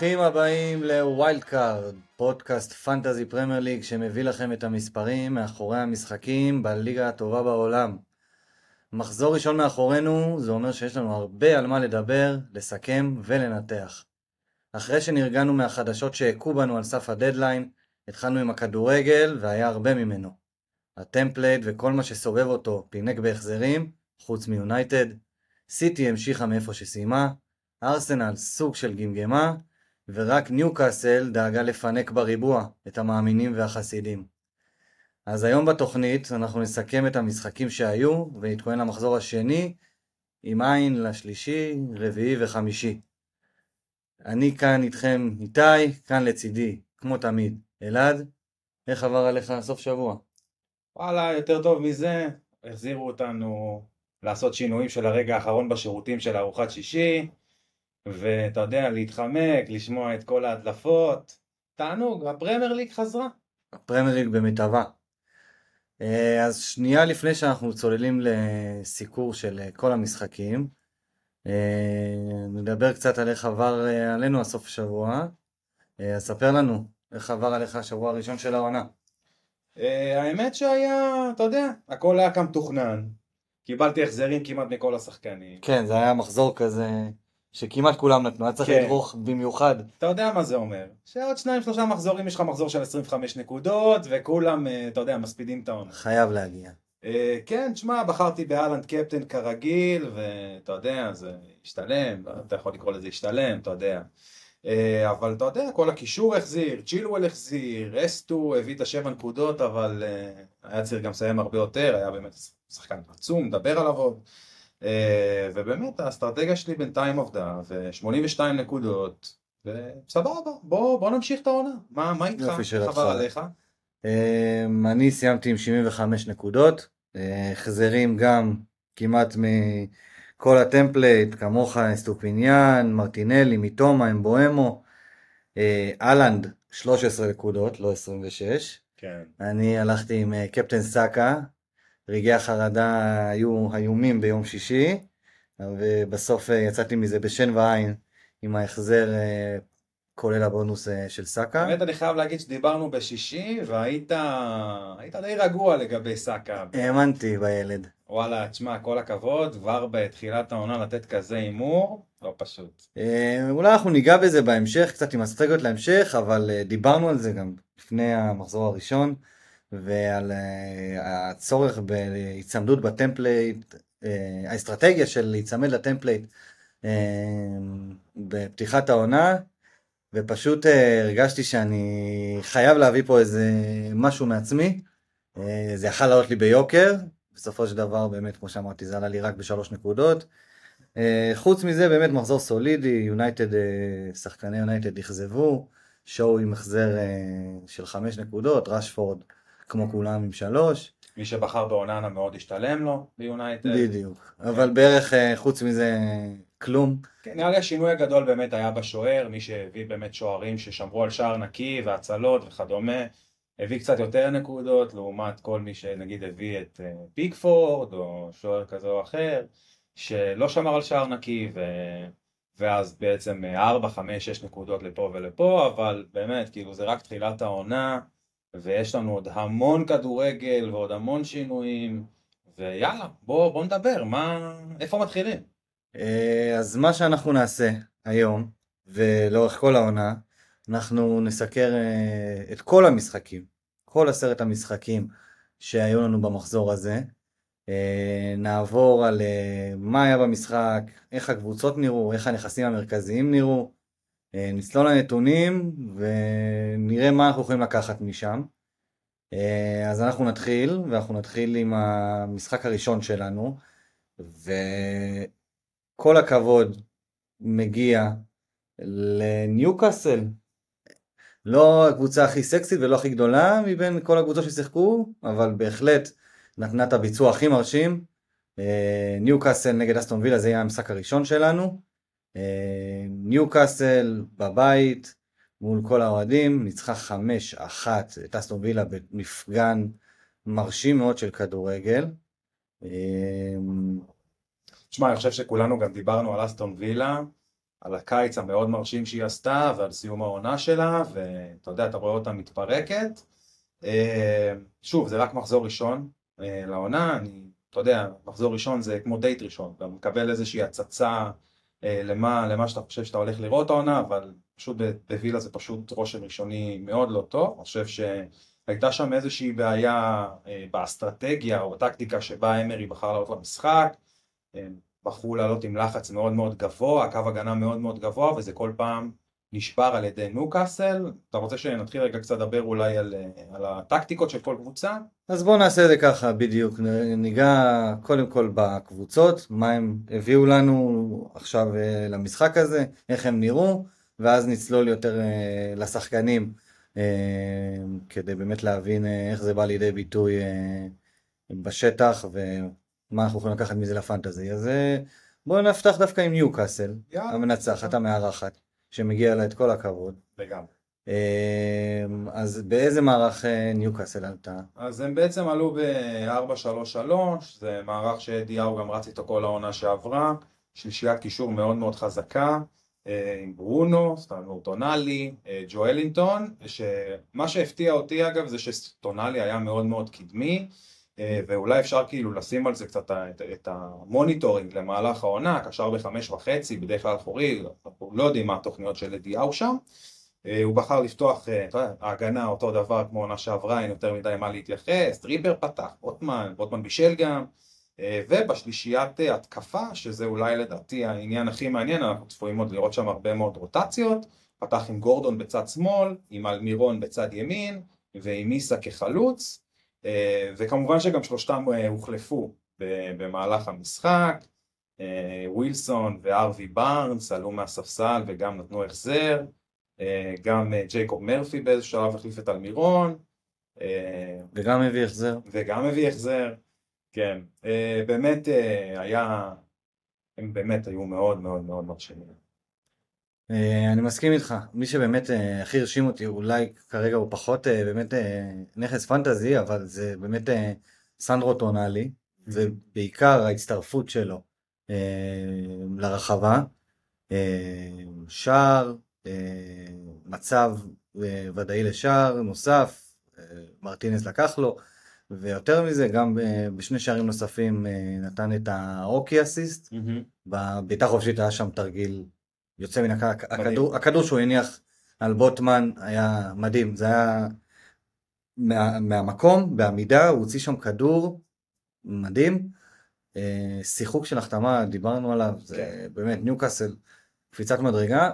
ברוכים הבאים לווילדקארד, פודקאסט fantasy פרמייר ליג שמביא לכם את המספרים מאחורי המשחקים בליגה הטובה בעולם. מחזור ראשון מאחורינו, זה אומר שיש לנו הרבה על מה לדבר, לסכם ולנתח. אחרי שנרגענו מהחדשות שהכו בנו על סף הדדליין, התחלנו עם הכדורגל והיה הרבה ממנו. ה template וכל מה שסובב אותו פינק בהחזרים, חוץ מיונייטד. סיטי המשיכה מאיפה שסיימה, ארסנל סוג של גמגמה, ורק ניוקאסל דאגה לפנק בריבוע את המאמינים והחסידים. אז היום בתוכנית אנחנו נסכם את המשחקים שהיו, ונתכונן למחזור השני, עם עין לשלישי, רביעי וחמישי. אני כאן איתכם איתי, כאן לצידי, כמו תמיד, אלעד, איך עבר עליך סוף שבוע? וואלה, יותר טוב מזה, החזירו אותנו לעשות שינויים של הרגע האחרון בשירותים של ארוחת שישי, ואתה יודע, להתחמק, לשמוע את כל ההדלפות. תענוג, הפרמייר ליג חזרה. הפרמייר ליג במיטבה. אה, אז שנייה לפני שאנחנו צוללים לסיקור של אה, כל המשחקים, אה, נדבר קצת על איך עבר עלינו הסוף השבוע. אז ספר לנו, איך עבר עליך השבוע הראשון של העונה. האמת שהיה, אתה יודע, הכל היה כמתוכנן. קיבלתי החזרים כמעט מכל השחקנים. כן, זה היה מחזור כזה שכמעט כולם נתנו, היה צריך כן. לדרוך במיוחד. אתה יודע מה זה אומר, שעוד שניים שלושה מחזורים יש לך מחזור של 25 נקודות, וכולם, אה, אתה יודע, מספידים את העונה. חייב להגיע. אה, כן, תשמע, בחרתי באלנד קפטן כרגיל, ואתה יודע, זה השתלם, אתה יכול לקרוא לזה השתלם, אתה יודע. אה, אבל אתה יודע, כל הקישור החזיר, צ'ילואל החזיר, אסטו הביא את השבע נקודות, אבל היה צריך גם לסיים הרבה יותר, היה באמת שחקן עצום, מדבר עליו עוד. אה, ובאמת האסטרטגיה שלי בינתיים עבדה, ו-82 נקודות, וסבבה, בוא, בוא נמשיך את העונה. מה, מה איתך? עבר עליך? אמ, אני סיימתי עם 75 נקודות, אה, החזרים גם כמעט מכל ה template, כמו אסטופיניאן, מרטינלי, מיטומה, אמבואמו, אה, אהלנד 13 נקודות, לא 26. כן. אני הלכתי עם קפטן סאקה, רגעי החרדה היו איומים ביום שישי, ובסוף אה, יצאתי מזה בשן ועין עם ההחזר אה, כולל הבונוס אה, של סאקה. באמת אני חייב להגיד שדיברנו בשישי והיית היית די רגוע לגבי סאקה. האמנתי בילד. וואלה, תשמע, כל הכבוד, כבר בתחילת העונה לתת כזה הימור, לא פשוט. אולי אנחנו ניגע בזה בהמשך, קצת עם אסטרטגיות להמשך, אבל דיברנו על זה גם לפני המחזור הראשון. ועל אה, הצורך בהיצמדות ב template, אה, האסטרטגיה של להיצמד ל template אה, בפתיחת העונה, ופשוט הרגשתי שאני חייב להביא פה איזה משהו מעצמי. זה יכל לעלות לי ביוקר, בסופו של דבר באמת, כמו שאמרתי, זה עלה לי רק בשלוש נקודות. חוץ מזה, באמת מחזור סולידי, יונייטד, שחקני יונייטד אכזבו, שואו עם החזר של חמש נקודות, רשפורד כמו כולם עם שלוש. מי שבחר באוננה מאוד השתלם לו ביונייטד. בדיוק, אבל בערך אה, חוץ מזה כלום. כן, נראה לי השינוי הגדול באמת היה בשוער, מי שהביא באמת שוערים ששמרו על שער נקי והצלות וכדומה, הביא קצת יותר נקודות לעומת כל מי שנגיד הביא את אה, פיקפורד או שוער כזה או אחר, שלא שמר על שער נקי ו... ואז בעצם 4, 5, 6 נקודות לפה ולפה, אבל באמת, כאילו זה רק תחילת העונה. ויש לנו עוד המון כדורגל ועוד המון שינויים, ויאללה, בוא, בוא נדבר, מה, איפה מתחילים? אה, אז מה שאנחנו נעשה היום, ולאורך כל העונה, אנחנו נסקר אה, את כל המשחקים, כל עשרת המשחקים שהיו לנו במחזור הזה. אה, נעבור על מה היה במשחק, איך הקבוצות נראו, איך הנכסים המרכזיים נראו, נצלול לנתונים ונראה מה אנחנו יכולים לקחת משם. אה, אז אנחנו נתחיל, ואנחנו נתחיל עם המשחק הראשון שלנו, וכל הכבוד מגיע לניוקאסל. לא הקבוצה הכי סקסית ולא הכי גדולה מבין כל הקבוצות ששיחקו, אבל בהחלט נתנה את הביצוע הכי מרשים. אה, ניוקאסל נגד אסטון וילה זה יהיה המשחק הראשון שלנו. אה, ניוקאסל בבית מול כל האוהדים, ניצחה 5-1 את אסטון וילה במפגן מרשים מאוד של כדורגל. תשמע, אני חושב שכולנו גם דיברנו על אסטון וילה, על הקיץ המאוד מרשים שהיא עשתה ועל סיום העונה שלה, ואתה יודע, אתה רואה אותה מתפרקת. אה, שוב, זה רק מחזור ראשון אה, לעונה, אני, אתה יודע, מחזור ראשון זה כמו דייט ראשון, אתה מקבל איזושהי הצצה אה, למה, למה שאתה חושב שאתה הולך לראות העונה, אבל פשוט בווילה זה פשוט רושם ראשוני מאוד לא טוב, אני חושב שהייתה שם איזושהי בעיה באסטרטגיה או בטקטיקה שבה אמרי בחר לעלות למשחק, בחרו לעלות עם לחץ מאוד מאוד גבוה, קו הגנה מאוד מאוד גבוה, וזה כל פעם נשבר על ידי ניוקאסל. אתה רוצה שנתחיל רגע קצת לדבר אולי על, על הטקטיקות של כל קבוצה? אז בואו נעשה את זה ככה בדיוק, ניגע קודם כל בקבוצות, מה הם הביאו לנו עכשיו אה, למשחק הזה, איך הם נראו, ואז נצלול יותר אה, לשחקנים, אה, כדי באמת להבין איך זה בא לידי ביטוי בשטח, ומה אנחנו יכולים לקחת מזה לפנטזי. אז בואו נפתח דווקא עם ניוקאסל, המנצחת, המארחת. שמגיע לה את כל הכבוד. לגמרי. אמ, אז באיזה מערך אה, ניוקאסל עלתה? אז הם בעצם עלו ב-4-3-3, זה מערך שאדי האו גם רץ איתו כל העונה שעברה, שלישיית קישור מאוד מאוד חזקה, אה, עם ברונו, סנדרו טונאלי, אה, ג'ואלינטון, שמה שהפתיע אותי אגב זה שטונאלי היה מאוד מאוד קדמי, ואולי אפשר כאילו לשים על זה קצת את, ה monitoring למהלך העונה, קשר בחמש וחצי, בדרך כלל אחורי, אנחנו לא יודעים מה התוכניות של אדי האו שם. אה, הוא בחר לפתוח, אה, ההגנה אותו דבר כמו עונה שעברה, אין יותר מדי מה להתייחס, טריפר פתח, רוטמן, רוטמן בישל גם, ובשלישיית התקפה, שזה אולי לדעתי העניין הכי מעניין, אנחנו צפויים עוד לראות שם הרבה מאוד רוטציות, פתח עם גורדון בצד שמאל, עם אלמירון בצד ימין, ועם מיסה כחלוץ. אה, וכמובן שגם שלושתם אה, הוחלפו במהלך המשחק, אה, ווילסון וארווי בארנס עלו מהספסל וגם נתנו החזר, גם ג'ייקוב מרפי באיזשהו שלב החליף את אלמירון. וגם הביא החזר. וגם הביא החזר, כן. באמת היה, הם באמת היו מאוד מאוד מאוד מרשימים. אה, אני מסכים איתך, מי שבאמת אה, הכי הרשים אותי, אולי כרגע הוא פחות אה, באמת נכס פנטזי, אבל זה באמת סנדרו טונאלי, ובעיקר ההצטרפות שלו לרחבה, שער, מצב ודאי לשער נוסף, מרטינס לקח לו, ויותר מזה, גם בשני שערים נוספים נתן את האוקי אסיסט, בביתה חופשית היה שם תרגיל יוצא מן הכדור, הכדור שהוא הניח על בוטמן היה מדהים, זה היה מה, מהמקום, בעמידה, הוא הוציא שם כדור מדהים. אה, שיחוק של החתמה, דיברנו עליו, זה כן. באמת ניוקאסל, קפיצת מדרגה,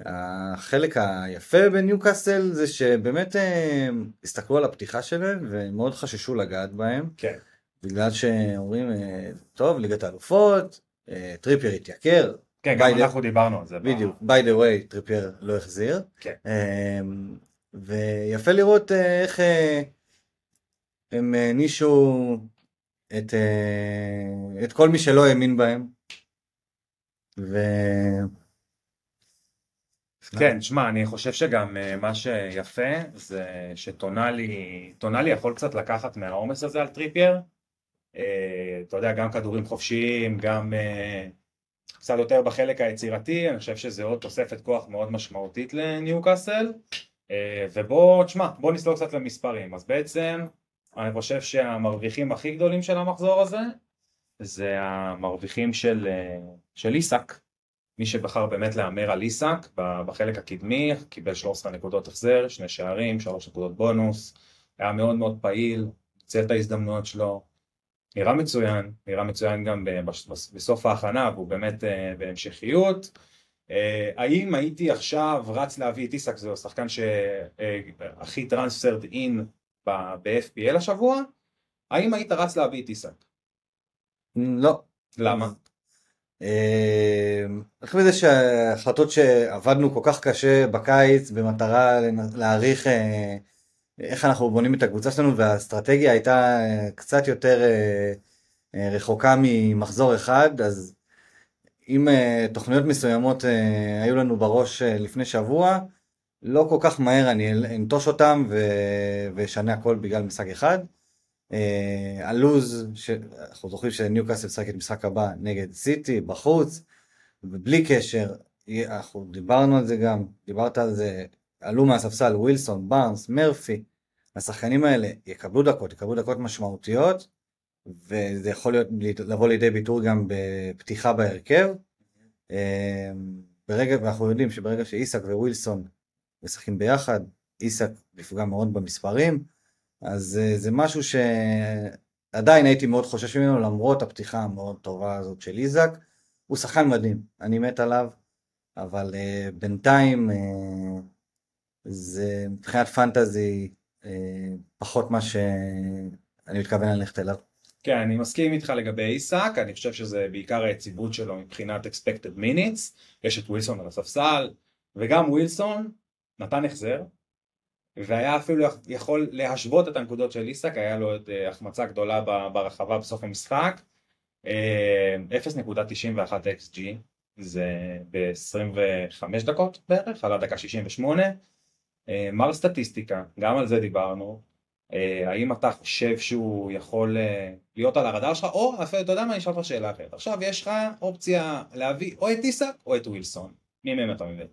והחלק היפה בניוקאסל זה שבאמת אה, הסתכלו על הפתיחה שלהם ומאוד חששו לגעת בהם. כן. בגלל שאומרים, אה, טוב, ליגת האלופות, טריפייר התייקר, כן, גם אנחנו דיברנו על זה. בדיוק, by the way, טריפייר לא החזיר. כן. אמ, ויפה לראות אה, איך אה, הם הענישו את, אה, את כל מי שלא האמין בהם. ו... כן, שמע, אני חושב שגם מה שיפה זה שטונאלי, טונאלי יכול קצת לקחת מהעומס הזה על טריפייר. אתה יודע, גם כדורים חופשיים, גם קצת יותר בחלק היצירתי, אני חושב שזה עוד תוספת כוח מאוד משמעותית לניוקאסל. אה, ובוא, תשמע, בוא נסלול קצת למספרים. אז בעצם, אני חושב שהמרוויחים הכי גדולים של המחזור הזה, זה המרוויחים של, אה, של איסק. מי שבחר באמת להמר על איסק בחלק הקדמי, קיבל 13 נקודות החזר, שני שערים, 3 נקודות בונוס, היה מאוד מאוד פעיל, ניצל את ההזדמנויות שלו. נראה מצוין, נראה מצוין גם בסוף ההכנה והוא באמת אה, בהמשכיות. אה, האם הייתי עכשיו רץ להביא את איסק, זה השחקן שהכי טרנספרד אין ב-FPL השבוע? האם היית רץ להביא את איסק? לא. למה? איך מזה שהחלטות שעבדנו כל כך קשה בקיץ במטרה להעריך אה, איך אנחנו בונים את הקבוצה שלנו, והאסטרטגיה הייתה אה, קצת יותר אה, אה, רחוקה ממחזור אחד, אז אם תוכניות מסוימות היו לנו בראש לפני שבוע, לא כל כך מהר אני אנטוש אותם ואשנה הכל בגלל משחק אחד. הלוז, אנחנו זוכרים שניוקאסל משחק את משחק הבא נגד סיטי בחוץ, ובלי קשר, אנחנו דיברנו על זה גם, דיברת על זה, עלו מהספסל ווילסון, בארנס, מרפי, השחקנים האלה יקבלו דקות, יקבלו דקות משמעותיות, וזה יכול להיות, לבוא לידי ביטוי גם בפתיחה בהרכב. אה, ברגע, ואנחנו יודעים שברגע שאיסק ווילסון משחקים ביחד, איסק נפגע מאוד במספרים, אז אה, זה משהו שעדיין הייתי מאוד חושש ממנו למרות הפתיחה המאוד טובה הזאת של איזק. הוא שחקן מדהים, אני מת עליו, אבל uh, בינתיים uh, זה מבחינת פנטזי פחות מה שאני מתכוון ללכת אליו. כן, אני מסכים איתך לגבי איסק, אני חושב שזה בעיקר היציבות שלו מבחינת expected minutes, יש את ווילסון על הספסל, וגם ווילסון נתן החזר, והיה אפילו יכול להשוות את הנקודות של איסק, היה לו את אה, החמצה גדולה ברחבה בסוף המשחק, 0.91 אה, XG, זה ב-25 דקות בערך, על הדקה 68. אה, מר סטטיסטיקה, גם על זה דיברנו, האם אתה חושב שהוא יכול להיות על הרדאר שלך, או אתה יודע מה, אני אשאל אותך שאלה אחרת. עכשיו יש לך אופציה להביא או את איסק או את ווילסון. מי מהם אתה מבין?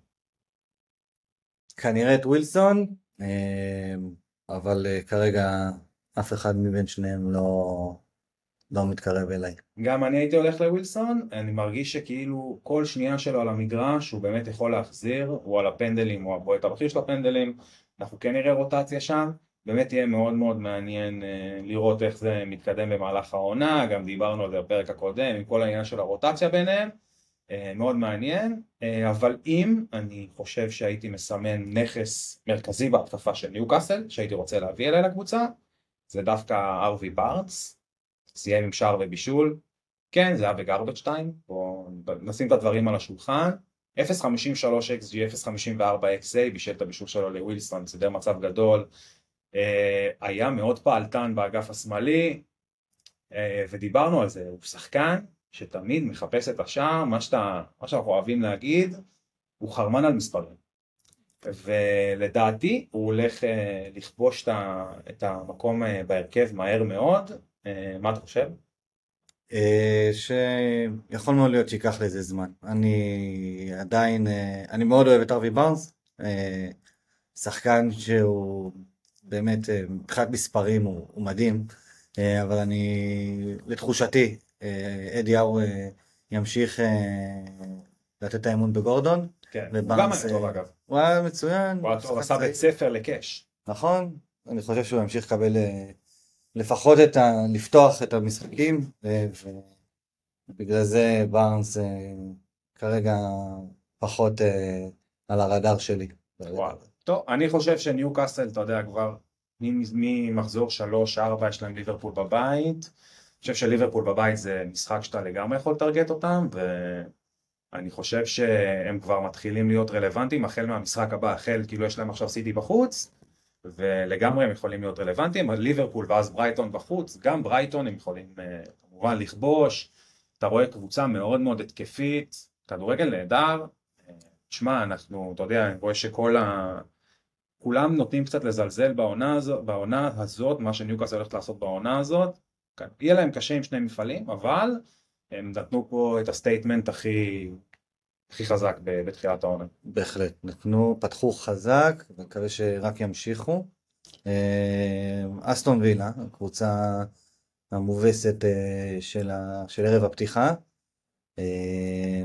כנראה את ווילסון, אבל אה, כרגע אף אחד מבין שניהם לא, לא מתקרב אליי. גם אני הייתי הולך לווילסון, אני מרגיש שכאילו כל שנייה שלו על המגרש הוא באמת יכול להחזיר, הוא על הפנדלים, הוא הבועט הבכיר של הפנדלים, אנחנו כן נראה רוטציה שם, באמת יהיה מאוד מאוד מעניין uh, לראות איך זה מתקדם במהלך העונה, גם דיברנו על זה בפרק הקודם עם כל העניין של הרוטציה ביניהם. אה, מאוד מעניין, אה, אבל אם אני חושב שהייתי מסמן נכס מרכזי בהתקפה של ניוקאסל, שהייתי רוצה להביא אליי לקבוצה, זה דווקא ארווי בארץ, סיים עם שער ובישול, כן זה היה בגרבג' 2, בואו נשים את הדברים על השולחן, 0.53 XG, 0.54 XA, בישל את הבישול שלו לווילסון, סידר מצב גדול, אה, היה מאוד פעלתן באגף השמאלי, ודיברנו על זה, הוא שחקן שתמיד מחפש את השער, מה, שאתה, מה שאנחנו אוהבים להגיד, הוא חרמן על מספרים. ולדעתי הוא הולך אה, לכבוש את המקום אה, בהרכב מהר מאוד. אה, מה אתה חושב? שיכול מאוד להיות שייקח לזה זמן. אני עדיין, אני מאוד אוהב את ארווי בארנס, שחקן שהוא באמת, מבחינת מספרים הוא, הוא מדהים, אבל אני, לתחושתי, אה, אדי האו אה, ימשיך אה, לתת את האמון בגורדון. כן, הוא גם היה טוב אגב. הוא היה מצוין. הוא היה טוב, עשה בית ספר לקאש. נכון, אני חושב שהוא ימשיך לקבל לפחות את ה... לפתוח את המשחקים, ובגלל זה בארנס כרגע פחות על הרדאר שלי. וואו. טוב, אני חושב שניו קאסל, אתה יודע, כבר ממחזור 3-4 יש להם ליברפול בבית. חושב שליברפול בבית זה משחק שאתה לגמרי יכול לטרגט אותם ואני חושב שהם כבר מתחילים להיות רלוונטיים החל מהמשחק הבא, החל כאילו יש להם עכשיו סיטי בחוץ ולגמרי הם יכולים להיות רלוונטיים, ליברפול ואז ברייטון בחוץ, גם ברייטון הם יכולים אה, כמובן לכבוש, אתה רואה קבוצה מאוד מאוד התקפית, כדורגל נהדר, תשמע אנחנו, אתה יודע, אני רואה שכל ה... כולם נוטים קצת לזלזל בעונה הזאת, בעונה הזאת, מה שניוקאסל הולכת לעשות בעונה הזאת, כן. יהיה להם קשה עם שני מפעלים, אבל הם נתנו פה את ה statement הכי, הכי חזק בתחילת העונה. בהחלט, נתנו, פתחו חזק, ומקווה שרק ימשיכו. אה, אסטון וילה, הקבוצה המובסת אה, של, ה, של ערב הפתיחה, אה,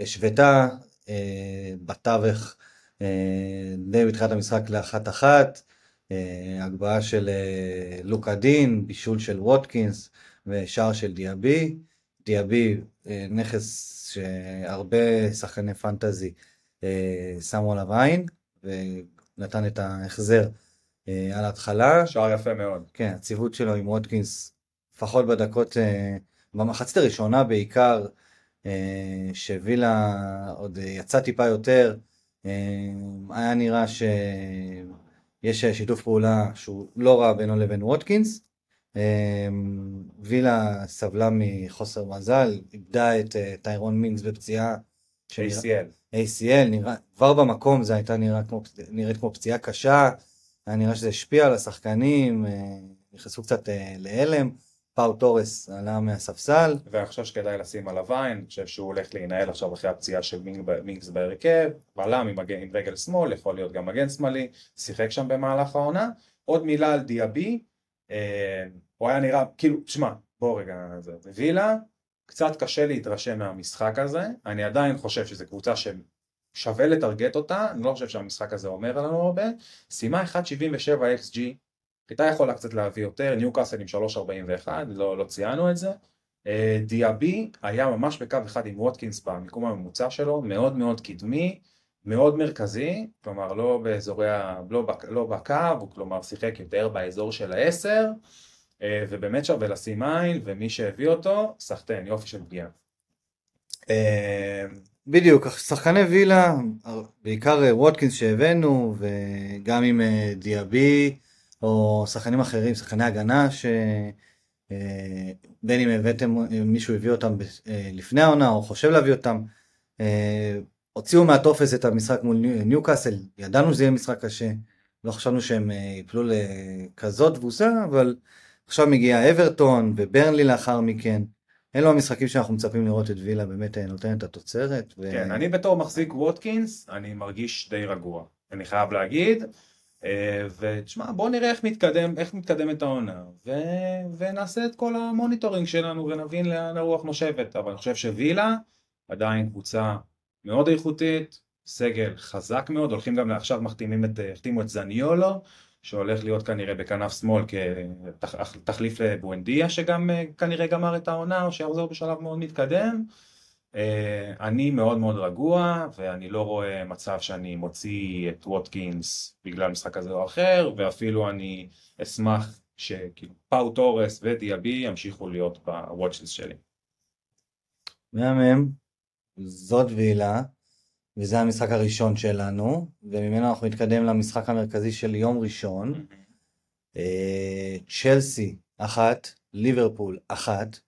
השוותה בתווך די בתחילת המשחק לאחת אחת. הגבהה של לוקה דין, בישול של ווטקינס ושער של דיאבי. דיאבי נכס שהרבה שחקני פנטזי שמו עליו עין ונתן את ההחזר על ההתחלה. שער יפה מאוד. כן, הציוות שלו עם ווטקינס, לפחות בדקות, במחצית הראשונה בעיקר, שווילה עוד יצא טיפה יותר, היה נראה ש... יש אה, שיתוף פעולה שהוא לא רע בינו לבין ווטקינס. אמ, וילה סבלה מחוסר מזל, איבדה את אה, טיירון מינגס בפציעה. ACL. ACL, נראה, כבר במקום זה הייתה נראה כמו, נראית כמו פציעה קשה, היה נראה שזה השפיע על השחקנים, אה, נכנסו קצת להלם, פאו תורס עלה מהספסל. חושב שכדאי לשים עליו עין, אני חושב שהוא הולך להינעל עכשיו אחרי הפציעה של מינגס בהרכב, בלם עם, עם רגל שמאל, יכול להיות גם מגן שמאלי, שיחק שם במהלך העונה. עוד מילה על דיאבי, אה, הוא היה נראה, כאילו, שמע, בוא רגע, זה, וילה, קצת קשה להתרשם מהמשחק הזה, אני עדיין חושב שזו קבוצה ששווה לטרגט אותה, אני לא חושב שהמשחק הזה אומר לנו הרבה, סיימה 1.77 XG, הייתה יכולה קצת להביא יותר, ניו קאסל עם 3.41, לא, לא ציינו את זה. אה, דיאבי היה ממש בקו אחד עם ווטקינס במיקום הממוצע שלו, מאוד מאוד קדמי, מאוד מרכזי, כלומר לא באזורי, ה... לא, בק... לא בקו, הוא כלומר שיחק יותר באזור של העשר, ובאמת שווה לשים עין, ומי שהביא אותו, סחטיין, יופי של פגיעה. אה, בדיוק, שחקני וילה, בעיקר ווטקינס שהבאנו, וגם עם דיאבי, או שחקנים אחרים, שחקני הגנה, ש... אה, בין אם הבאתם, מישהו הביא אותם אה, לפני העונה, או חושב להביא אותם. אה, הוציאו מהטופס את המשחק מול ניוקאסל, ידענו שזה יהיה משחק קשה, לא חשבנו שהם יפלו לכזאת תבוסה, אבל עכשיו מגיע אברטון וברנלי לאחר מכן. אלו המשחקים שאנחנו מצפים לראות את וילה באמת נותנת את התוצרת. ו... כן, אני בתור מחזיק ווטקינס, אני מרגיש די רגוע. אני חייב להגיד, אה, ותשמע בוא נראה איך מתקדם, איך מתקדמת העונה ו... ונעשה את כל ה monitoring שלנו ונבין לאן הרוח נושבת אבל אני חושב שווילה עדיין קבוצה מאוד איכותית, סגל חזק מאוד, הולכים גם עכשיו מחתימים את, החתימו את זניולו שהולך להיות כנראה בכנף שמאל כתחליף לבואנדיה שגם אה, כנראה גמר את העונה או שיחזור בשלב מאוד מתקדם. אה, אני מאוד מאוד רגוע ואני לא רואה מצב שאני מוציא את ווטקינס בגלל משחק כזה או אחר ואפילו אני אשמח שכאילו פאו תורס ודיאבי ימשיכו להיות בוואטשליסט שלי. מהמם, זאת וילה וזה המשחק הראשון שלנו וממנו אנחנו נתקדם למשחק המרכזי של יום ראשון. אה, צ'לסי אחת, ליברפול אחת.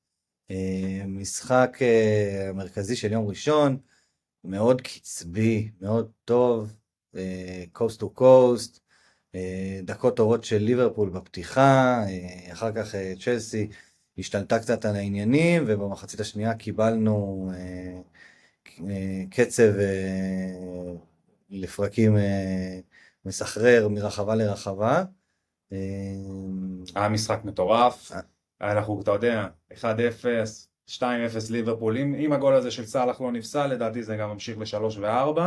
אה, משחק אה, מרכזי של יום ראשון, מאוד קצבי, מאוד טוב, קוסט טו קוסט, דקות טובות של ליברפול בפתיחה, אחר כך צ'לסי השתלטה קצת על העניינים, ובמחצית השנייה קיבלנו קצב לפרקים מסחרר מרחבה לרחבה. היה משחק מטורף. אנחנו, אתה יודע, 1-0, 2-0 ליברפול, אם, אם הגול הזה של סאלח לא נפסל, לדעתי זה גם ממשיך ל-3 ו-4,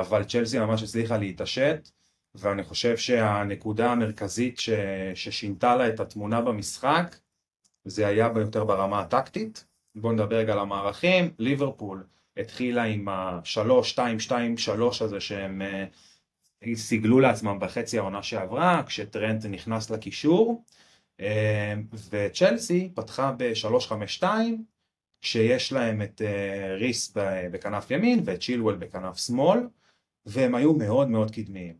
אבל צ'לסי ממש הצליחה להתעשת, ואני חושב שהנקודה המרכזית ש, ששינתה לה את התמונה במשחק, זה היה יותר ברמה הטקטית. בואו נדבר רגע על המערכים, ליברפול התחילה עם ה-3-2-2-3 הזה שהם uh, סיגלו לעצמם בחצי העונה שעברה, כשטרנט נכנס לקישור. אמ, וצ'לסי פתחה ב-352 שיש להם את אה, ריס בכנף ימין ואת צ'ילואל בכנף שמאל והם היו מאוד מאוד קדמיים.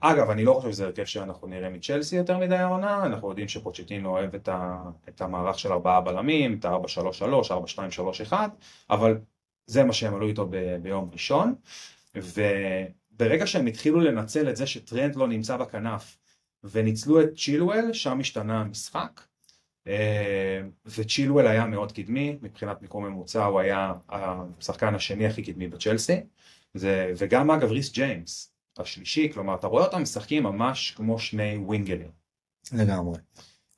אגב, אני לא חושב שזה הרכב שאנחנו נראה מצ'לסי יותר מדי העונה, אנחנו יודעים שפוצ'טינו אוהב את, ה, את המערך של ארבעה בלמים, את ה-4-3-3, 4-2-3-1, אבל זה מה שהם עלו איתו ב, ביום ראשון, וברגע שהם התחילו לנצל את זה שטרנד לא נמצא בכנף, וניצלו את צ'ילואל, שם השתנה המשחק. אה, וצ'ילואל היה מאוד קדמי, מבחינת מיקום ממוצע הוא היה השחקן השני הכי קדמי בצ'לסי. וגם אגב ריס ג'יימס, השלישי, כלומר אתה רואה אותם משחקים ממש כמו שני ווינגלים. לגמרי.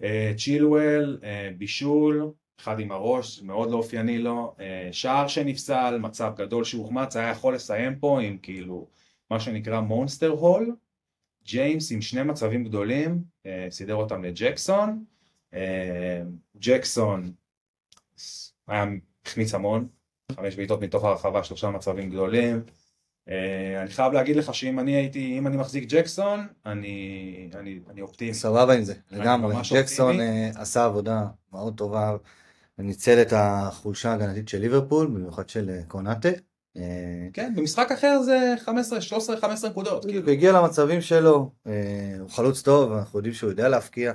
אה, צ'ילואל, אה, בישול, אחד עם הראש, מאוד לא אופייני לו, שער שנפסל, מצב גדול שהוחמץ, היה יכול לסיים פה עם כאילו מה שנקרא מונסטר הול, ג'יימס עם שני מצבים גדולים, אה, סידר אותם לג'קסון, אה, ג'קסון היה החמיץ המון, חמש בעיטות מתוך הרחבה, שלושה מצבים גדולים. אה, אני חייב להגיד לך שאם אני הייתי, אם אני מחזיק ג'קסון, אני, אני, אני אופטימי. סבבה עם זה, לגמרי. ג'קסון עשה עבודה מאוד טובה וניצל את החולשה ההגנתית של ליברפול, במיוחד של קונאטה. אה, כן, במשחק אחר זה 15, 13, 15 נקודות. כאילו. הגיע למצבים שלו, הוא חלוץ טוב, אנחנו יודעים שהוא יודע להפקיע.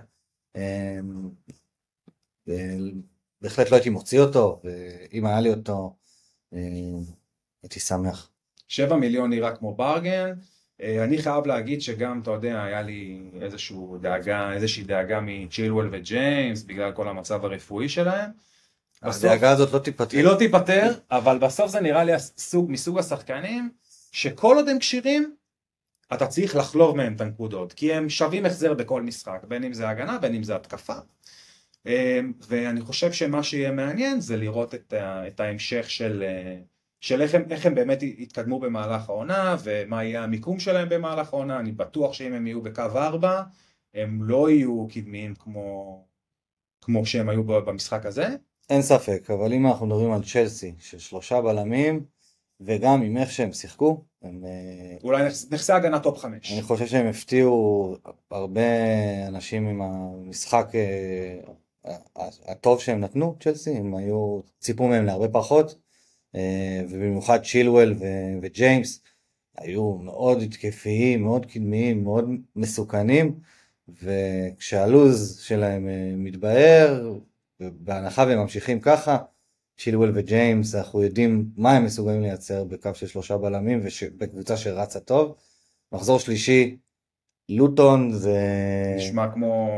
בהחלט לא הייתי מוציא אותו, ואם היה לי אותו, הייתי שמח. 7 מיליון נראה כמו ברגן, אה, אני חייב להגיד שגם, אתה יודע, היה לי איזשהו דאגה, איזושהי דאגה מצ'ילואל וג'יימס, בגלל כל המצב הרפואי שלהם. בסוף- הדאגה הזאת לא תיפתר. היא לא תיפתר, אבל בסוף זה נראה לי הסוג, מסוג השחקנים, שכל עוד הם כשירים, אתה צריך לחלוב מהם את הנקודות, כי הם שווים החזר בכל משחק, בין אם זה הגנה, בין אם זה התקפה. אה, ואני חושב שמה שיהיה מעניין זה לראות את, את ההמשך של, אה, של איך, הם, איך הם באמת יתקדמו במהלך העונה, ומה יהיה המיקום שלהם במהלך העונה, אני בטוח שאם הם יהיו בקו 4, הם לא יהיו קדמיים כמו, כמו שהם היו במשחק הזה. אין ספק, אבל אם אנחנו מדברים על צ'לסי, של שלושה בלמים, וגם עם איך שהם שיחקו, הם, אה, אולי נכס- נכסי הגנה top 5. אני חושב שהם הפתיעו הרבה אנשים עם המשחק אה, הטוב שהם נתנו, צ'לסי, הם היו, ציפו מהם להרבה פחות, ובמיוחד צ'ילואל ו- וג'יימס היו מאוד התקפיים, מאוד קדמיים, מאוד מסוכנים, וכשהלוז שלהם אה, מתבהר, בהנחה והם ממשיכים ככה, צ'ילואל וג'יימס, אנחנו יודעים מה הם מסוגלים לייצר בקו של שלושה בלמים ובקבוצה שרצה טוב. מחזור שלישי, לוטון זה נשמע כמו...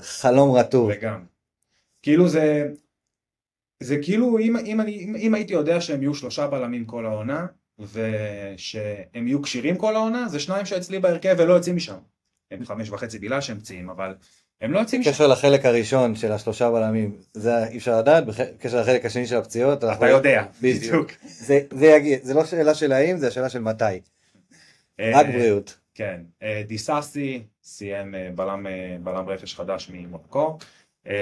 חלום רטוב. וגם. כאילו זה... זה כאילו אם, אם, אני, אם, אם הייתי יודע שהם יהיו שלושה בלמים כל העונה ושהם יהיו כשירים כל העונה זה שניים שאצלי בהרכב ולא יוצאים משם. הם חמש וחצי בגלל שהם פציעים אבל הם לא יוצאים משם. בקשר לחלק הראשון של השלושה בלמים, זה אי אפשר לדעת, בקשר לחלק השני של הפציעות, אנחנו- אתה יודע. בדיוק. זה, זה יגיע, זה לא שאלה של האם, זה השאלה של מתי. רק אה, בריאות. כן, אה, דיסאסי סיים אה, בלם, בלם רכש חדש ממונקו,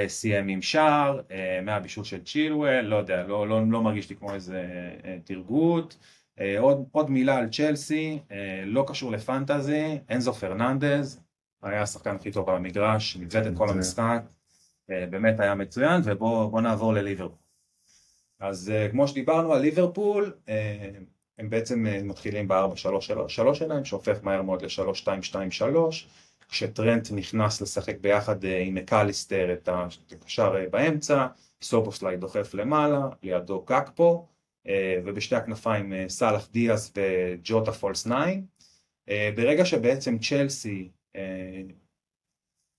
סיים עם שער, אה, מהבישול של צ'ילואל, לא יודע, לא, לא, לא מרגיש לי כמו איזה אה, תרגות. אה, עוד, עוד מילה על צ'לסי, אה, לא קשור לפנטזי, אנזו פרננדז, היה השחקן הכי טוב על המגרש, ניווט את כל. המשחק, אה, באמת היה מצוין, ובואו נעבור לליברפול. אז אה, כמו שדיברנו על ליברפול, אה, הם בעצם אה, מתחילים ב-4-3-3 שלהם, שהופך מהר מאוד ל-3-2-2-3, כשטרנט נכנס לשחק ביחד אה, עם מקליסטר את הקשר אה, באמצע, סובוסליי דוחף למעלה, לידו גקפו, אה, ובשתי הכנפיים סאלח דיאז וג'וטה פולס 9. אה, ברגע שבעצם צ'לסי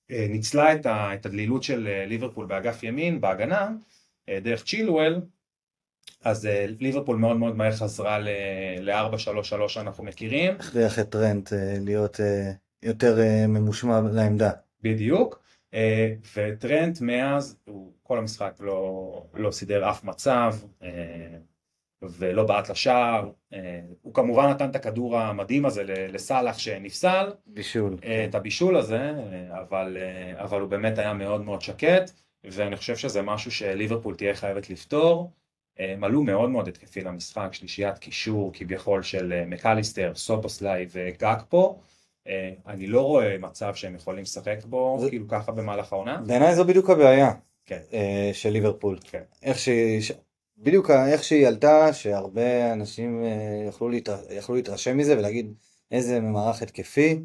ניצלה את הדלילות של ליברפול באגף ימין, בהגנה, דרך צ'ילואל, אז ליברפול מאוד מאוד מהר חזרה ל-4-3-3 שאנחנו מכירים, הכריח את טרנט להיות יותר אה, ממושמע לעמדה. בדיוק, אה, וטרנט מאז, הוא כל המשחק לא, לא סידר אף מצב, אה, ולא בעט לשער, הוא כמובן נתן את הכדור המדהים הזה לסאלח שנפסל, בישול. את הבישול הזה, אבל, אבל הוא באמת היה מאוד מאוד שקט, ואני חושב שזה משהו שליברפול תהיה חייבת לפתור. הם עלו מאוד מאוד התקפי למשחק, שלישיית קישור כביכול של מקליסטר, סופוסליי וגקפו. אה, אני לא רואה מצב שהם יכולים לשחק בו זה- כאילו ככה במהלך העונה. בעיניי זו בדיוק הבעיה כן. אה, של ליברפול. כן. איך שהיא, ש- בדיוק איך שהיא עלתה, שהרבה אנשים אה, יכלו, להתר... יכלו להתרשם מזה ולהגיד איזה מערך התקפי.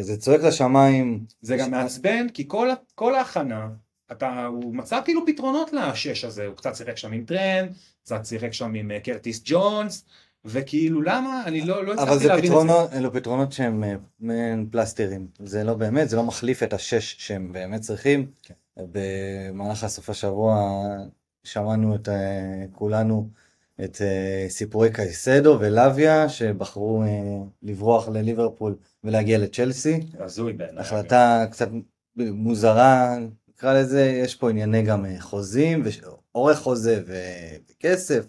זה צועק לשמיים. זה גם מעצבן כי כל, כל ההכנה, אתה, הוא מצא כאילו פתרונות לשש הזה, הוא קצת שיחק שם עם טרנד, קצת שיחק שם עם קרטיס ג'ונס, וכאילו למה? אני לא, לא אבל הצלחתי זה להבין את זה. פתרונות, אלו פתרונות שהם אה, פלסטרים. זה לא באמת, זה לא מחליף את השש שהם באמת צריכים. כן. במהלך הסוף השבוע שמענו את אה, כולנו את אה, סיפורי קייסדו ולביה שבחרו לברוח לליברפול ולהגיע לצ'לסי. הזוי בעיניי. החלטה קצת מוזרה, נקרא לזה, יש פה ענייני גם חוזים, ואורך חוזה וכסף.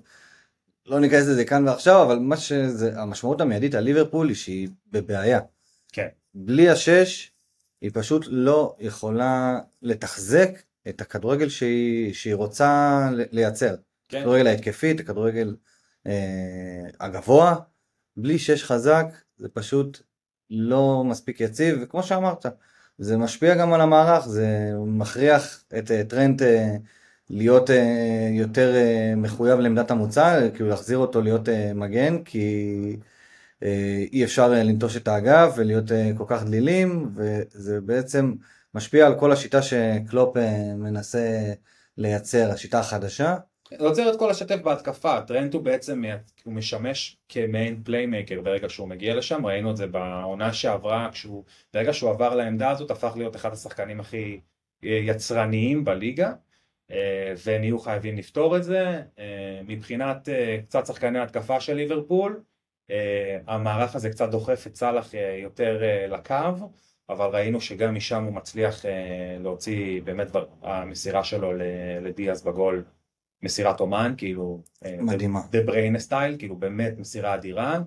לא ניכנס לזה כאן ועכשיו, אבל מה שזה, המשמעות המיידית על ליברפול היא שהיא בבעיה. כן. בלי השש, היא פשוט לא יכולה לתחזק את הכדורגל שהיא, שהיא רוצה לייצר. כן. הכדורגל ההתקפי, את הכדורגל אה, הגבוה, בלי שש חזק, זה פשוט לא מספיק יציב, וכמו שאמרת, זה משפיע גם על המערך, זה מכריח את אה, טרנט אה, להיות אה, יותר אה, מחויב לעמדת המוצא, כאילו להחזיר אותו להיות אה, מגן, כי אה, אי אפשר אה, לנטוש את האגף ולהיות אה, כל כך דלילים, וזה בעצם משפיע על כל השיטה שקלופ אה, מנסה לייצר, השיטה החדשה. אני רוצה את כל לשתף בהתקפה, טרנט הוא בעצם, הוא משמש כ main playmaker ברגע שהוא מגיע לשם, ראינו את זה בעונה שעברה, כשהוא, ברגע שהוא עבר לעמדה הזאת, הפך להיות אחד השחקנים הכי יצרניים בליגה, והם יהיו חייבים לפתור את זה. אה, מבחינת קצת שחקני התקפה של ליברפול, המערך הזה קצת דוחף את סאלח יותר לקו, אבל ראינו שגם משם הוא מצליח להוציא באמת המסירה שלו לדיאז בגול מסירת אומן, כאילו, אה, מדהימה. The Brain Style, כאילו באמת מסירה אדירה,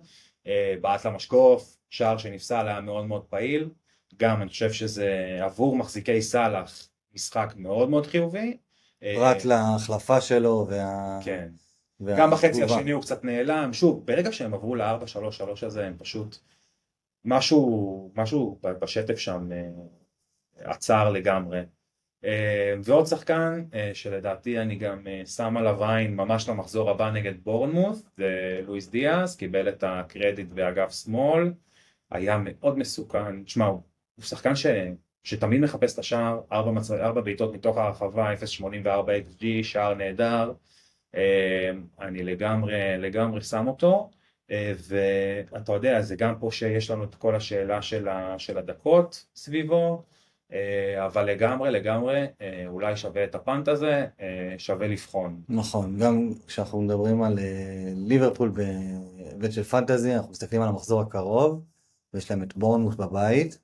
אה, בעט למשקוף, שער שנפסל היה מאוד מאוד פעיל, גם אני חושב שזה עבור מחזיקי סאלח משחק מאוד מאוד חיובי. אה, פרט להחלפה שלו וה... כן. וה... גם בחצי השני הוא קצת נעלם, שוב, ברגע שהם עברו ל-4-3-3 הזה הם פשוט, משהו, משהו בשטף שם עצר לגמרי. אה, ועוד שחקן אה, שלדעתי אני גם אה, שם עליו עין ממש למחזור הבא נגד בורנמוth, זה לואיס דיאס, קיבל את הקרדיט באגף שמאל, היה מאוד מסוכן, תשמע הוא שחקן ש... שתמיד מחפש את השער, ארבע, מצ... ארבע בעיטות מתוך הרחבה, 0.84 XG, שער נהדר, אני לגמרי, לגמרי שם אותו, ואתה יודע, זה גם פה שיש לנו את כל השאלה של, ה... של הדקות סביבו, אה, אבל לגמרי לגמרי אה, אולי שווה את הפאנט הזה, אה, שווה לבחון. נכון, גם כשאנחנו מדברים על ליברפול בהיבט של פנטזי, אנחנו מסתכלים על המחזור הקרוב, ויש להם את בורנמוס בבית,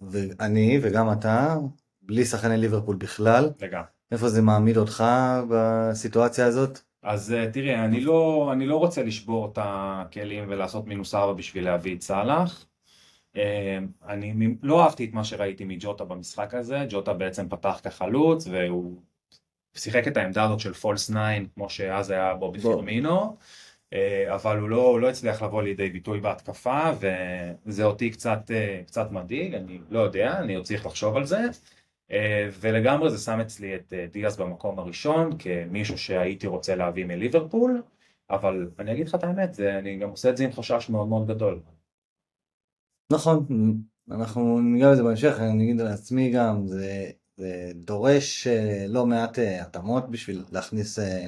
ואני וגם אתה, בלי שחקני ליברפול בכלל. לגמרי. איפה זה מעמיד אותך בסיטואציה הזאת? אז תראה, אני לא, אני לא רוצה לשבור את הכלים ולעשות מינוס ארבע בשביל להביא את סאלח. אמ, אני לא אהבתי את מה שראיתי מג'וטה במשחק הזה, ג'וטה בעצם פתח כחלוץ והוא שיחק את העמדה הזאת של פולס 9 כמו שאז היה בובי בוא. פירמינו, אה, אבל הוא לא, הוא לא הצליח לבוא לידי ביטוי בהתקפה וזה אותי קצת, אה, קצת מדאיג, אני לא יודע, אני עוד צריך לחשוב על זה. אה, ולגמרי זה שם אצלי את דיאס במקום הראשון כמישהו שהייתי רוצה להביא מליברפול, אבל אני אגיד לך את האמת, זה, אני גם עושה את זה עם חשש מאוד מאוד גדול. נכון, אנחנו ניגע בזה בהמשך, אני אגיד לעצמי גם, זה, זה דורש אה, לא מעט אה, התאמות בשביל להכניס אה,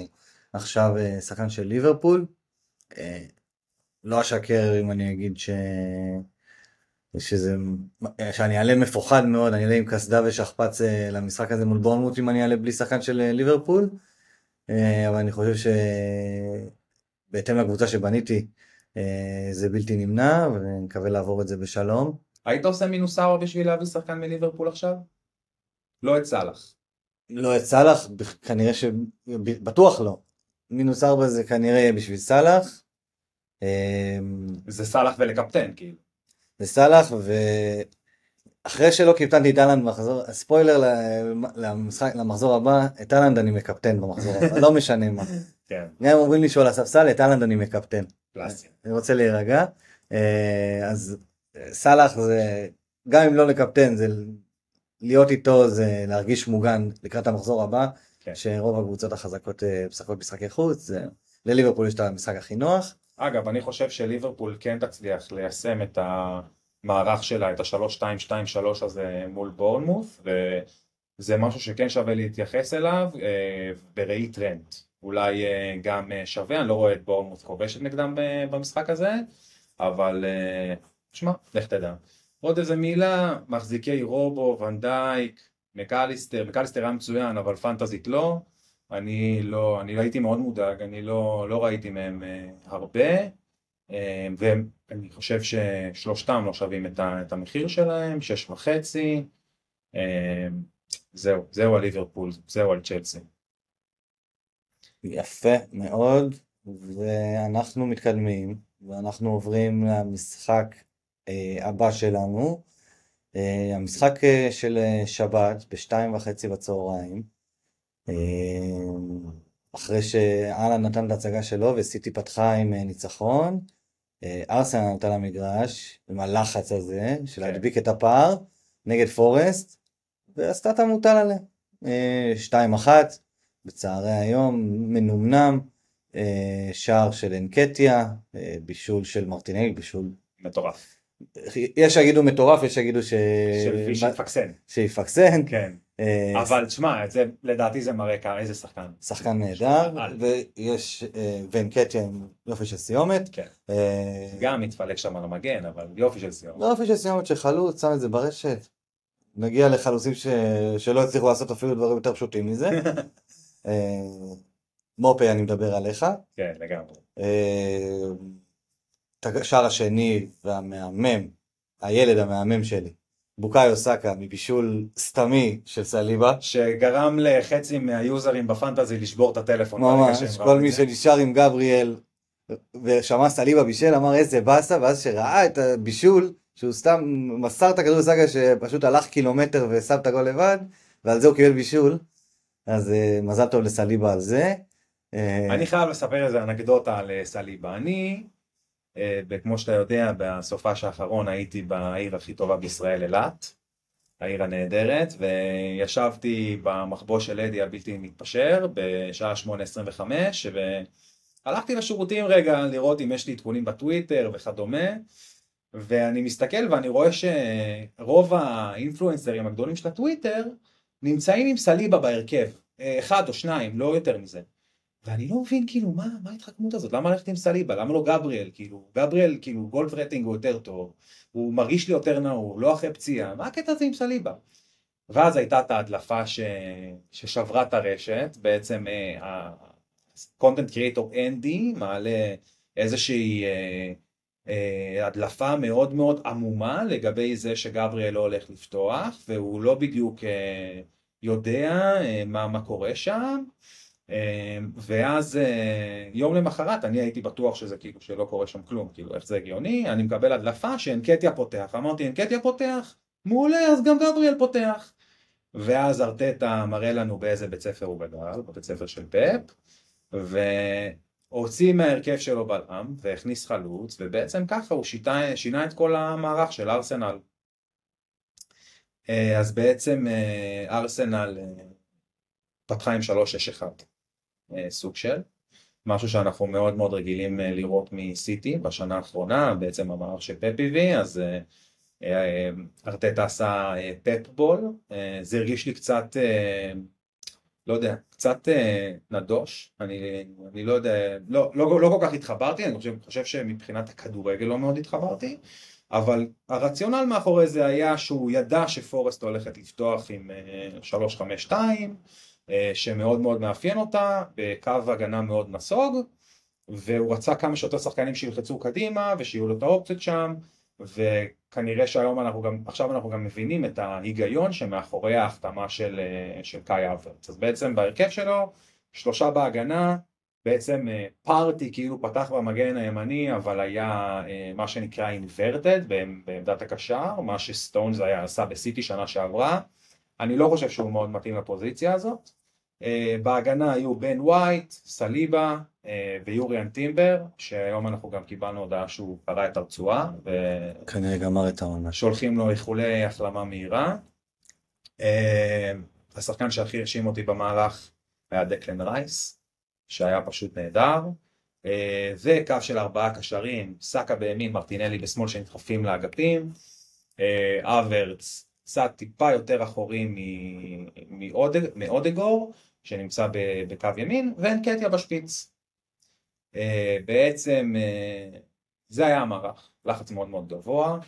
עכשיו שחקן של ליברפול. לא אשקר אם אני אגיד ש... שזה, שאני אעלה מפוחד מאוד, אני אעלה עם קסדה ושכפ"ץ למשחק הזה מול בורנמוט אם אני אעלה בלי שחקן של ליברפול, אבל אני חושב שבהתאם לקבוצה שבניתי, אה, זה בלתי נמנע, ואני מקווה לעבור את זה בשלום. היית עושה מינוס ארבע בשביל להביא שחקן מליברפול עכשיו? לא את סאלח. לא את סאלח, כנראה ש... בטוח לא. מינוס ארבע זה כנראה יהיה בשביל סאלח. אה, זה סאלח ולקפטן כאילו. זה סאלח ואחרי שלא קיפטנתי את אהלנד במחזור, ספוילר למשחק, למחזור הבא, את אהלנד אני מקפטן במחזור הבא, לא משנה מה. כן. גם אם אומרים לי שהוא על הספסל, את אהלנד אני מקפטן. אני רוצה להירגע. אה, אז סאלח זה, גם אם לא לקפטן, זה להיות איתו זה להרגיש מוגן לקראת המחזור הבא, כן. שרוב הקבוצות החזקות אה, משחקות משחקי חוץ, לליברפול יש את המשחק הכי נוח. אגב, אני חושב שליברפול כן תצליח ליישם את המערך שלה, את ה-3-2-2-3 הזה מול בורנמוף, וזה משהו שכן שווה להתייחס אליו אה, בראי טרנד. אולי אה, גם שווה, אני לא רואה את בורמוס כובשת נגדם במשחק הזה, אבל שמע, לך תדע. עוד איזה מילה, מחזיקי רובו, ונדייק, מקליסטר, מקליסטר היה מצוין, אבל פנטזית לא. אני לא, אני הייתי מאוד מודאג, אני לא, לא ראיתי מהם הרבה, ואני חושב ששלושתם לא שווים את המחיר שלהם, שש וחצי. זהו, זהו על ליברפול, זהו על צ'לסי. יפה מאוד, ואנחנו מתקדמים, ואנחנו עוברים למשחק אה, הבא שלנו, אה, המשחק אה, של אה, שבת בשתיים וחצי בצהריים, אה, אחרי שאלן נתן את ההצגה שלו וסיטי פתחה עם אה, ניצחון, אה, ארסנל נתן למגרש עם הלחץ הזה של כן. להדביק את הפער נגד פורסט, ועשתה את המוטל עליה, אה, שתיים אחת. בצהרי היום, מנומנם, אה, שער של אנקטיה, אה, בישול של מרטינל, בישול מטורף. יש שיגידו מטורף, יש שיגידו ש... שיפקסן. שיפקסן. כן. אה, אבל תשמע, זה- לדעתי זה מראה כמה, איזה שחקן. שחקן נהדר. ויש אה, ונקטיה עם יופי של סיומת. כן. אה, גם מתפלק שם על המגן, אבל יופי של סיום. יופי של סיומת של חלוץ, שם את זה ברשת. נגיע לחלוצים ש... שלא הצליחו לעשות אפילו דברים יותר פשוטים מזה. אה, מופי, אני מדבר עליך. כן, לגמרי. את השער השני והמהמם, הילד המהמם שלי, בוקאיו סאקה מבישול סתמי של סליבה. שגרם לחצי מהיוזרים בפנטזי לשבור את הטלפון. ממש, כל מי. שנשאר עם גבריאל ושמע סליבה בישל אמר איזה באסה, ואז שראה את הבישול, שהוא סתם מסר את הכדור לסאקה שפשוט הלך קילומטר ושם את הגול לבד, ועל זה הוא קיבל בישול. אז אה, מזל טוב לסליבה על זה. אה, אני חייב לספר איזה אנקדוטה על אה, סליבה. אני, אה, כמו שאתה יודע, בסופש האחרון הייתי בעיר הכי טובה בישראל, אילת, העיר הנהדרת, וישבתי במחבוא של אדי הבלתי מתפשר בשעה 8:25, והלכתי לשירותים רגע לראות אם יש לי עדכונים בטוויטר וכדומה, ואני מסתכל ואני רואה שרוב האינפלואנסרים הגדולים של הטוויטר נמצאים עם סליבה בהרכב, אה, אחד או שניים, לא יותר מזה. ואני לא מבין כאילו מה, מה ההתחכמות הזאת, למה ללכת עם סליבה, למה לא גבריאל, כאילו, גבריאל כאילו גולף רייטינג הוא יותר טוב, הוא מרגיש לי יותר נאור, לא אחרי פציעה, מה הקטע הזה עם סליבה? ואז הייתה את ההדלפה ש... ששברה את הרשת, בעצם ה-content creator אנדי מעלה איזושהי אה, אה, הדלפה מאוד מאוד עמומה לגבי זה שגבריאל לא הולך לפתוח, והוא לא בדיוק אה, יודע אה, מה, מה קורה שם. אה, ואז אה, יום למחרת אני הייתי בטוח שזה כאילו שלא קורה שם כלום, כאילו איך זה הגיוני, אני מקבל הדלפה שאנקטיה פותח, אמרתי אנקטיה פותח, מעולה אז גם גבריאל פותח. ואז ארטטה מראה לנו באיזה בית ספר הוא גדל, בבית ספר של פפ, והוציא מההרכב שלו בלם והכניס חלוץ, ובעצם ככה הוא שיטה, שינה את כל המערך של ארסנל. אה, אז בעצם אה, ארסנל פתחה עם 3-6-1 אה, סוג של, משהו שאנחנו מאוד מאוד רגילים אה, לראות מסיטי בשנה האחרונה, בעצם המערך של הביא, אז אה, אה, ארטטה עשה אה, פפ בול, אה, זה הרגיש לי קצת, אה, לא יודע, קצת אה, נדוש, אני, אני לא יודע, לא, לא, לא כל כך התחברתי, אני חושב, חושב שמבחינת הכדורגל לא מאוד התחברתי, אבל הרציונל מאחורי זה היה שהוא ידע שפורסט הולכת לפתוח עם אה, 3-5-2, אה, שמאוד מאוד מאפיין אותה, בקו הגנה מאוד נסוג, והוא רצה כמה שיותר שחקנים שילחצו קדימה ושיהיו לו את האופציות שם, וכנראה שהיום אנחנו גם, עכשיו אנחנו גם מבינים את ההיגיון שמאחורי ההחתמה של, אה, של קאי אברץ. אז בעצם בהרכב שלו, שלושה בהגנה, בעצם אה, פארטי כאילו פתח במגן הימני, אבל היה אה, מה שנקרא inverted בעמדת הקשר, מה שסטונס היה עשה בסיטי שנה שעברה. אני לא חושב שהוא מאוד מתאים לפוזיציה הזאת. אה, בהגנה היו בן ווייט, סליבה אה, ויוריאן טימבר, שהיום אנחנו גם קיבלנו הודעה שהוא קרע את הרצועה, כנראה גמר את העונה. ושולחים לו איחולי החלמה מהירה. אה, השחקן שהכי הרשים אותי במהלך היה דקלן רייס, שהיה פשוט נהדר. וקו של ארבעה קשרים, סאקה בימין, מרטינלי בשמאל שנדחפים לאגפים. אברץ קצת טיפה יותר אחורי מאודגור, שנמצא בקו ימין, ואנקטיה בשפיץ. אה, בעצם אה, זה היה המערך, לחץ מאוד מאוד גבוה,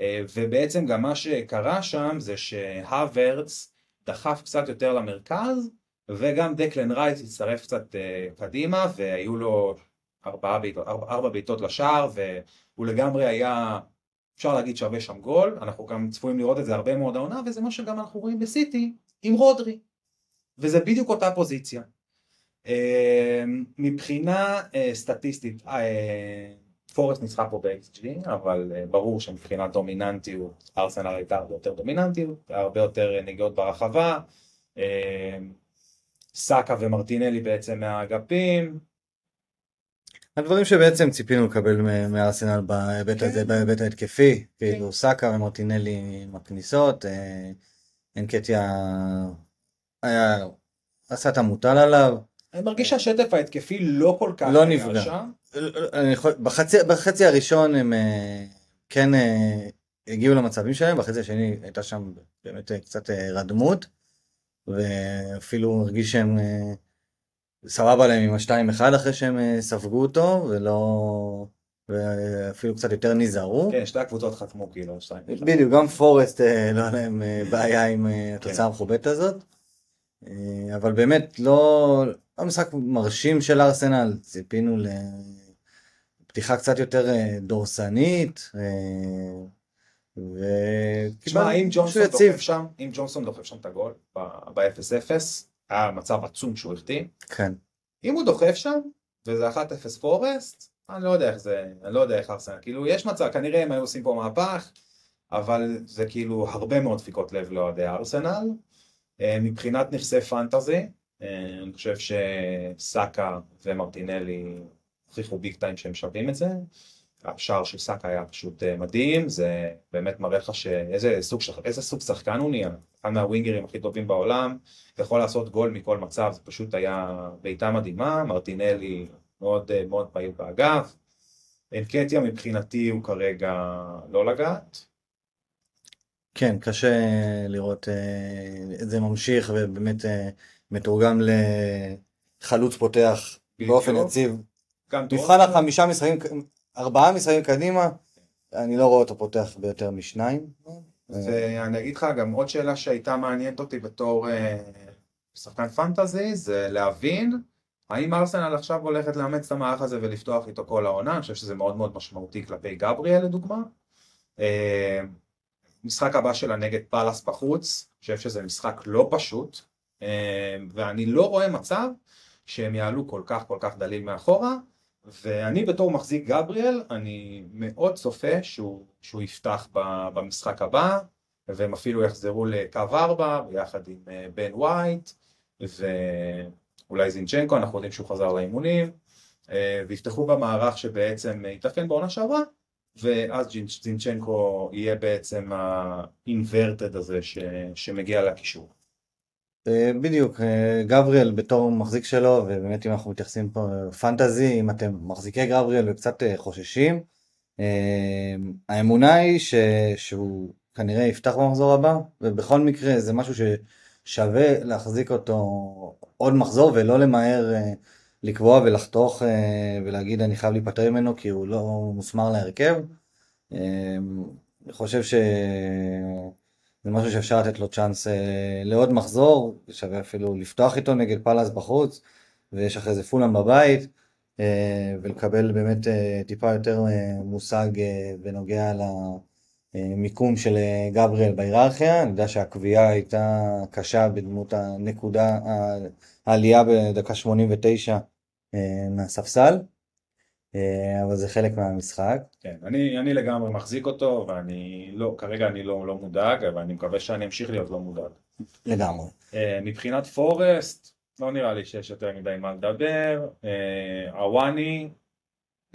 אה, ובעצם גם מה שקרה שם זה שהוורץ דחף קצת יותר למרכז, וגם דקלן רייס הצטרף קצת קדימה, והיו לו ארבעה בעיטות, ארבע, ארבע בעיטות לשער, והוא לגמרי היה, אפשר להגיד שווה שם גול, אנחנו גם צפויים לראות את זה הרבה מאוד העונה, וזה מה שגם אנחנו רואים בסיטי עם רודרי, וזה בדיוק אותה פוזיציה. אה, מבחינה אה, סטטיסטית, אה, פורסט ניצחה פה ב-XG, אבל אה, ברור שמבחינת דומיננטיות, ארסנל הייתה הרבה יותר דומיננטיות, הרבה יותר נגיעות ברחבה, אה, סאקה ומרטינלי בעצם מהאגפים, הדברים שבעצם ציפינו לקבל מארסנל בהיבט הזה, כן. בהיבט ההתקפי, כאילו סאקה ומרטינלי עם הכניסות, אה, אנקטיה היה, עשה את המוטל עליו, אני מרגיש שהשטף ההתקפי לא כל כך לא נפגע. שם. אני יכול, בחצי, בחצי הראשון הם אה, כן אה, הגיעו למצבים שלהם, בחצי השני הייתה שם באמת אה, קצת רדמות. ואפילו הרגיש שהם סבבה להם עם השתיים אחד אחרי שהם ספגו אותו, ולא... ואפילו קצת יותר נזהרו. כן, שתי הקבוצות חתמו כאילו, שתיים. בדיוק, גם פורסט לא היה להם בעיה עם אה, כן. התוצאה המכובדת הזאת. אה, אבל באמת לא, לא משחק מרשים של ארסנל, ציפינו לפתיחה קצת יותר אה, דורסנית. אה, ו... תשמע, אם ג'ונסון. דוחף שם, אם ג'ונסון דוחף שם את הגול ב-0-0, היה מצב עצום שהוא החטיא. כן. אם הוא דוחף שם, וזה 1-0 פורסט, אני לא יודע איך זה, אני לא יודע איך ארסנל, כאילו יש מצב, כנראה הם היו עושים פה מהפך, אבל זה כאילו הרבה מאוד דפיקות לב לאוהדי ארסנל. אה, מבחינת נכסי פנטזי, אה, אני חושב שסאקה ומרטינלי הוכיחו ביג טיים שהם שווים את זה. השער של סאקה היה פשוט אה, מדהים, זה באמת מראה לך שאיזה סוג, איזה סוג שחקן הוא נהיה, אחד מהווינגרים הכי טובים בעולם, יכול לעשות גול מכל מצב, זה פשוט היה בעיטה מדהימה, מרטינלי מאוד מאוד פעיל באגף, אנקטיה מבחינתי הוא כרגע לא לגעת, כן, קשה לראות אה, את זה ממשיך ובאמת אה, מתורגם לחלוץ פותח. באופן יציב. מבחן החמישה משחקים, ארבעה משחקים קדימה, אני לא רואה אותו פותח ביותר משניים. אה, ואני אגיד לך גם עוד שאלה שהייתה מעניינת אותי בתור אה, שחקן פנטזי, זה להבין האם ארסנל עכשיו הולכת לאמץ את המערך הזה ולפתוח איתו כל העונה, אני חושב שזה מאוד מאוד משמעותי כלפי גבריאל לדוגמה. אה, משחק הבא שלה נגד פאלאס בחוץ, אני חושב שזה משחק לא פשוט, אה, ואני לא רואה מצב שהם יעלו כל כך כל כך דליל מאחורה, ואני בתור מחזיק גבריאל, אני מאוד צופה שהוא, שהוא יפתח במשחק הבא, והם אפילו יחזרו לקו 4 ביחד עם אה, בן וייט, ואולי זינצ'נקו, אנחנו יודעים שהוא חזר לאימונים, אה, ויפתחו במערך שבעצם התאפיין בעונה שעברה, ואז זינצ'נקו יהיה בעצם ה-inverted הזה ש, שמגיע לקישור. אה, בדיוק, אה, גבריאל בתור מחזיק שלו, ובאמת אם אנחנו מתייחסים פה פנטזי, אם אתם מחזיקי גבריאל וקצת אה, חוששים, אה, האמונה היא ש... שהוא כנראה יפתח במחזור הבא, ובכל מקרה זה משהו ששווה להחזיק אותו עוד מחזור ולא למהר אה, לקבוע ולחתוך אה, ולהגיד אני חייב להיפטר ממנו כי הוא לא מוסמר להרכב. אה, אני חושב ש... זה משהו שאפשר לתת לו צ'אנס אה, לעוד מחזור, שווה אפילו לפתוח איתו נגד פאלאס בחוץ, ויש אחרי זה פולאם בבית, ולקבל באמת טיפה יותר מושג בנוגע למיקום של גבריאל בהיררכיה. אני יודע שהקביעה הייתה קשה בדמות הנקודה, העלייה בדקה 89 אה, מהספסל, אה, אבל זה חלק מהמשחק. כן, אני, אני לגמרי מחזיק אותו, ואני לא, כרגע אני לא, לא מודאג, אבל אני מקווה שאני אמשיך להיות לא מודאג. לגמרי. אה, מבחינת פורסט, לא נראה לי שיש יותר מדי מה לדבר. אה, הוואני,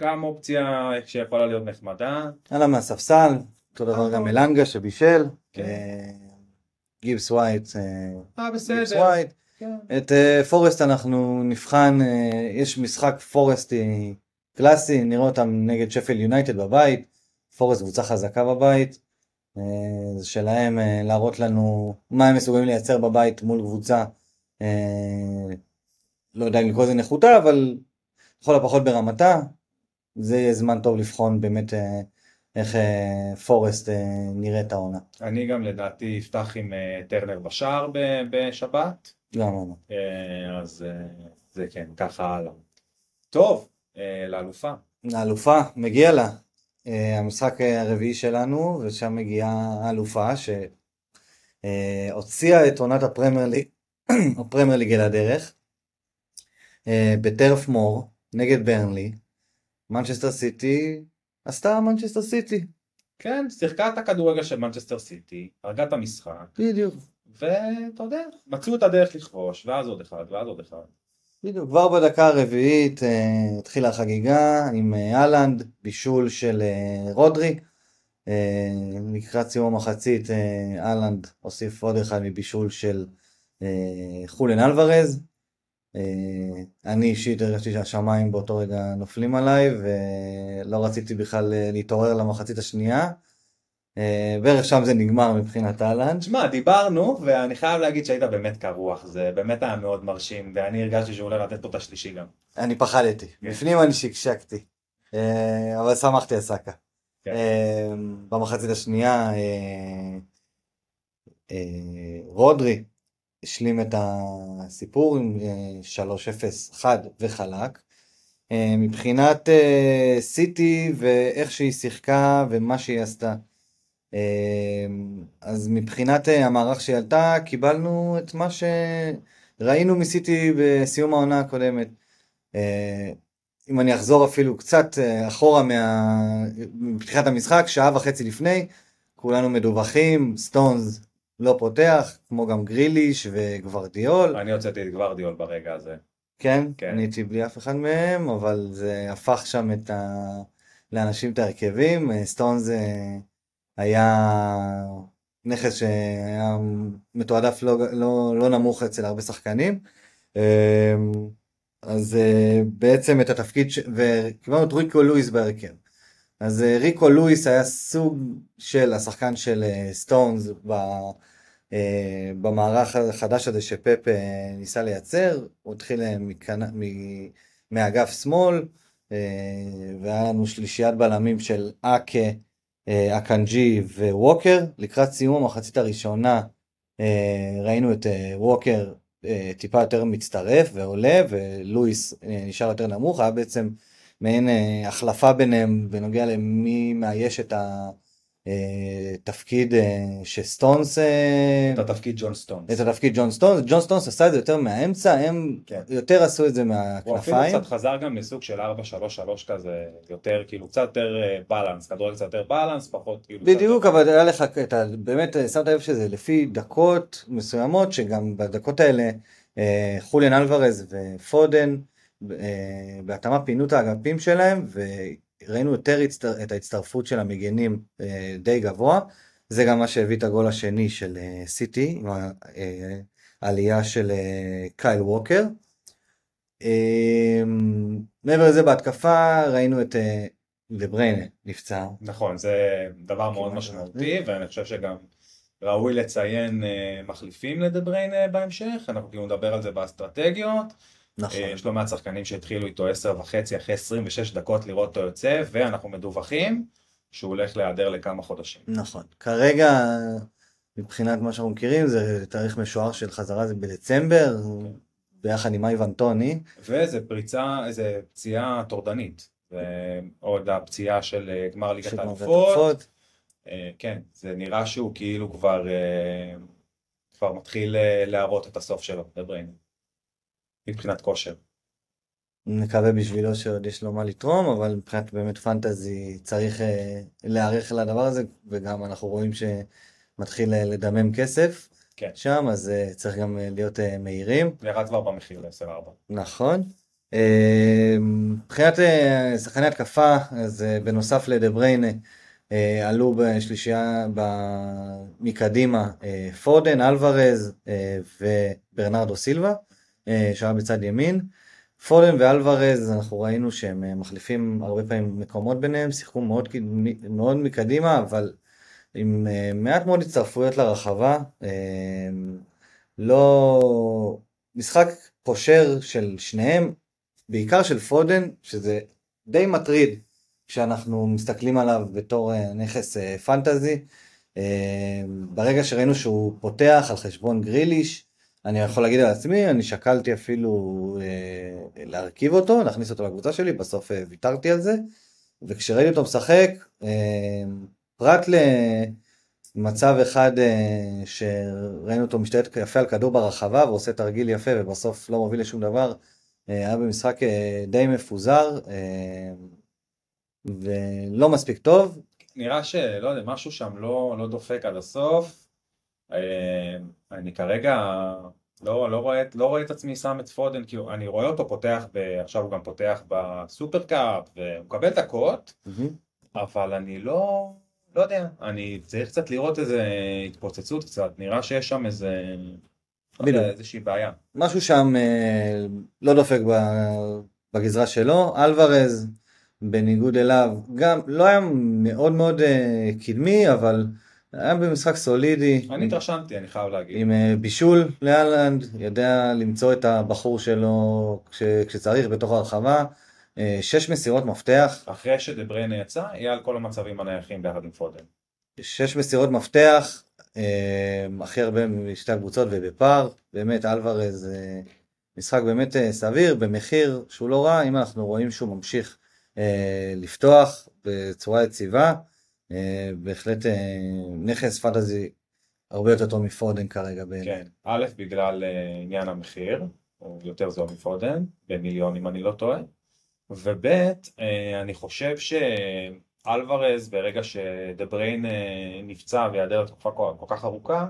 גם אופציה שיכולה להיות נחמדה. הלאה מהספסל, אותו דבר גם אלנגה שבישל, כן. אה, גיבס ווייט, אה, אה, גיבס. ווייט. כן. את אה, פורסט אנחנו נבחן, אה, יש משחק פורסטי קלאסי, נראה אותם נגד שפל יונייטד בבית, פורסט קבוצה חזקה בבית, אה, זה שלהם להראות לנו מה הם מסוגלים לייצר בבית מול קבוצה, לא יודע אם לקרוא לזה נחותה, אבל לכל הפחות ברמתה, זה יהיה זמן טוב לבחון באמת איך פורסט נראית העונה. אני גם לדעתי אפתח עם טרנר בשער בשבת, גם העונה. אה, אז אה, זה כן, ככה הלאה. טוב, אה, לאלופה. האלופה, מגיע לה. אה, המשחק הרביעי שלנו, ושם מגיעה האלופה שהוציאה את עונת הפרמייר ליג, הפרמייר ליג אל הדרך, בטרף מור, נגד ברנלי. מנצ'סטר סיטי עשתה מנצ'סטר סיטי. כן, שיחקה את הכדורגל של מנצ'סטר סיטי, הרגה את המשחק, בדיוק. ואתה יודע, מצאו את הדרך לכבוש, ואז עוד אחד, ואז עוד אחד. בדיוק, כבר בדקה הרביעית אה, התחילה החגיגה עם אה, האלנד, בישול של אה, רודרי. אה, לקראת סיום המחצית אה, אהלנד הוסיף עוד אחד מבישול של אה, חולן אלוורז. אני אישית הרגשתי שהשמיים באותו רגע נופלים עליי ולא רציתי בכלל להתעורר למחצית השנייה. אה, בערך שם זה נגמר מבחינת אהלן. תשמע, דיברנו, ואני חייב להגיד שהיית באמת קרוח, זה באמת היה מאוד מרשים, ואני הרגשתי שהוא הולך לתת פה את השלישי גם. אני פחדתי, כן. בפנים אני שקשקתי, אה, אבל שמחתי על סאקה. כן. אה, במחצית השנייה רודרי השלים את הסיפור עם אה, 3-0 חד וחלק. מבחינת סיטי ואיך שהיא שיחקה ומה שהיא עשתה. אה, אז מבחינת אה, המערך שהיא עלתה, קיבלנו את מה שראינו מסיטי בסיום העונה הקודמת. אה, אם אני אחזור אפילו קצת אה, אחורה מה... מפתיחת המשחק, שעה וחצי לפני, כולנו מדווחים, סטונס לא פותח, כמו גם גריליש וגוורדיאול. אני הוצאתי את גוורדיאול ברגע הזה. כן, כן. אני הייתי בלי אף אחד מהם, אבל זה הפך שם את ה... לאנשים את ההרכבים. סטונס היה נכס שהיה מתועדף לא, לא, לא נמוך אצל הרבה שחקנים. אה, אז אה, בעצם את התפקיד, ש... וקיבלנו את ריקו לואיס בהרכב. אז אה, ריקו לואיס היה סוג של השחקן של אה, סטונס ב... במערך החדש הזה שפפ ניסה לייצר, הוא התחיל מכנ... מ... מאגף שמאל, והיה לנו שלישיית בלמים של אקה, אקנג'י וווקר. לקראת סיום המחצית הראשונה אה, ראינו את אה, ווקר אה, טיפה יותר מצטרף ועולה, ולואיס אה, נשאר יותר נמוך, היה בעצם מעין אה, החלפה ביניהם בנוגע למי מאייש את התפקיד שסטונס, אה, את התפקיד ג'ון סטונס. את התפקיד ג'ון סטונס, ג'ון סטונס עשה את זה יותר מהאמצע, הם כן. יותר עשו את זה הוא אפילו מהכנפיים. קצת חזר גם לסוג של 4-3-3 כזה, יותר כאילו קצת יותר balance, כדורגל קצת יותר balance, פחות כאילו... קצת- בדיוק, אבל היה לך, אתה באמת שמת לב שזה לפי דקות מסוימות, שגם בדקות האלה אה, חוליאן אלוורז ופודן אה, בהתאמה פינו את האגפים שלהם, וראינו יותר הצטר, את ההצטרפות של המגנים אה, די גבוה. זה גם מה שהביא את הגול השני של אה, סיטי, עם אה, העלייה של אה, קייל ווקר. אה, מעבר לזה בהתקפה ראינו את אה, דבריינה נפצע. נכון, זה דבר מאוד משמעותי, ואני חושב שגם ראוי לציין אה, מחליפים לדבריין אה, בהמשך, אנחנו כאילו נדבר על זה באסטרטגיות. נכון. אה, יש לא מעט שחקנים שהתחילו איתו 10 וחצי אחרי 26 דקות לראות אותו יוצא, ואנחנו מדווחים שהוא הולך להיעדר לכמה חודשים. נכון. כרגע, מבחינת מה שאנחנו מכירים, זה תאריך משוער של חזרה זה בדצמבר, ביחד עם אייבן טוני. וזה פריצה, זה פציעה טורדנית. ועוד הפציעה של אה, גמר ליגת של האלופות. אלופות. אה, כן, זה נראה שהוא כאילו כבר, כבר מתחיל להראות את הסוף שלו, דבריין. מבחינת כושר. נקווה בשבילו שעוד יש לו מה לתרום, אבל מבחינת באמת פנטזי צריך אה, להיערך לדבר הזה, וגם אנחנו רואים שמתחיל אה, לדמם כסף כן. שם, אז אה, צריך גם אה, להיות אה, מהירים. ירד כבר במחיר ל-10-4. נכון. אה, מבחינת אה, שחקני התקפה, אז אה, בנוסף לדבריינה, אה, עלו בשלישייה ב- מקדימה אה, פודן, אלוורז אה, וברנרדו סילבה, שהיה בצד ימין. פודן ואלוורז, אנחנו ראינו שהם אה, מחליפים הרבה פעמים מקומות ביניהם, שיחקו מאוד, מאוד מקדימה, אבל עם אה, מעט מאוד הצטרפויות לרחבה. אה, לא... משחק פושר של שניהם, בעיקר של פודן, שזה די מטריד כשאנחנו מסתכלים עליו בתור אה, נכס אה, פנטזי. אה, ברגע שראינו שהוא פותח על חשבון גריליש, אני יכול להגיד על עצמי, אני שקלתי אפילו אה, להרכיב אותו, להכניס אותו לקבוצה שלי, בסוף אה, ויתרתי על זה. וכשראיתי אותו משחק, אה, פרט למצב אחד אה, שראינו אותו משתלט יפה על כדור ברחבה ועושה תרגיל יפה ובסוף לא מוביל לשום דבר, אה, היה במשחק אה, די מפוזר אה, ולא מספיק טוב. נראה שלא יודע, משהו שם לא, לא דופק עד הסוף. אה, אני כרגע לא, לא, רואה, לא רואה את עצמי שם את פודן, כי אני רואה אותו פותח, ב, עכשיו הוא גם פותח בסופר קאפ, והוא מקבל דקות, אבל אני לא, לא יודע, אני צריך קצת לראות איזה התפוצצות קצת, נראה שיש שם איזה, לא בדיוק. איזושהי בעיה. משהו שם אה, לא דופק בגזרה שלו. אלוורז, בניגוד אליו, גם לא היה מאוד מאוד אה, קדמי, אבל היה במשחק סולידי. אני התרשמתי, אני חייב להגיד. עם אה, בישול לאלנד, יודע למצוא את הבחור שלו כש, כשצריך בתוך הרחבה. אה, שש מסירות מפתח. אחרי שדבריינה יצא, יהיה על כל המצבים הנייחים ביחד עם פודן. שש מסירות מפתח, אה, הכי הרבה משתי הקבוצות ובפער. באמת אלוורז משחק באמת סביר, במחיר שהוא לא רע, אם אנחנו רואים שהוא ממשיך לפתוח בצורה יציבה. אה, בהחלט אה, נכס פנטזי הרבה יותר טוב מפודן כרגע בעיניי. כן, א', בגלל אה, עניין המחיר, הוא יותר זול מפודן, במיליון אם אני לא טועה, וב', אני חושב שאלוורז ברגע שדבריין נפצע ויעדר לתקופה כל כך ארוכה,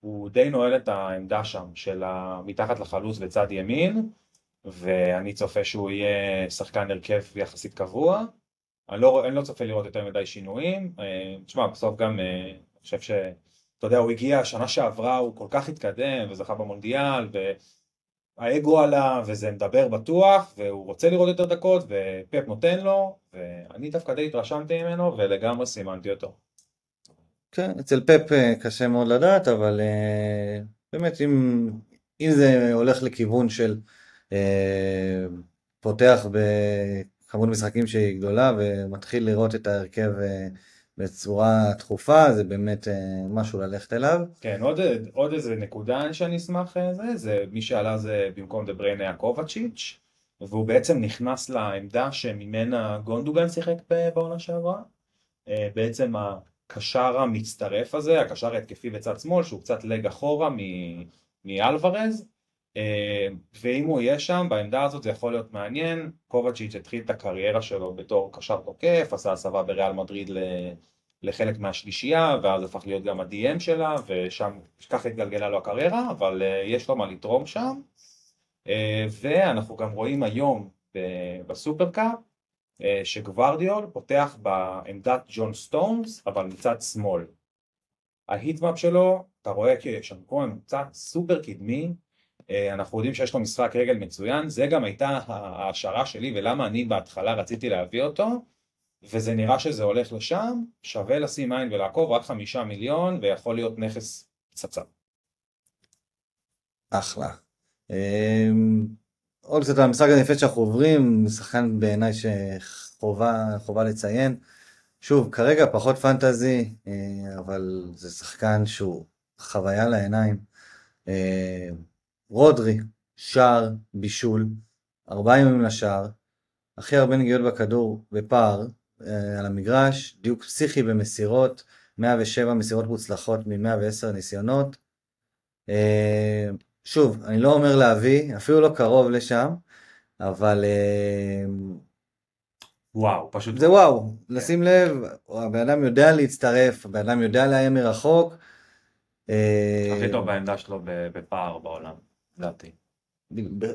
הוא די נועל את העמדה שם של מתחת לחלוץ בצד ימין, ואני צופה שהוא יהיה שחקן הרכב יחסית קבוע, אני לא, אני לא צופה לראות יותר מדי שינויים. אה, תשמע, בסוף גם, אה, אני חושב ש... אתה יודע, הוא הגיע, שנה שעברה הוא כל כך התקדם וזכה במונדיאל, והאגו עלה, וזה מדבר בטוח, והוא רוצה לראות יותר דקות, ופפ נותן לו, ואני דווקא די התרשמתי ממנו, ולגמרי סימנתי אותו. כן, אצל פפ אה, קשה מאוד לדעת, אבל באמת, אם, אם זה הולך לכיוון של פותח כמות משחקים שהיא גדולה ומתחיל לראות את ההרכב אה, בצורה תכופה, זה באמת אה, משהו ללכת אליו. כן, עוד, עוד איזה נקודה שאני אשמח, אה, זה, זה מי שעלה זה במקום דבריין היה קובצ'יץ', והוא בעצם נכנס לעמדה שממנה גונדוגן שיחק בעונה שעברה. בעצם הקשר המצטרף הזה, הקשר ההתקפי בצד שמאל, שהוא קצת לג אחורה מאלוורז, ואם הוא יהיה שם, בעמדה הזאת זה יכול להיות מעניין. קובצ'יץ' התחיל את הקריירה שלו בתור קשר תוקף, עשה הסבה בריאל מדריד לחלק מהשלישייה, ואז הפך להיות גם ה-DM שלה, ושם ככה התגלגלה לו הקריירה, אבל אה, יש לו מה לתרום שם. אה, ואנחנו גם רואים היום בסופרקאפ, שגוורדיאול פותח בעמדת ג'ון סטונס, אבל מצד שמאל. ההיטמאפ שלו, אתה רואה שיש שם קצת סופר קדמי, אה, אנחנו יודעים שיש לו משחק רגל מצוין, זה גם הייתה ההשערה שלי ולמה אני בהתחלה רציתי להביא אותו, וזה נראה שזה הולך לשם, שווה לשים עין ולעקוב, רק חמישה מיליון, ויכול להיות נכס פצצה. אחלה. אמ, עוד קצת על המשחק הנפש שאנחנו עוברים, שחקן בעיניי שחובה לציין. שוב, כרגע פחות פנטזי, אה, אבל זה שחקן שהוא חוויה לעיניים. רודרי, שער, בישול, ארבעה ימים לשער, הכי הרבה נגיעות בכדור בפער אה, על המגרש, דיוק פסיכי במסירות, 107 מסירות מוצלחות מ-110 ניסיונות. אה, שוב, אני לא אומר להביא, אפילו לא קרוב לשם, אבל... אה, וואו, פשוט... זה וואו, כן. לשים לב, הבן אדם יודע להצטרף, הבן אדם יודע לאיים מרחוק. אה, הכי טוב בעמדה שלו בפער בעולם. לדעתי.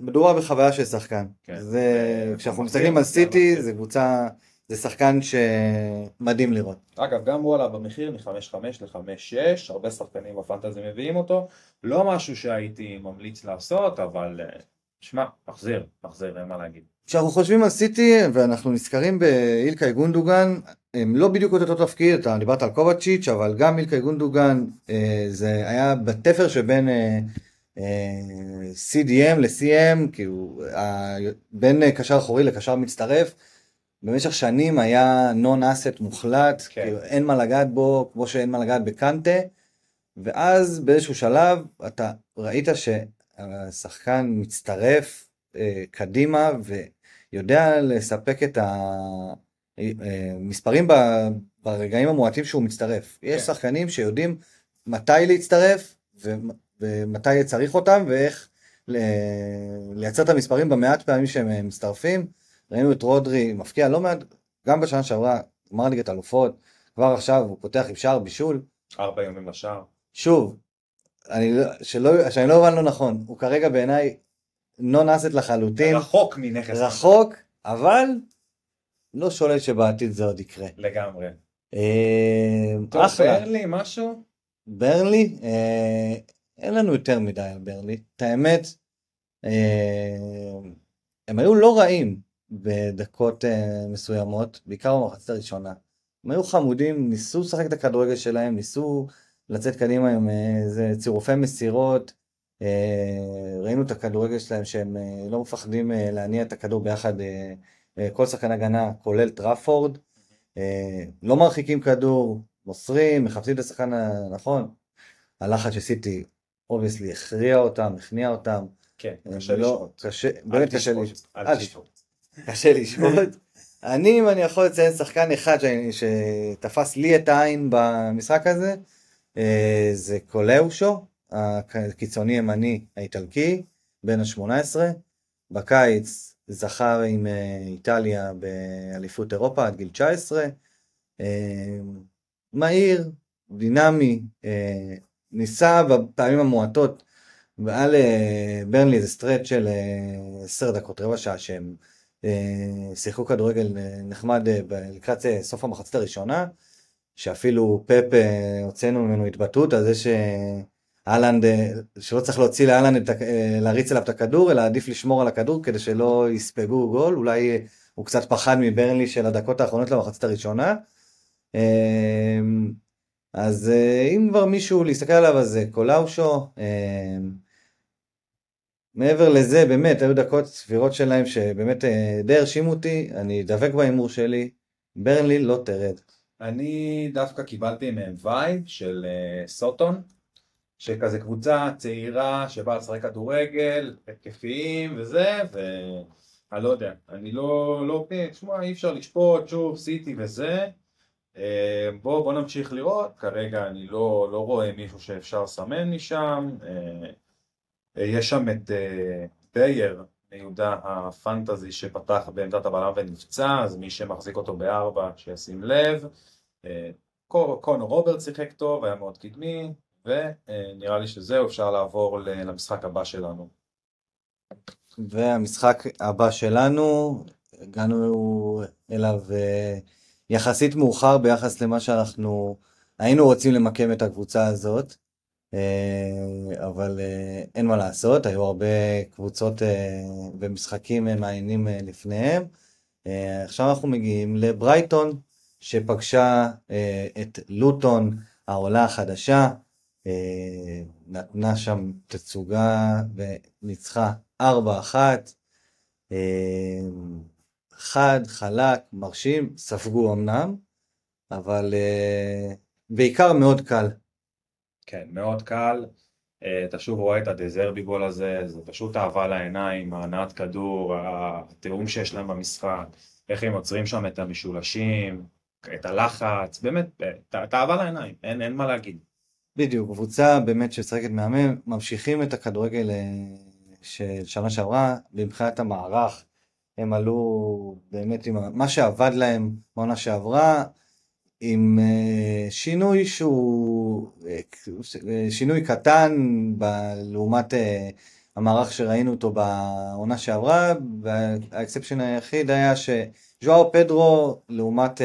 מדובר בחוויה של שחקן. כן. זה, כשאנחנו מסתכלים על סיטי, זה קבוצה, זה שחקן שמדהים לראות. אגב, גם הוא עלה במחיר מ-5-5 ל-5-6, הרבה שחקנים בפנטזי מביאים אותו. לא משהו שהייתי ממליץ לעשות, אבל אה, שמע, מחזיר, מחזיר, אין מה להגיד. כשאנחנו חושבים על סיטי ואנחנו נזכרים באילקאי גונדוגן, הם לא בדיוק אותו תפקיד, אתה דיברת על קובצ'יץ', אבל גם אילקאי גונדוגן אה, זה היה בתפר שבין אה, CDM ל-CM, כאילו, בין קשר אחורי לקשר מצטרף, במשך שנים היה נון אסט מוחלט, כן. כאילו אין מה לגעת בו, כמו שאין מה לגעת בקנטה, ואז באיזשהו שלב אתה ראית שהשחקן מצטרף אה, קדימה ויודע לספק את המספרים אה, ברגעים המועטים שהוא מצטרף. כן. יש שחקנים שיודעים מתי להצטרף, ומתי צריך אותם ואיך לייצר את המספרים במעט פעמים שהם אה, מצטרפים. ראינו את רודרי מפקיע לא מעט, גם בשנה שעברה, גמר ליגת אלופות, כבר עכשיו הוא פותח עם שער בישול. ארבע ימים לשער. שוב, אני לא, שלא, שאני לא הבן לא נכון, הוא כרגע בעיניי נון אסט לחלוטין. רחוק מנכס. רחוק, אבל לא שולל שבעתיד זה עוד יקרה. לגמרי. אה, טוב, ברלי, משהו? ברלי, אה, אין לנו יותר מדי על ברלי. את האמת, אה, הם היו לא רעים. בדקות uh, מסוימות, בעיקר במחצית הראשונה. הם היו חמודים, ניסו לשחק את הכדורגל שלהם, ניסו לצאת קדימה עם איזה צירופי מסירות, ראינו את הכדורגל שלהם שהם לא מפחדים להניע את הכדור ביחד, כל שחקן הגנה, כולל טראפורד, לא מרחיקים כדור, מוסרים, מחפשים את השחקן הנכון. הלחץ של סיטי, obviously, הכריע אותם, הכניע אותם. כן, קשה לא, לשפוט. באמת קשה לשפוט. אל תשפוט. קשה לשפוט. אני, אם אני יכול לציין שחקן אחד שתפס לי את העין במשחק הזה, אה, זה קולאושו, הקיצוני ימני האיטלקי, בן ה-18. בקיץ זכה עם אה, איטליה באליפות אירופה עד גיל 19. אה, מהיר, דינמי, ניסה בפעמים המועטות, והיה לברנלי איזה סטרט של אה, עשר דקות, רבע שעה, שהם אה, שיחקו כדורגל אה, נחמד אה, לקראת אה, סוף המחצית הראשונה, שאפילו פפ אה, הוצאנו ממנו התבטאות על זה שאהלנד, אה, שלא צריך להוציא להאלנד, אה, להריץ אליו את הכדור, אלא עדיף לשמור על הכדור כדי שלא יספגו גול, אולי אה, הוא קצת פחד מברנלי של הדקות האחרונות למחצית הראשונה. אה, אז אה, אם כבר מישהו להסתכל עליו אז זה קולאושו. אה, מעבר לזה באמת היו דקות סבירות שלהם שבאמת אה, די הרשימו אותי, אני דבק בהימור שלי, ברנלי לא תרד. אני דווקא קיבלתי מהם vibe של אה, סאות'המפטון, שכזה קבוצה צעירה שבאה לשחק כדורגל, התקפיים וזה, ואני לא יודע, אני לא, לא תשמע אי אפשר לשפוט, שוב, סיטי וזה, אה, בוא, בוא נמשיך לראות, כרגע אני לא, לא רואה מישהו שאפשר לסמן משם, אה, אה, יש שם את בייר מיהודה הפנטזי שפתח בעמדת הבלם ונפצע, אז מי שמחזיק אותו בארבע שישים לב. קונור רוברט שיחק טוב, היה מאוד קדמי, ונראה לי שזהו, אפשר לעבור למשחק הבא שלנו. והמשחק הבא שלנו, הגענו אליו יחסית מאוחר ביחס למה שאנחנו היינו רוצים למקם את הקבוצה הזאת, אה, אבל אה, אין מה לעשות, היו הרבה קבוצות אה, ומשחקים מעניינים לפניהם. עכשיו אנחנו מגיעים לברייטון, שפגשה את לוטון, העולה החדשה, נתנה שם תצוגה וניצחה 4-1. חד, חלק, מרשים, ספגו אמנם, אבל אה, בעיקר מאוד קל. כן, מאוד קל. אה, אתה שוב רואה את הדזרבי גול הזה, זה פשוט אהבה לעיניים, ההנעת כדור, התיאום שיש להם במשחק, איך הם עוצרים שם את המשולשים, את הלחץ, באמת, אה, את האהבה לעיניים, אין, אין מה להגיד. בדיוק, קבוצה באמת שמשחקת מהמם, ממשיכים את הכדורגל של שנה שעברה, מבחינת המערך, הם עלו באמת עם מה שעבד להם בעונה שעברה, עם אה, שינוי שהוא אה, אה, שינוי קטן ב- לעומת המערך שראינו אותו בעונה שעברה, והאקספשן היחיד היה שז'ואר פדרו לעומת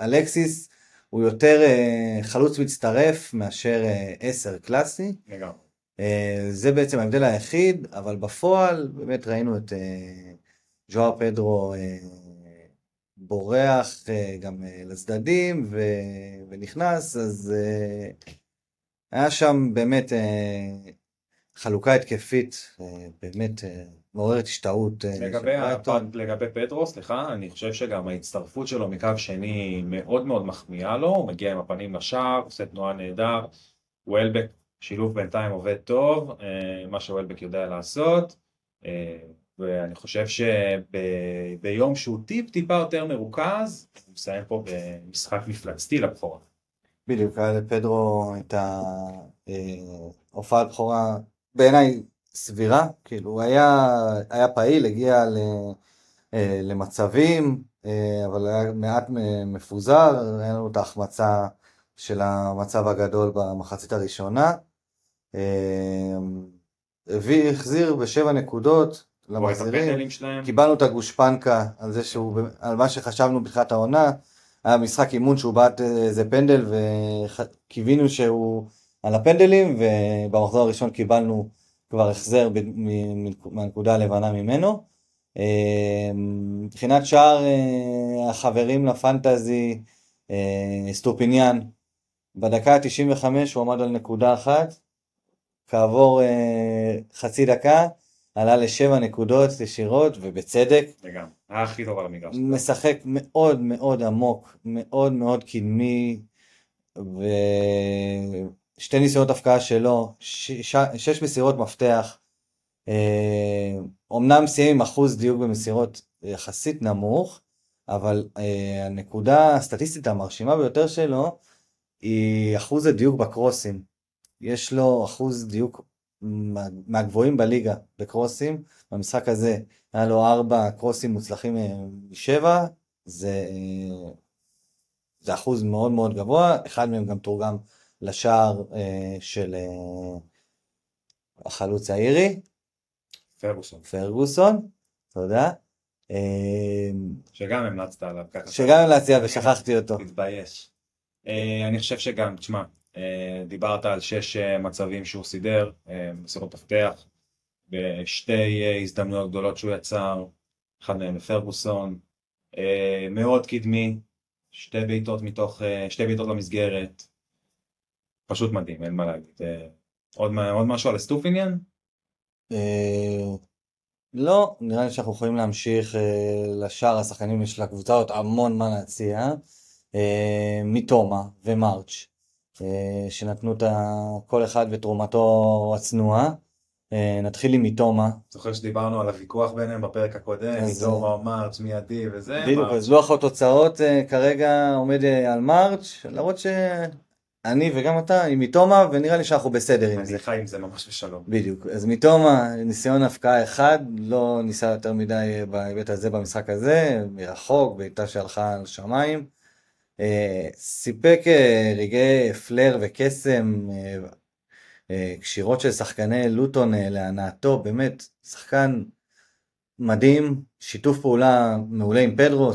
אלקסיס הוא יותר אה, חלוץ מצטרף מאשר עשר קלאסי. לגמרי. זה בעצם ההבדל היחיד, אבל בפועל באמת ראינו את ז'ואר פדרו אה, בורח אה, גם אה, לצדדים ו... ונכנס, אז היה שם באמת חלוקה התקפית באמת מעוררת השתאות לגבי. לגבי פדרו, סליחה, אני חושב שגם ההצטרפות שלו מקו שני מאוד מאוד מחמיאה לו, הוא מגיע עם הפנים לשער, עושה תנועה נהדר, וולבק, שילוב בינתיים עובד טוב, מה שוולבק יודע לעשות, ואני חושב שביום שהוא טיפ טיפה יותר מרוכז, הוא מסיים פה במשחק מפלצתי לבכורה. בדיוק, היה לפדרו את ההופעת בכורה בעיניי סבירה, כאילו הוא היה, היה פעיל, הגיע ל, אה, למצבים, אה, אבל היה מעט מפוזר, היה לנו את ההחמצה של המצב הגדול במחצית הראשונה. אה, הביא, החזיר בשבע נקודות למחזירים. קיבלנו את הגושפנקה על זה שהוא, על מה שחשבנו בתחילת העונה, היה משחק אימון שהוא בעט איזה פנדל וקיווינו שהוא על הפנדלים ובמחזור הראשון קיבלנו כבר החזר ב- מהנקודה הלבנה ממנו. אה, מבחינת שאר אה, החברים לפנטזי, אה, אסטופיניאן, בדקה ה-95 הוא עמד על נקודה אחת, כעבור חצי דקה עלה לשבע נקודות ישירות, ובצדק. וגם, היה הכי טוב על המגרש. משחק מאוד מאוד עמוק, מאוד מאוד קדמי, ושתי ניסיונות הפקעה שלו, ש... ש... שש מסירות מפתח. אומנם אה, סיים עם אחוז דיוק במסירות יחסית נמוך, אבל אה, הנקודה הסטטיסטית המרשימה ביותר שלו היא אחוז הדיוק בקרוסים. יש לו אחוז דיוק מהגבוהים בליגה בקרוסים. במשחק הזה היה לו ארבע קרוסים מוצלחים אה, משבע, זה, זה אחוז מאוד מאוד גבוה, אחד מהם גם תורגם לשער של החלוץ האירי. פרגוסון. פרגוסון, תודה. אמ, שגם המלצת עליו ככה. שגם המלצתי עליו ושכחתי אותו. תתבייש. אה, אני חושב שגם, תשמע, אה, דיברת על שש אה, מצבים שהוא סידר, מסירות מפתח, בשתי הזדמנויות גדולות שהוא יצר, אחד מהם לפרגוסון, מאוד קדמי, שתי בעיטות מתוך, שתי בעיטות למסגרת, פשוט מדהים, אין מה להגיד. עוד, עוד משהו על אסטופיניאן? אה, לא, נראה לי שאנחנו יכולים להמשיך אה, לשאר השחקנים של הקבוצה, עוד המון מה להציע. אה, מתומה ומרץ', שנתנו את כל אחד ותרומתו הצנועה. נתחיל עם מתומה. זוכר שדיברנו על הוויכוח ביניהם בפרק הקודם, מתומה או מרץ' מיידי וזה. בדיוק, אז לוח התוצאות כרגע עומד על מרץ', למרות ש... אני וגם אתה עם מתומה, ונראה לי שאנחנו בסדר עם זה. אני חי עם זה ממש בשלום. בדיוק. אז מתומה, ניסיון הפקעה אחד, לא ניסה יותר מדי בהיבט הזה במשחק הזה, מרחוק, בעיטה שהלכה על שמיים. אה, סיפק אה, רגעי פלר וקסם, אה, קשירות של שחקני לוטון להנאתו, באמת, שחקן מדהים, שיתוף פעולה מעולה עם פדרו,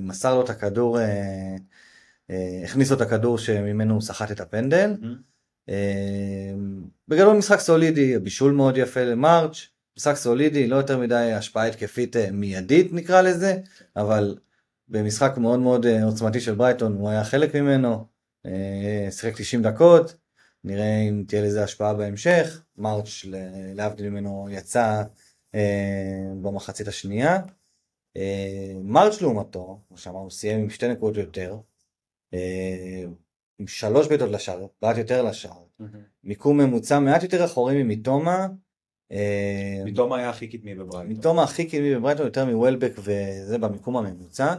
מסר לו את הכדור אה, הכניס לו את הכדור שממנו הוא סחט את הפנדל. Mm-hmm. בגדול משחק סולידי, בישול מאוד יפה למרץ', משחק סולידי, לא יותר מדי השפעה התקפית אה, מיידית נקרא לזה, אבל במשחק מאוד מאוד עוצמתי של ברייטון הוא היה חלק ממנו, שיחק 90 דקות, נראה אם תהיה לזה השפעה בהמשך, מרץ' להבדיל ממנו יצא במחצית השנייה. מרץ' לעומתו, כמו שאמרנו, סיים עם שתי נקודות יותר, אה, עם שלוש בעיטות לשער, בעט יותר לשער, מיקום ממוצע מעט יותר אחורי ממתומה. אה, מיטומה היה הכי קדמי בברייטון. מיטומה הכי קדמי בברייטון יותר מ וולבק וזה במיקום הממוצע.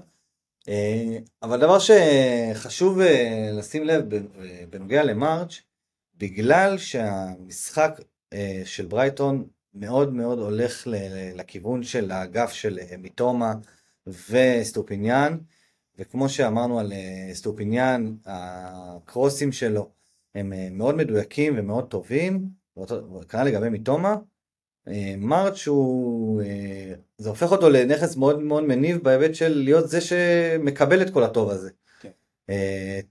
אה, אבל דבר שחשוב לשים לב בנוגע למרץ', בגלל שהמשחק של ברייטון מאוד מאוד הולך לכיוון של האגף של מיטומה ואסטופיניאן, וכמו שאמרנו על אה, אסטופיניאן, הקרוסים שלו הם אה, מאוד מדויקים ומאוד טובים, כנ"ל לגבי מתומה. אה, מרץ' הוא, זה הופך אותו לנכס מאוד מאוד מניב בהיבט של להיות זה שמקבל את כל הטוב הזה. כן.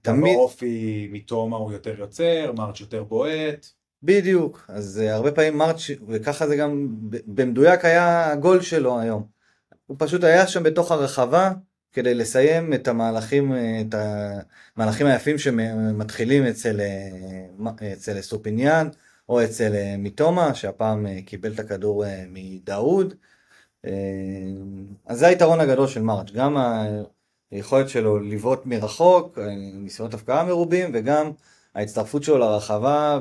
תמיד... באופי מתומה הוא יותר יוצר, מרץ' יותר בועט. בדיוק, אז הרבה פעמים מרץ', וככה זה גם במדויק היה הגול שלו היום. הוא פשוט היה שם בתוך הרחבה, כדי לסיים את המהלכים, את המהלכים היפים שמתחילים אצל, אצל סופיניאן או אצל מיטומה, שהפעם קיבל את הכדור מדאוד. אז זה היתרון הגדול של מרג', גם היכולת שלו לבעוט מרחוק, ניסיונות הפקעה מרובים, וגם ההצטרפות שלו לרחבה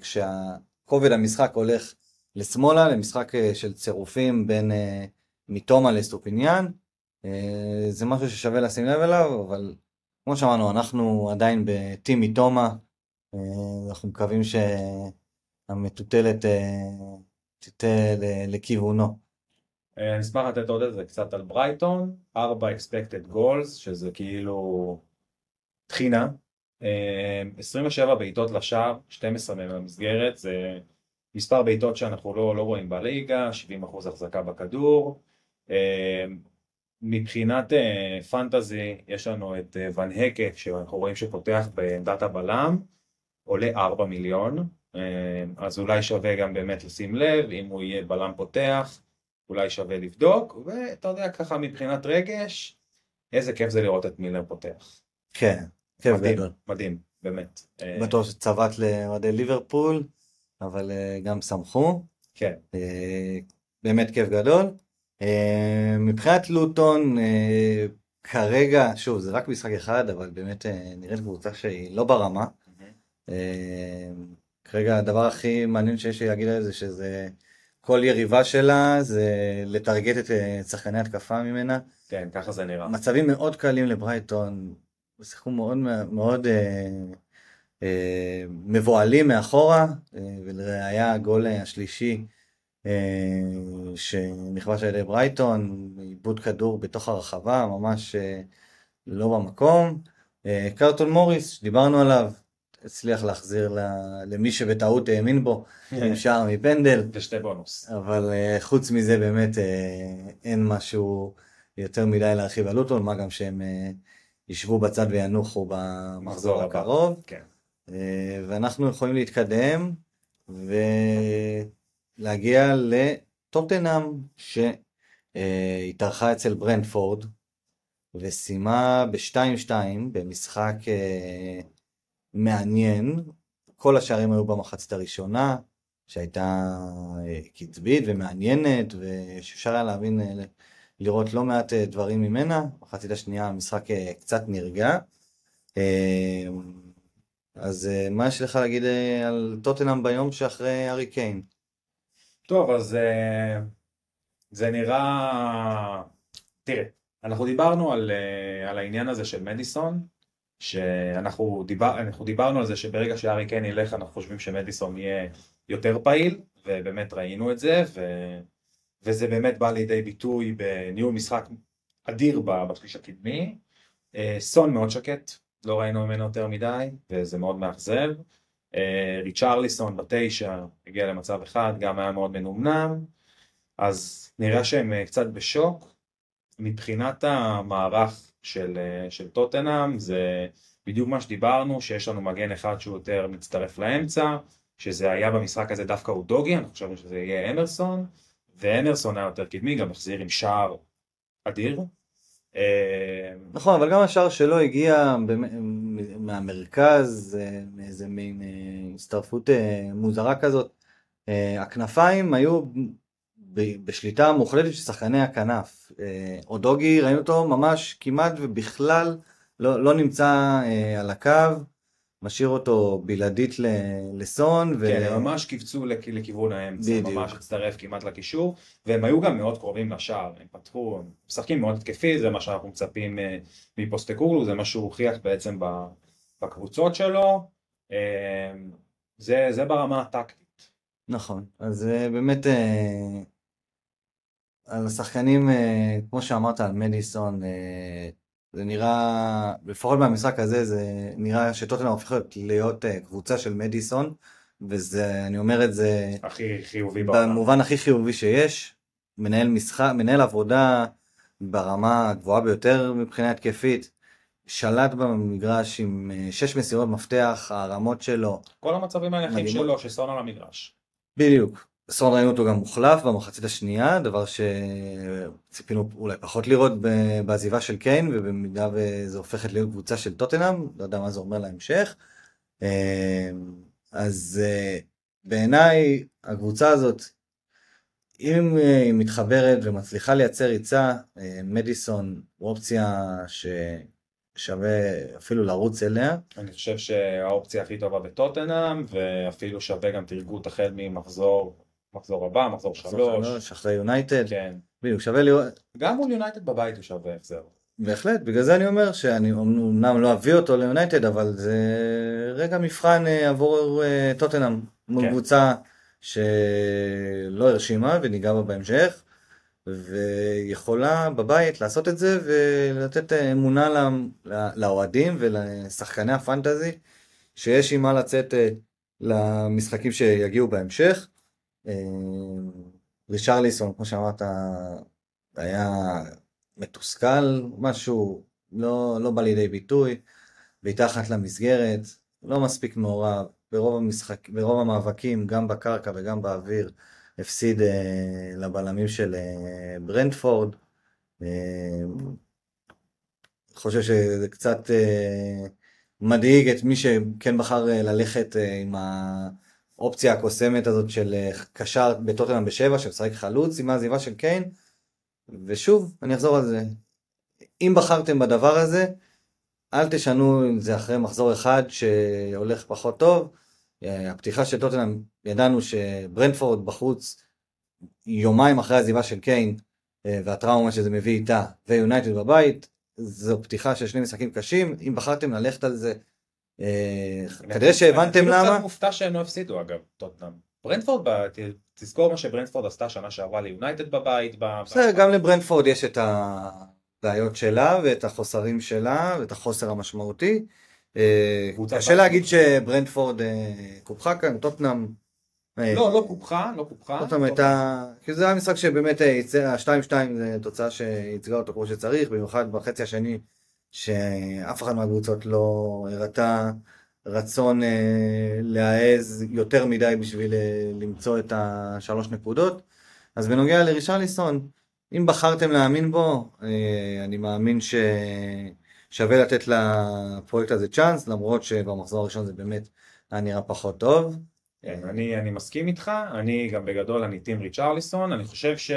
כשכובד המשחק הולך לשמאלה, למשחק של צירופים בין מיטומה לסטופיניאן. אה, זה משהו ששווה לשים לב אליו, אבל כמו שאמרנו, אנחנו עדיין בטים אה, אנחנו מקווים שהמטוטלת אה, תטה לכיוונו. אני אשמח לתת עוד איזה קצת על ברייטון, 4 expected goals, שזה כאילו תחינה, 27 בעיטות לשער, 12 מהם במסגרת, זה מספר בעיטות שאנחנו לא, לא רואים בליגה, 70% החזקה בכדור. מבחינת פנטזי יש לנו את ון הקט שאנחנו רואים שפותח בעמדת הבלם עולה 4 מיליון אז אולי שווה גם באמת לשים לב אם הוא יהיה בלם פותח אולי שווה לבדוק, ואתה יודע ככה מבחינת רגש, איזה כיף זה לראות את מילר פותח. כן, כיף מדהים, גדול. מדהים, באמת. אה, בטוח שצבט לאוהדי ליברפול, אבל אה, גם שמחו. כן, אה, באמת כיף גדול. אה, מבחינת לוטון, אה, כרגע, שוב, זה רק משחק אחד, אבל באמת אה, נראית קבוצה שהיא לא ברמה. אה, כרגע הדבר הכי מעניין שיש לי להגיד על זה, שזה כל יריבה שלה זה לטרגט את אה, שחקני התקפה ממנה. כן, ככה זה נראה. מצבים מאוד קלים לברייטון, שיחקו מאוד מאוד אה, אה, מבוהלים מאחורה, אה, ולראיה הגול השלישי אה, שנכבש על ידי ברייטון, עיבוד כדור בתוך הרחבה, ממש אה, לא במקום. אה, קרטון מוריס, שדיברנו עליו, הצליח להחזיר למי שבטעות האמין בו, עם שער מפנדל. ושתי בונוס. אבל אה, חוץ מזה באמת אה, אין משהו יותר מדי להרחיב על לוטון, מה גם שהם אה, ישבו בצד וינוחו במחזור. הקרוב. כן. ואנחנו יכולים להתקדם ולהגיע לטוטנאם שהתארחה אצל ברנדפורד וסיימה ב-2-2 במשחק מעניין. כל השערים היו במחצית הראשונה, שהייתה אה, קצבית ומעניינת, ושאפשר היה להבין, אה, לראות לא מעט אה, דברים ממנה. מחצית השנייה המשחק קצת נרגע. אז מה יש לך להגיד על טוטנאם ביום שאחרי הארי קיין? טוב, אז זה נראה... תראה, אנחנו דיברנו על, על העניין הזה של מדיסון, שאנחנו דיבר, אנחנו דיברנו על זה שברגע שהארי קיין ילך אנחנו חושבים שמדיסון יהיה יותר פעיל, ובאמת ראינו את זה, ו, וזה באמת בא לידי ביטוי בניהול משחק אדיר בשליש הקדמי. אה, סון מאוד שקט, לא ראינו ממנו יותר מדי, וזה מאוד מאכזב. אה, ריצ'רליסון בתשע הגיע למצב אחד, גם היה מאוד מנומנם, אז נראה שהם אה, קצת בשוק. מבחינת המערך של, אה, של טוטנאם זה בדיוק מה שדיברנו, שיש לנו מגן אחד שהוא יותר מצטרף לאמצע, שזה היה במשחק הזה דווקא אודוגי, אנחנו חשבנו שזה יהיה אמרסון, ואמרסון היה יותר קדמי, גם החזיר עם שער אדיר. אה, נכון, אבל גם השער שלו הגיע מהמרכז, אה, מאיזה מין הצטרפות מוזרה כזאת. הכנפיים היו בשליטה מוחלטת של שחקני הכנף. אה, אודוגי, ראינו אותו ממש כמעט ובכלל לא, לא נמצא אה, על הקו, משאיר אותו בלעדית לסון. ו... כן, הם ממש קיבצו לכ- לכיוון האמצע, בדיוק. ממש הצטרף כמעט לקישור, והם היו גם מאוד קרובים לשער, הם פתחו, הם משחקים מאוד התקפי, זה מה שאנחנו מצפים אה, מפוסטקוגלו, זה מה שהוא הוכיח בעצם בקבוצות שלו, אה, זה, זה ברמה הטקטית. נכון, אז אה, באמת אה, על השחקנים, אה, כמו שאמרת על מדיסון, אה, זה נראה, לפחות במשחק הזה, זה נראה שטוטנאם הופכת להיות אה, קבוצה של מדיסון, וזה, אני אומר את זה הכי חיובי בעולם. במובן הכי חיובי שיש, מנהל משחק, מנהל עבודה ברמה הגבוהה ביותר מבחינה התקפית, שלט במגרש עם שש מסירות מפתח, הרמות שלו, כל המצבים היחידים. שלו שסון על המגרש. בדיוק. סון ראינו אותו גם מוחלף במחצית השנייה, דבר שציפינו אולי פחות לראות בעזיבה של קיין, ובמידה וזה הופכת להיות קבוצה של טוטנאם, לא יודע מה זה אומר להמשך. אה, אז אה, בעיניי הקבוצה הזאת, אם אה, היא מתחברת ומצליחה לייצר ריצה, מדיסון הוא אופציה ששווה אפילו לרוץ אליה. אני חושב שהאופציה הכי טובה בטוטנאם, ואפילו שווה גם תרגות החל ממחזור, מחזור הבא, מחזור שלוש. אחרי יונייטד, כן. בדיוק, שווה לראות. גם מול יונייטד בבית הוא שווה החזר. בהחלט, בגלל זה אני אומר שאני אמנם לא אביא אותו ליונייטד, אבל זה רגע מבחן אה, עבור אה, טוטנאם, מול כן. קבוצה שלא הרשימה וניגע בה בהמשך, ויכולה בבית לעשות את זה ולתת אה, אמונה לאוהדים ולשחקני הפנטזי, שיש עם מה לצאת אה, למשחקים שיגיעו בהמשך. אה, רישרליסון, כמו שאמרת, היה מתוסכל, משהו לא, לא בא לידי ביטוי, בעיטה אחת למסגרת, לא מספיק מעורב, ברוב, המשחק, ברוב המאבקים, גם בקרקע וגם באוויר, הפסיד לבלמים של ברנדפורד. חושב שזה קצת מדאיג את מי שכן בחר ללכת עם האופציה הקוסמת הזאת של קשר בטוטנאם בשבע, שמשחק חלוץ עם העזיבה של קיין. ושוב, אני אחזור על זה. אם בחרתם בדבר הזה, אל תשנו אם זה אחרי מחזור אחד שהולך פחות טוב. אה, הפתיחה של טוטנאם, ידענו שברנדפורד בחוץ יומיים אחרי העזיבה של קיין אה, והטראומה שזה מביא איתה, ויונייטד בבית, זו פתיחה של שני משחקים קשים. אם בחרתם ללכת על זה, אה, כנראה שהבנתם למה. אני קצת מופתע שהם לא הפסידו אגב, טוטנאם. ברנדפורד, תזכור מה שברנדפורד עשתה שנה שעברה ליונייטד בבית. בסדר, גם לברנדפורד יש את הבעיות שלה ואת החוסרים שלה ואת החוסר המשמעותי. אה, קשה להגיד שברנדפורד אה, קופחה כאן, טוטנאם. אה, לא, לא קופחה, לא קופחה. טוטנאם הייתה, כי זה היה משחק שבאמת, ה-2-2 זה תוצאה שייצגה אותו כמו שצריך, במיוחד בחצי השני, שאף אחד מהקבוצות לא הראתה. רצון אה, להעז יותר מדי בשביל אה, למצוא את השלוש נקודות. אז בנוגע לרישרליסון, אם בחרתם להאמין בו, אה, אני מאמין ששווה לתת לפרויקט הזה צ'אנס, למרות שבמחזור הראשון זה באמת היה נראה פחות טוב. כן, אני, אני מסכים איתך, אני גם בגדול אני טים ריצ'רליסון, אני חושב ש...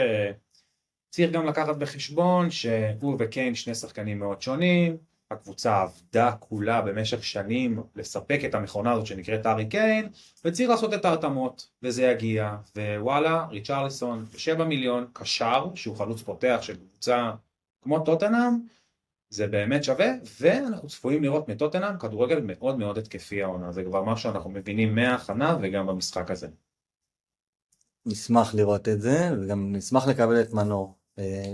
צריך גם לקחת בחשבון שהוא וקיין שני שחקנים מאוד שונים, הקבוצה עבדה כולה במשך שנים לספק את המכונה הזאת שנקראת ארי קיין וצריך לעשות את ההתאמות וזה יגיע ווואלה ריצ'רליסון בשבע מיליון קשר שהוא חלוץ פותח של קבוצה כמו טוטנאם זה באמת שווה ואנחנו צפויים לראות מטוטנאם כדורגל מאוד מאוד התקפי העונה זה כבר משהו שאנחנו מבינים מההכנה וגם במשחק הזה. נשמח לראות את זה וגם נשמח לקבל את מנור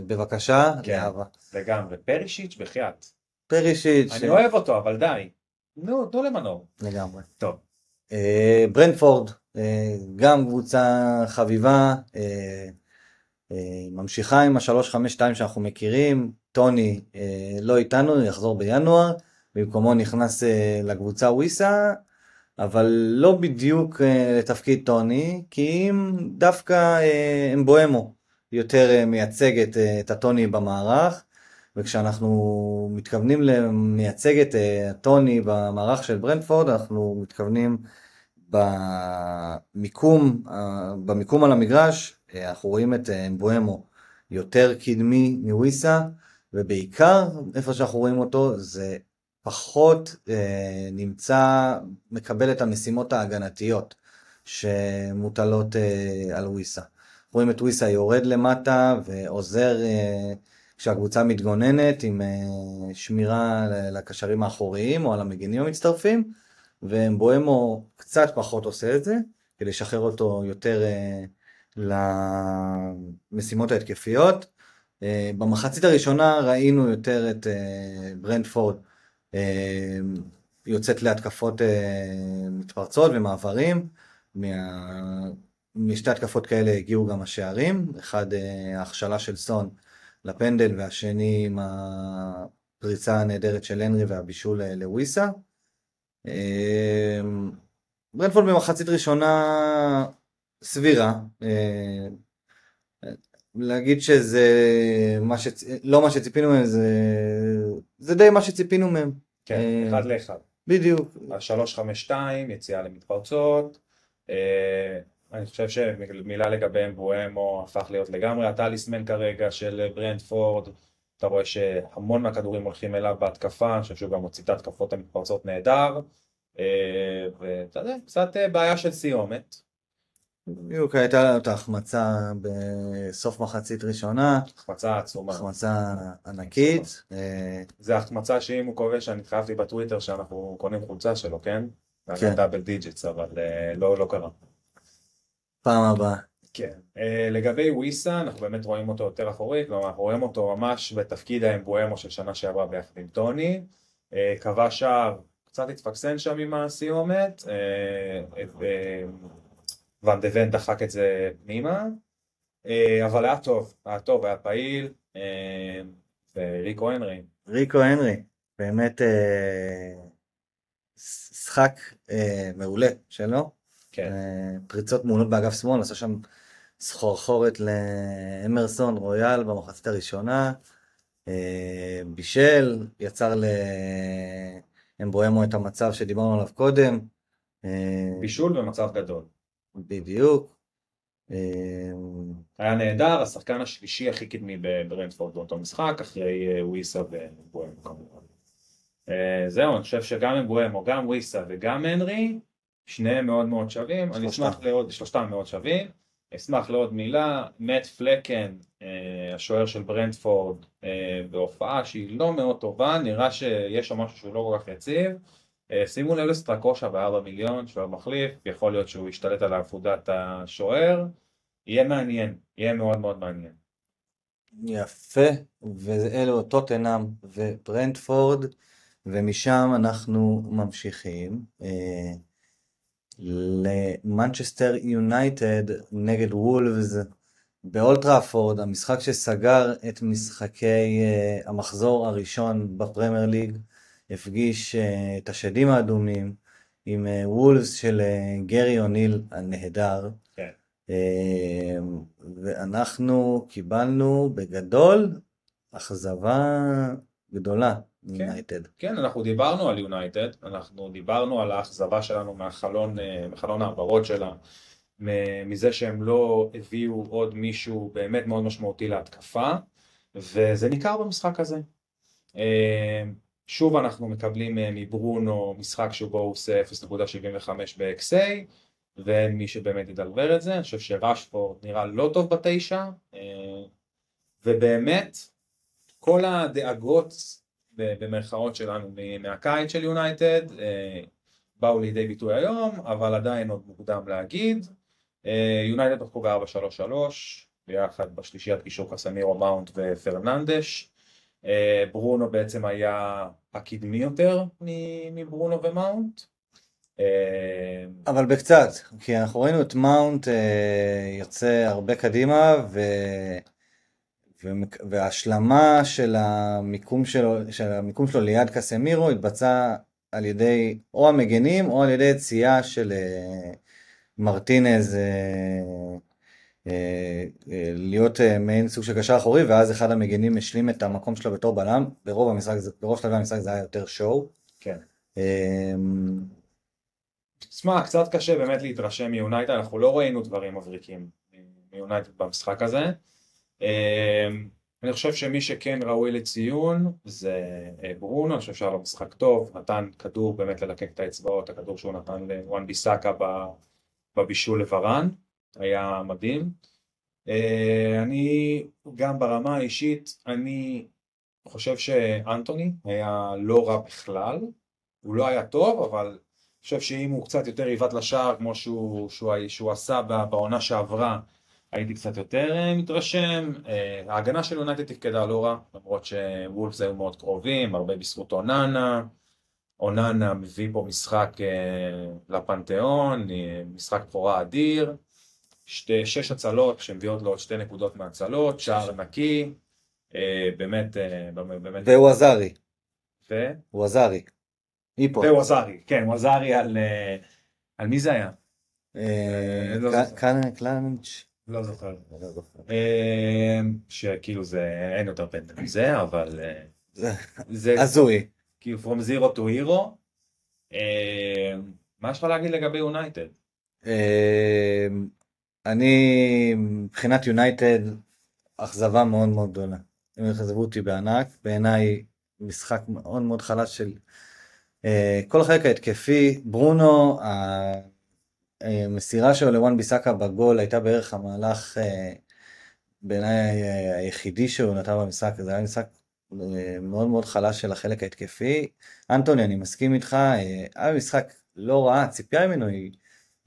בבקשה כן, לאהבה. לגמרי פרישיץ' בחייאת פרישיץ'. אני אוהב אותו, אבל די. נו, תנו למנור. לגמרי. טוב. אה, ברנפורד, אה, גם קבוצה חביבה, אה, ממשיכה עם ה-352 שאנחנו מכירים, טוני לא איתנו, יחזור בינואר, במקומו נכנס לקבוצה וויסה, אבל לא בדיוק לתפקיד טוני, כי אם דווקא אמבואמו יותר מייצגת את הטוני במערך. וכשאנחנו מתכוונים למייצג את אה, טוני במערך של ברנדפורד, אנחנו מתכוונים במיקום, במיקום על המגרש, אה, אנחנו רואים את אה, אמבואמו יותר קדמי מוויסה, ובעיקר איפה שאנחנו רואים אותו זה פחות אה, נמצא, מקבל את המשימות ההגנתיות שמוטלות אה, על וויסה. רואים את וויסה יורד למטה ועוזר אה, כשהקבוצה מתגוננת עם uh, שמירה לקשרים האחוריים או על המגינים המצטרפים, ובואמו קצת פחות עושה את זה, כדי לשחרר אותו יותר uh, למשימות ההתקפיות. במחצית הראשונה ראינו יותר את ברנדפורד יוצאת להתקפות מתפרצות ומעברים. מה... משתי התקפות כאלה הגיעו גם השערים, אחד uh, ההכשלה של סון לפנדל והשני עם הפריצה הנהדרת של הנרי והבישול לוויסה. אמ, ברנפורד במחצית ראשונה סבירה. אה, להגיד שזה מה שצ... לא מה שציפינו מהם, זה... זה די מה שציפינו מהם. כן, אה, אחד לאחד. בדיוק. ה-352, יציאה למתפרצות. אה, אני חושב שמילה לגבי אמבואמו הפך להיות לגמרי הטליסמן כרגע של ברנדפורד. אתה רואה שהמון מהכדורים הולכים אליו בהתקפה, אני חושב שהוא גם מוציא את ההתקפות המתפרצות נהדר. אה, ואתה יודע, קצת אה, בעיה של סיומת. בדיוק הייתה לנו את ההחמצה בסוף מחצית ראשונה. החמצה עצומה. החמצה ענקית. אה, זה החמצה שאם הוא כובש, אני התחייבתי בטוויטר שאנחנו קונים חולצה שלו, כן? כן. double digits, אבל לא, לא קרה. פעם הבאה. כן. אה, לגבי וויסה, אנחנו באמת רואים אותו יותר אחורי, כלומר אנחנו רואים אותו ממש בתפקיד ה אמבואמו של שנה שעברה ביחד עם טוני. Uh, קבע שער, קצת התפקסן שם עם הסיומת, uh, ואן דה ון דחק את זה פנימה, uh, אבל היה טוב, היה טוב, היה פעיל, uh, וריקו הנרי. ריקו הנרי, באמת uh, משחק uh, מעולה שלו. כן. פריצות מעולות באגף שמאל, עשה שם סחורחורת לאמרסון רויאל במחצית הראשונה, אה, בישל, יצר לאמבואמו את המצב שדיברנו עליו קודם. אה, בישול במצב גדול. בדיוק. אה, היה נהדר, השחקן השלישי הכי קדמי בברנדפורד באותו משחק, אחרי וויסה ובואמו כמובן. זהו, אני חושב שגם אמבואמו, גם וויסה וגם הנרי, שניהם מאוד מאוד שווים, אני אשמח לעוד, שלושתם מאוד שווים. אשמח לעוד מילה, מאט פלקן, אה, השוער של ברנדפורד, אה, בהופעה שהיא לא מאוד טובה, נראה שיש שם משהו שהוא לא כל כך יציב. אה, שימו לב לסטרקושה בארבע מיליון, שוער מחליף, יכול להיות שהוא ישתלט על עבודת השוער. יהיה מעניין, יהיה מאוד מאוד מעניין. יפה, ואלו טוטנאם וברנדפורד, ומשם אנחנו ממשיכים. למנצ'סטר יונייטד נגד וולפס באולד טראפורד, המשחק שסגר את משחקי אה, המחזור הראשון בפרמייר ליג, הפגיש אה, את השדים האדומים עם אה, וולפס של אה, גרי אוניל הנהדר. כן. אה, ואנחנו קיבלנו בגדול אכזבה גדולה. יונייטד. כן, כן, אנחנו דיברנו על יונייטד, אנחנו דיברנו על האכזבה שלנו מהחלון, אה, מחלון העברות שלה, מזה שהם לא הביאו עוד מישהו באמת מאוד משמעותי להתקפה, וזה ניכר במשחק הזה. אה, שוב אנחנו מקבלים אה, מברונו משחק שבו הוא עושה 0.75 ב-XA, ואין מי שבאמת ידלבר את זה, אני חושב שרשפורד נראה לא טוב בתשע, ובאמת כל הדאגות במרכאות שלנו מהקיץ של יונייטד, אה, באו לידי ביטוי היום, אבל עדיין עוד מוקדם להגיד. אה, יונייטד הלכו ב-4-3-3, ביחד בשלישיית קישור קסמירו, מאונט ופרננדש. אה, ברונו בעצם היה הקדמי יותר מברונו ומאונט. אבל בקצת, כי אנחנו ראינו את מאונט יוצא הרבה קדימה, ו... וההשלמה של המיקום שלו, של המיקום שלו ליד קסמירו התבצעה על ידי או המגנים או על ידי יציאה של uh, מרטינז uh, uh, uh, להיות uh, מעין סוג של קשר אחורי ואז אחד המגנים השלים את המקום שלו בתור בלם, ברוב המשחק, ברוב שלבי המשחק זה היה יותר שואו. כן. תשמע, קצת קשה באמת להתרשם מיונייטד, אנחנו לא ראינו דברים מבריקים מיונייטד במשחק הזה. אמ, אני חושב שמי שכן ראוי לציון זה אה, ברונו, אני חושב שהיה לו משחק טוב, נתן כדור באמת ללקק את האצבעות, הכדור שהוא נתן לוואן ביסאקה בבישול לברן, היה מדהים. אה, אני גם ברמה האישית, אני חושב שאנטוני היה לא רע בכלל, הוא לא היה טוב, אבל אני חושב שאם הוא קצת יותר עיוות לשער כמו שהוא, שהוא, שהוא עשה בעונה שעברה, הייתי קצת יותר אה, מתרשם, אה, ההגנה של יונייטד תפקדה לא רע, למרות שוולפס היו מאוד קרובים, הרבה בזכות אוננה, אוננה מביא פה משחק אה, לפנתיאון, משחק בכורה אדיר, שתי, שש הצלות שמביאות לו עוד שתי נקודות מהצלות, שער נקי, באמת, באמת... והוא עזרי. ו? הוא עזרי. והוא עזרי, כן, הוא עזרי על... על מי זה היה? לא קלנץ'. לא זוכר. לא אמ, שכאילו זה, אין יותר פנדל מזה, אבל... אה, זה הזוי. כאילו From Zero to Hero. אמ, מה יש לך להגיד לגבי יונייטד? אמ, אני מבחינת יונייטד אכזבה מאוד מאוד גדולה. הם אכזבו אותי בענק, בעיניי משחק מאוד מאוד חלש של אה, כל החלק ההתקפי, ברונו, המסירה שלו לוואן ביסאקה בגול הייתה בערך המהלך אה, בעיניי אה, היחידי שהוא נתן במשחק, זה היה משחק אה, מאוד מאוד חלש של החלק ההתקפי. אנטוני, אני מסכים איתך, היה משחק לא רע, הציפייה ממנו היא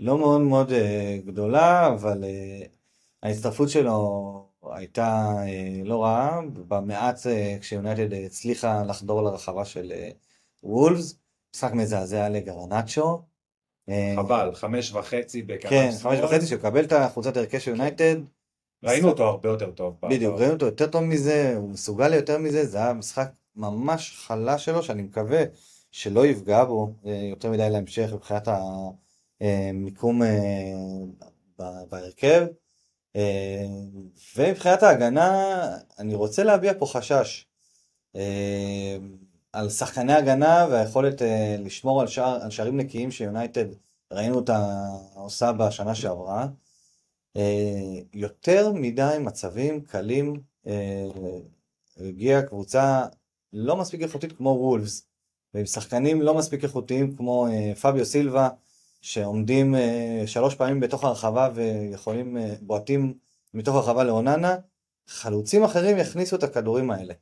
לא מאוד מאוד גדולה, אבל ההצטרפות שלו הייתה לא רעה, במעט כשיונייטד הצליחה לחדור לרחבה של וולפס, משחק מזעזע לגרנצ'ו. אה, חבל, חמש וחצי בכמה כן, חמש וחצי שמקבל את החולצת הרכש של יונייטד. ראינו אותו הרבה יותר טוב. בדיוק, ראינו אותו יותר טוב מזה, הוא מסוגל ליותר מזה, זה היה משחק ממש חלש שלו, שאני מקווה שלא יפגע בו אה, יותר מדי להמשך מבחינת המיקום אה, בהרכב. ומבחינת ההגנה, אני רוצה להביע פה חשש על שחקני הגנה והיכולת אה, לשמור על, שער, על שערים נקיים שיונייטד ראינו אותה עושה בשנה שעברה. יותר מדי מצבים קלים, הגיעה קבוצה לא מספיק איכותית כמו וולפס, ועם שחקנים לא מספיק איכותיים כמו פביו סילבה, שעומדים uh, שלוש פעמים בתוך הרחבה ויכולים, uh, בועטים מתוך הרחבה לאוננה, חלוצים אחרים יכניסו את הכדורים האלה.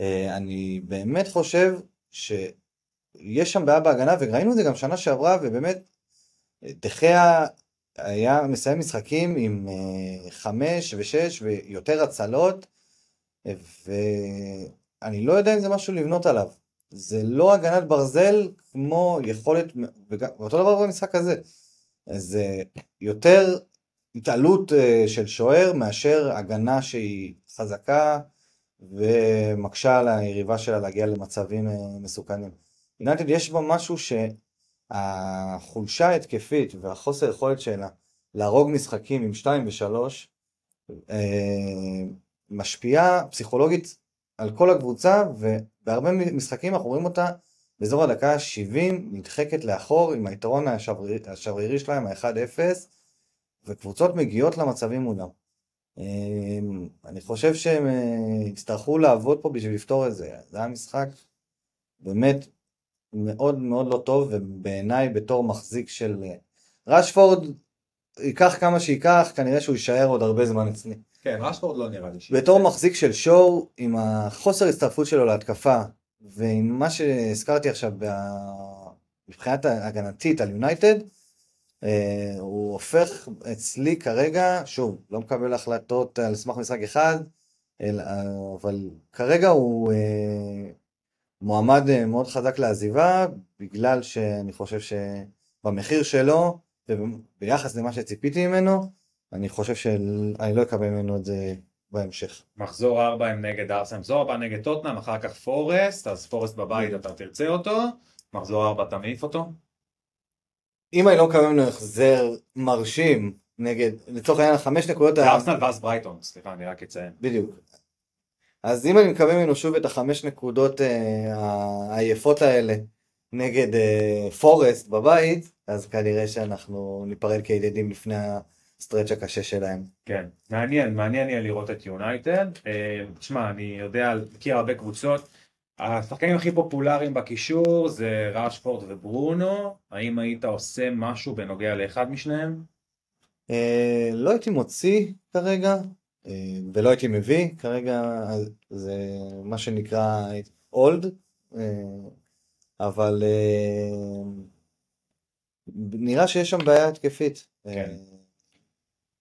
Uh, אני באמת חושב שיש שם בעיה בהגנה, וראינו את זה גם שנה שעברה, ובאמת, דחיה היה מסיים משחקים עם uh, חמש ושש ויותר הצלות, ואני לא יודע אם זה משהו לבנות עליו. זה לא הגנת ברזל כמו יכולת, ואותו דבר במשחק הזה. זה יותר התעלות אה, של שוער מאשר הגנה שהיא חזקה ומקשה על היריבה שלה להגיע למצבים אה, מסוכנים. יונתן יש בה משהו שהחולשה ההתקפית והחוסר יכולת שלה להרוג משחקים עם 2 ו-3 אה, משפיעה פסיכולוגית על כל הקבוצה ובהרבה משחקים אנחנו רואים אותה באזור הדקה ה-70 נדחקת לאחור עם היתרון השברירי שלהם, ה-1-0, וקבוצות מגיעות למצבים מולם. אמ, אני חושב שהם אה, יצטרכו לעבוד פה בשביל לפתור את זה. זה היה משחק באמת מאוד מאוד לא טוב, ובעיניי בתור מחזיק של... אה, רשפורד ייקח כמה שייקח, כנראה שהוא יישאר עוד הרבה זמן אצלי. כן, רשפורד לא נראה לי. בתור מחזיק של שואו, עם החוסר הצטרפות שלו להתקפה, ועם מה שהזכרתי עכשיו מבחינת הגנתית על יונייטד, הוא הופך אצלי כרגע, שוב, לא מקבל החלטות על סמך משחק אחד, אבל כרגע הוא אה, מועמד אה, מאוד חזק לעזיבה, בגלל שאני חושב שבמחיר שלו, וביחס למה שציפיתי ממנו, אני חושב שאני לא אקבל ממנו את זה בהמשך. מחזור 4 הם נגד ארסן, מחזור 4 נגד טוטנאם, אחר כך פורסט, אז פורסט בבית אתה תרצה אותו, מחזור 4 אתה מעיף אותו. אם אני לא מקבל ממנו החזר מרשים נגד, לצורך העניין החמש נקודות... זה ארסנל ואז ברייטון, סליחה, אני רק אציין. בדיוק. אז אם אני מקבל ממנו שוב את החמש נקודות אה, העייפות האלה נגד אה, פורסט בבית, אז כנראה שאנחנו ניפרד כידידים לפני ה stretch הקשה שלהם. כן, מעניין, מעניין יהיה לראות את יונייטד. אה, תשמע, אני יודע, מכיר הרבה קבוצות. השחקנים הכי פופולריים בקישור זה ראשפורד וברונו. האם היית עושה משהו בנוגע לאחד משניהם? אה, לא הייתי מוציא כרגע, אה, ולא הייתי מביא כרגע, זה מה שנקרא אולד, אבל נראה שיש שם בעיה התקפית. כן.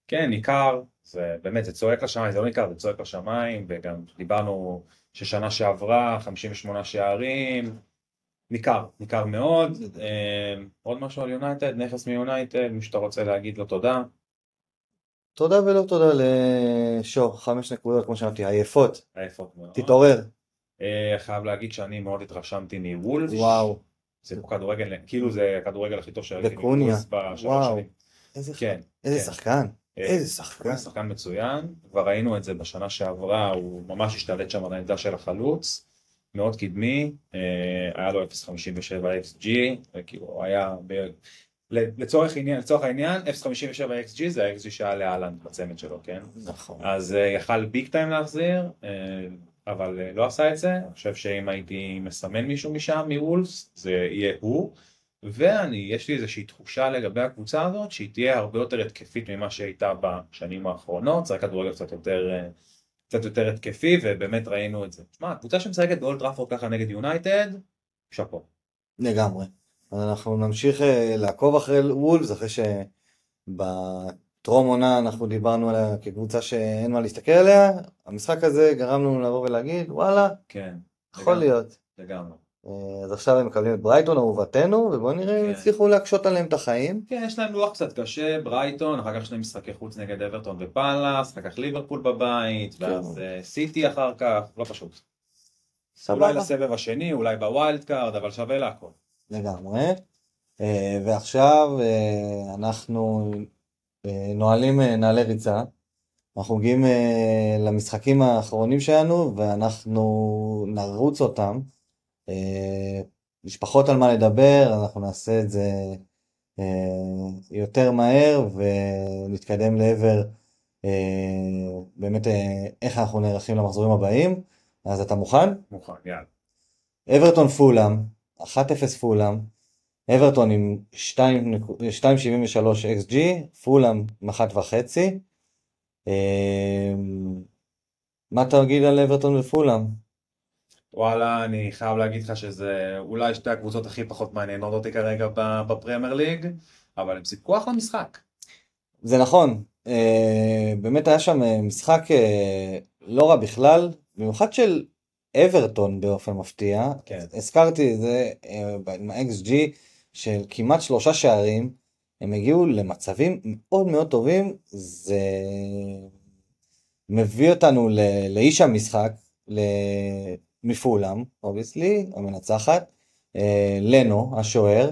כן, ניכר, זה באמת, זה צועק לשמיים, זה לא ניכר, זה צועק לשמיים, וגם דיברנו ששנה שעברה, 58 שערים, ניכר, ניכר מאוד. אה, עוד משהו על יונייטד, נכס מיונייטד, מי שאתה רוצה להגיד לו תודה. תודה ולא תודה לשו, חמש נקודות, כמו שאמרתי, עייפות. עייפות מאוד. תתעורר. אה, חייב להגיד שאני מאוד התרשמתי מוולס. וואו. זה כדורגל, כאילו זה הכדורגל הכי טוב שראיתי וקוניה. וואו. איזה, כן, איזה כן. שחקן. איזה שחקן. שחקן מצוין, כבר ראינו את זה בשנה שעברה, הוא ממש השתלט שם על העמדה של החלוץ, מאוד קדמי, אה, היה לו 0.57 XG, כאילו הוא היה, ב... לצורך העניין, לצורך העניין 0.57 XG זה ה-XG שהיה לאלנד בצמד שלו, כן? נכון. אז אה, יכל ביג טיים להחזיר, אה, אבל לא עשה את זה, אני חושב שאם הייתי מסמן מישהו משם, מוולס, זה יהיה הוא. ואני, יש לי איזושהי תחושה לגבי הקבוצה הזאת שהיא תהיה הרבה יותר התקפית ממה שהייתה בשנים האחרונות, זה כדורגל קצת יותר, אה, קצת יותר התקפי ובאמת ראינו את זה. תשמע, הקבוצה שמשחקת באולד טראפורד ככה נגד יונייטד, שאפו. לגמרי. אנחנו נמשיך אה, לעקוב אחרי וולפס אחרי שבטרום עונה אנחנו דיברנו עליה כקבוצה שאין מה להסתכל עליה, המשחק הזה גרם לנו לבוא ולהגיד וואלה, כן, יכול לגמרי, להיות. לגמרי. אה, אז עכשיו הם מקבלים את ברייטון אהובתנו, ובואו נראה אם כן. יצליחו להקשות עליהם את החיים. כן, יש להם לוח קצת קשה, ברייטון, אחר כך שני משחקי חוץ נגד אברטון ופאלאס, אחר כך ליברפול בבית, כן. ואז אה, סיטי אחר כך, לא פשוט. אולי לסבב השני, אולי ב wild card, אבל שווה להכל. לגמרי. אה, ועכשיו אנחנו נועלים נעלי ריצה. אנחנו מגיעים למשחקים האחרונים שלנו ואנחנו נרוץ אותם. יש פחות על מה לדבר, אנחנו נעשה את זה אה, יותר מהר ונתקדם לעבר אה, באמת איך אנחנו נערכים למחזורים הבאים. אז אתה מוכן? מוכן, יאללה. אברטון פולאם, 1-0 פולאם, אברטון עם 2.73 XG, פולאם עם 1.5. אמ, מה אתה תגיד על אברטון ופולאם? וואלה, אני חייב להגיד לך שזה אולי שתי הקבוצות הכי פחות מעניינות אותי כרגע בפרמייר ליג, אבל הם סיפקו אחלה משחק. זה נכון, אה, באמת היה שם אה, משחק אה, לא רע בכלל, במיוחד של אברטון באופן מפתיע. כן. הזכרתי את זה עם ה-XG של כמעט שלושה שערים, הם הגיעו למצבים מאוד מאוד טובים, זה מביא אותנו לאיש המשחק, מפולאם, obviously, המנצחת, אה, לנו, השוער,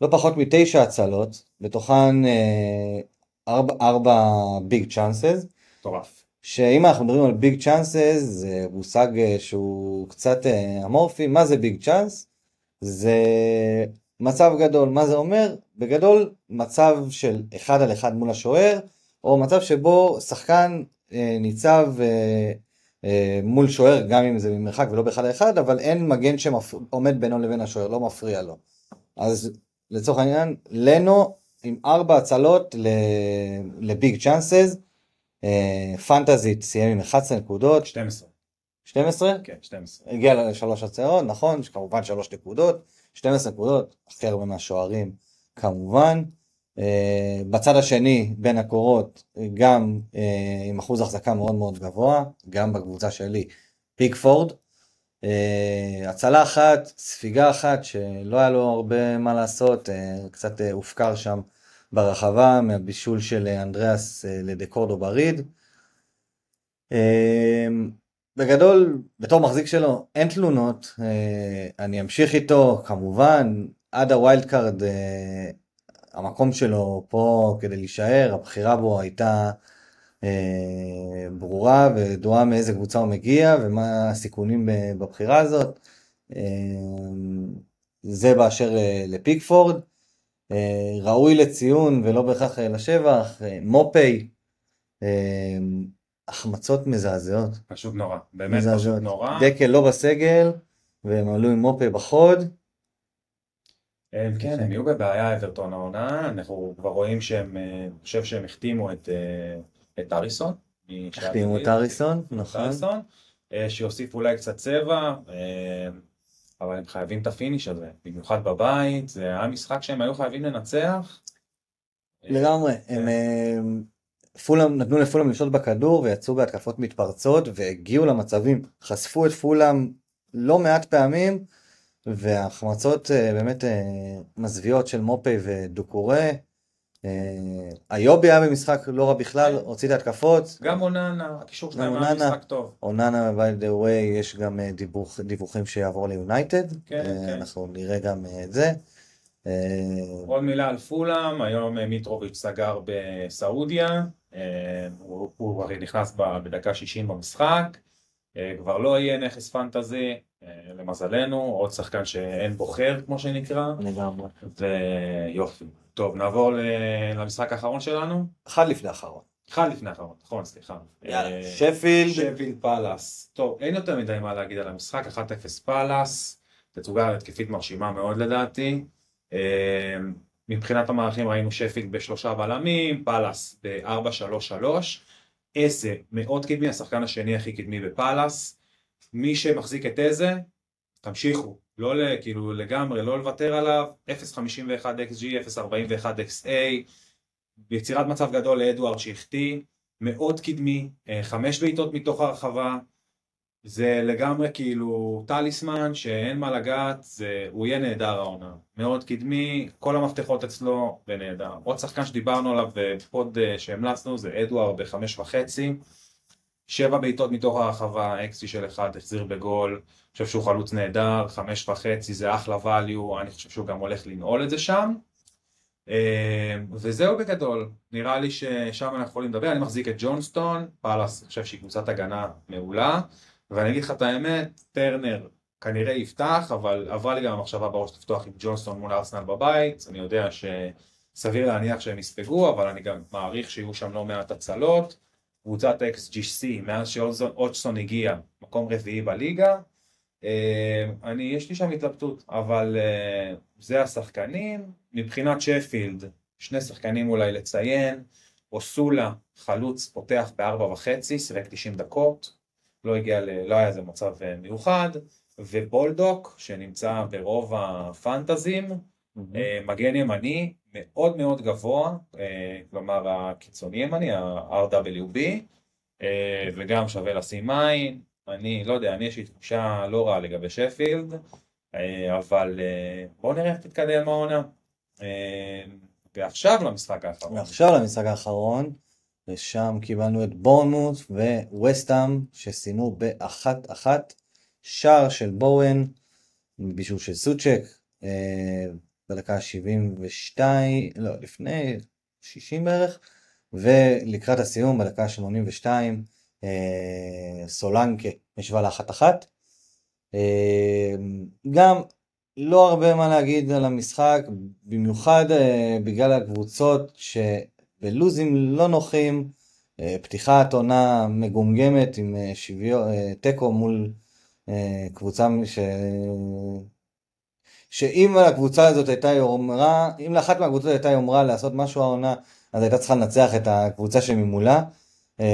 לא פחות מתשע הצלות, בתוכן אה, ארבע, ארבע big chances. מטורף. שאם אנחנו מדברים על big chances, זה מושג אה, שהוא קצת אה, אמורפי, מה זה big chance? זה מצב גדול, מה זה אומר? בגדול, מצב של אחד על אחד מול השוער, או מצב שבו שחקן אה, ניצב אה, מול שוער, גם אם זה ממרחק ולא באחד על אחד, אבל אין מגן שעומד בינו לבין השוער, לא מפריע לו. אז לצורך העניין, לנו עם ארבע הצלות לביג צ'אנסס, אה, פנטזית סיים עם 11 נקודות. 12. 12? כן, 12. הגיע לשלוש הצעות, נכון, כמובן שלוש נקודות. 12 נקודות, הכי הרבה מהשוערים כמובן. Uh, בצד השני, בין הקורות, גם אה, עם אחוז החזקה מאוד מאוד גבוה, גם בקבוצה שלי, פיקפורד. אה, הצלה אחת, ספיגה אחת, שלא היה לו הרבה מה לעשות, קצת הופקר שם ברחבה מהבישול של אנדריאס לדקורדובה ריד. בגדול, בתור מחזיק שלו, אין תלונות, אה, אני אמשיך איתו, כמובן, עד ה wild card, אה, המקום שלו פה כדי להישאר, הבחירה בו הייתה אה, ברורה וידועה מאיזה קבוצה הוא מגיע ומה הסיכונים בבחירה הזאת. זה באשר לפיקפורד. ראוי לציון ולא בהכרח לשבח, מופי. החמצות מזעזעות. פשוט נורא, באמת מזעזעות. פשוט נורא. דקל לא בסגל, והם עלו עם מופה בחוד. הם, כן, הם יהיו בבעיה אברטון העונה, אנחנו כבר רואים שהם, אה, אני חושב שהם החתימו את, אה, את אריסון. החתימו את אריסון, נכון. אה, שיוסיף אולי קצת צבע, אבל הם חייבים את ה finish הזה, במיוחד בבית, זה היה משחק שהם היו חייבים לנצח. לגמרי, הם כן. פולאם, נתנו לפולאם לשלוט בכדור ויצאו בהתקפות מתפרצות והגיעו למצבים, חשפו את פולאם לא מעט פעמים והחמצות אה, באמת אה, מזוויעות של מופי ודוקורי. אה, איובי היה במשחק לא רע בכלל, הוציא את ההתקפות. גם אוננה, הקישור שלהם היה משחק טוב. אוננה, by the way, יש גם דיווח, דיווחים שיעבור ליונייטד. כן, כן. אנחנו נראה גם את זה. עוד מילה על פולאם, היום מיטרוביץ' סגר בסעודיה. הוא, הרי נכנס בדקה 60 במשחק, כבר לא יהיה נכס fantasy, למזלנו, עוד שחקן שאין בוחר כמו שנקרא. לגמרי. ויופי. טוב, נעבור למשחק האחרון שלנו. אחד לפני האחרון. אחד לפני האחרון, נכון, סליחה. יאללה, שפילד. שפילד פאלאס. טוב, אין יותר מדי מה להגיד על המשחק, 1-0 פאלאס, תצוגה התקפית מרשימה מאוד לדעתי. מבחינת המערכים ראינו שפילד בשלושה בלמים, פאלאס ב-4-3-3, איזה מאוד קדמי, השחקן השני הכי קדמי בפאלאס, מי שמחזיק את איזה, תמשיכו, לא כאילו לגמרי, לא לוותר עליו, 0.51 XG, 0.41 XA, ביצירת מצב גדול לאדוארד שהחטיא, מאוד קדמי, אה, חמש בעיטות מתוך הרחבה, זה לגמרי כאילו טליסמן שאין מה לגעת, זה, הוא יהיה נהדר העונה. מאוד קדמי, כל המפתחות אצלו ונהדר. עוד שחקן שדיברנו עליו בפוד אה, שהמלצנו זה אדואר בחמש וחצי. שבע בעיטות מתוך הרחבה, אקסי של אחד, החזיר בגול. אני חושב שהוא חלוץ נהדר, חמש וחצי זה אחלה value, אני חושב שהוא גם הולך לנעול את זה שם. אה, וזהו בגדול, נראה לי ששם אנחנו יכולים לדבר, אני מחזיק את ג'ונסטון, פאלאס, אני חושב שהיא קבוצת הגנה מעולה, ואני אגיד לך את האמת, טרנר כנראה יפתח, אבל עברה לי גם המחשבה בראש לפתוח עם ג'ונסטון מול ארסנל בבית, אני יודע שסביר להניח שהם יספגו, אבל אני גם מעריך שיהיו שם לא מעט הצלות. קבוצת XGC, מאז שאודסון הגיע, מקום רביעי בליגה, אה, אני, יש לי שם התלבטות, אבל אה, זה השחקנים. מבחינת שפילד, שני שחקנים אולי לציין, אוסולה, חלוץ, פותח בארבע וחצי, שיחק 90 דקות, לא הגיע, ל... לא היה איזה מצב אה, מיוחד, ובולדוק, שנמצא ברוב הפנטזים. מגן ימני, מאוד מאוד גבוה, כלומר הקיצוני ימני, ה-RWB, וגם שווה לשים עין, אני לא יודע, אני יש לי תחושה לא רעה לגבי שפילד, אה, אבל אה, בואו נראה איך תתקדם העונה. אה, ועכשיו למשחק האחרון. ועכשיו למשחק האחרון, ושם קיבלנו את בורנמוט וווסטאם שסיימו באחת אחת, שער של בואן, בישול של סוצ'ק, בדקה 72, לא, לפני 60 בערך, ולקראת הסיום בדקה 82, אה, סולנקה משווה לאחת אחת. אה, גם לא הרבה מה להגיד על המשחק, במיוחד אה, בגלל הקבוצות שבלוזים לא נוחים, פתיחת עונה מגומגמת עם שוויון, תיקו מול קבוצה ש... שאם הקבוצה הזאת הייתה יומרה, אם לאחת מהקבוצות הייתה יומרה לעשות משהו העונה, אז הייתה צריכה לנצח את הקבוצה שממולה. אמ,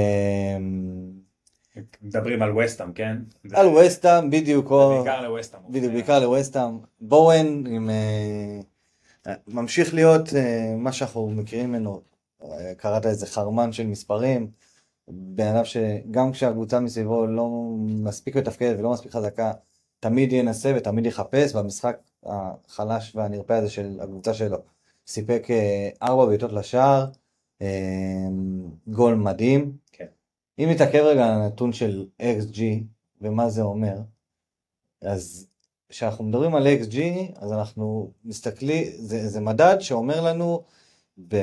מדברים על וסטאם, כן? על וסטאם, בדיוק. בעיקר לווסטאם. בדיוק, בעיקר לווסטאם. בואן עם... אה, ממשיך להיות אה, מה שאנחנו מכירים ממנו, קראת איזה חרמן של מספרים, בן אדם שגם כשהקבוצה מסביבו לא מספיק מתפקדת ולא מספיק חזקה, תמיד ינסה ותמיד יחפש, במשחק החלש והנרפה הזה של הקבוצה שלו, סיפק אה, ארבע בעיטות לשער, אמ, גול מדהים. כן. אם נתעכב רגע על הנתון של XG ומה זה אומר, אז כשאנחנו מדברים על XG, אז אנחנו מסתכלים, זה, זה מדד שאומר לנו ב,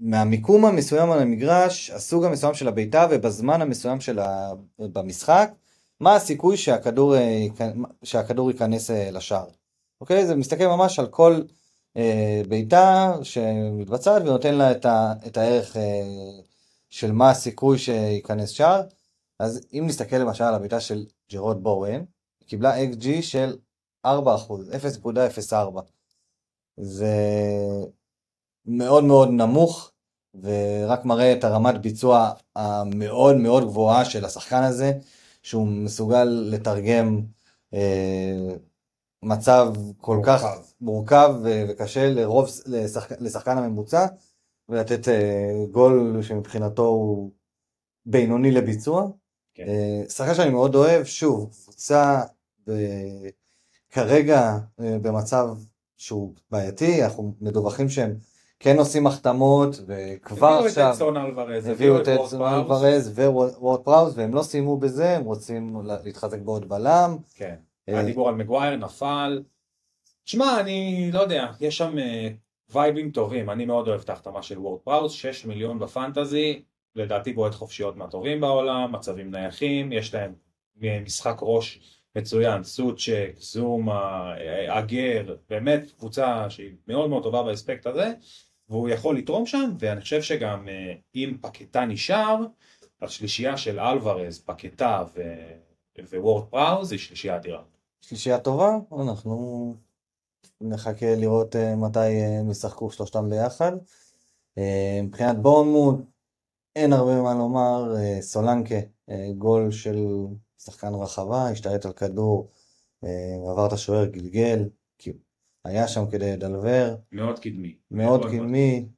מהמיקום המסוים על המגרש, הסוג המסוים של הבעיטה ובזמן המסוים של ה, במשחק, מה הסיכוי שהכדור, אה, שהכדור ייכנס אה, לשער. אוקיי? זה מסתכל ממש על כל אה, בעיטה שמתבצעת ונותן לה את, ה, את הערך אה, של מה הסיכוי שייכנס שער. אז אם נסתכל למשל על הבעיטה של ג'רוד בואן, היא קיבלה XG של 4%, 0.04. זה מאוד מאוד נמוך, ורק מראה את הרמת ביצוע המאוד מאוד גבוהה של השחקן הזה, שהוא מסוגל לתרגם אה, מצב כל מורכב. כך מורכב וקשה לרוב, לשחק, לשחקן הממוצע, ולתת uh, גול שמבחינתו הוא בינוני לביצוע. כן. אה, שחקן שאני מאוד אוהב, שוב, קבוצה ב... כרגע אה, במצב שהוא בעייתי, אנחנו מדווחים שהם כן עושים החתמות, וכבר עכשיו... הביאו את אדסון אלוורז, הביאו את אדסון אלוורז ווורד פראוס, והם לא סיימו בזה, הם רוצים להתחזק בעוד בלם. כן. הדיבור אה, על מגווייר נפל. שמע, אני לא יודע, יש שם אה, וייבים טובים, אני מאוד אוהב את ההחתמה של וורד פראוס, 6 מיליון ב fantasy, לדעתי בועט חופשיות מהטובים בעולם, מצבים נייחים, יש להם אה, משחק ראש מצוין, סוצ'ק, זומה, אגר, באמת קבוצה שהיא מאוד מאוד טובה באספקט הזה, והוא יכול לתרום שם, ואני חושב שגם אם פקטה נשאר, השלישייה של אלוורז, פקטה ווורד פראוס היא שלישייה אדירה. שלישייה טובה, אנחנו נחכה לראות uh, מתי אה, הם ישחקו שלושתם ביחד. Uh, מבחינת בורנמוט, אין הרבה מה לומר, סולנקה, גול של שחקן רחבה, השתלט על כדור, עבר את השוער, גלגל, היה שם כדי לדלבר. מאוד קדמי. מאוד קדמי.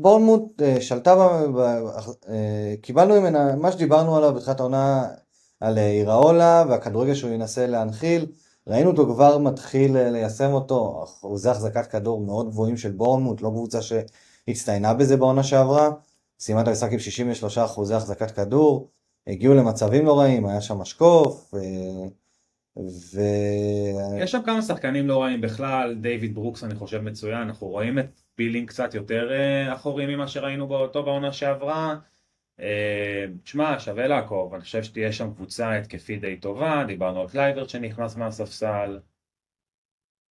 בורנמוט שלטה, ב, קיבלנו ממנה, מה שדיברנו עליו בתחילת העונה, על איראולה והכדורגל שהוא ינסה להנחיל. ראינו אותו כבר מתחיל אה, ליישם אותו, אחוזי החזקת כדור מאוד גבוהים של בורנמוט, לא קבוצה שהצטיינה בזה בעונה שעברה. סיימה את המשחק עם 63 אחוזי החזקת כדור, הגיעו למצבים לא רעים, היה שם משקוף, ו... יש שם כמה שחקנים לא רעים בכלל, דיוויד ברוקס אני חושב מצוין, אנחנו רואים את בילינג קצת יותר אה, אחורי ממה שראינו באותו בעונה שעברה. אה, תשמע, שווה לעקוב, אני חושב שתהיה שם קבוצה התקפית די טובה, דיברנו על קלויברט שנכנס מהספסל.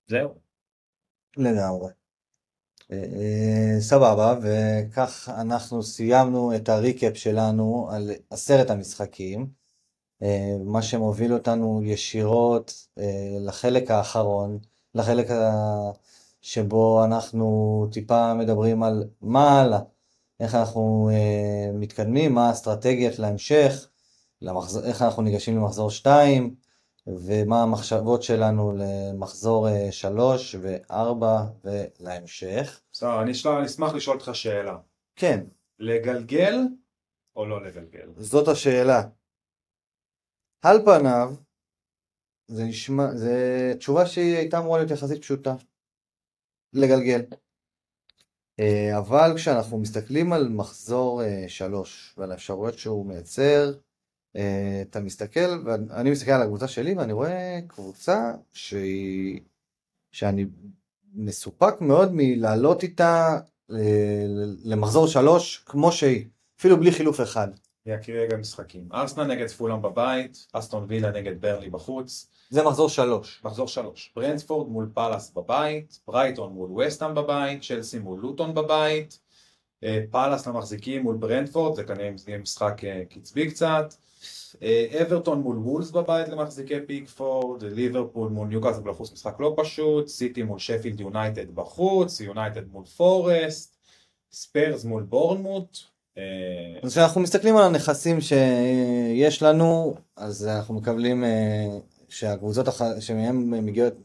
זהו. לגמרי. אה, אה, סבבה, וכך אנחנו סיימנו את הריקאפ שלנו על עשרת המשחקים, מה שמוביל אותנו ישירות לחלק האחרון, לחלק שבו אנחנו טיפה מדברים על מה הלאה, איך אנחנו מתקדמים, מה האסטרטגיות להמשך, למחזור, איך אנחנו ניגשים למחזור 2, ומה המחשבות שלנו למחזור 3 ו-4 ולהמשך. בסדר, אני אשמח לשאול אותך שאלה. כן. לגלגל או לא לגלגל? זאת השאלה. על פניו, זה נשמע, זה תשובה שהיא הייתה אמורה להיות יחסית פשוטה. לגלגל. אה, אבל כשאנחנו מסתכלים על מחזור 3 ועל האפשרויות שהוא מייצר, אה, אתה מסתכל, ואני מסתכל על הקבוצה שלי ואני רואה קבוצה שהיא, שאני מסופק מאוד מלעלות איתה אה, למחזור שלוש כמו שהיא, אפילו בלי חילוף אחד. אני אקריא רגע משחקים. ארסנל נגד פולאם בבית, אסטון וילה נגד ברלי בחוץ. זה מחזור שלוש. מחזור שלוש. ברנדפורד מול פאלאס בבית, ברייטון מול וסטאם בבית, צ'לסי מול לוטון בבית, אה, פאלאס למחזיקים מול ברנטפורד, זה כנראה משחק קצבי קצת. אברטון מול וולבס בבית למחזיקי פיקפורד, ליברפול מול ניוקאסל בחוץ משחק לא פשוט, סיטי מול שפילד יונייטד בחוץ, יונייטד מול פורסט, ספרס מול בורנמוט. אה, אז כשאנחנו מסתכלים על הנכסים שיש לנו, אז אנחנו מקבלים אה, שהקבוצות שמהם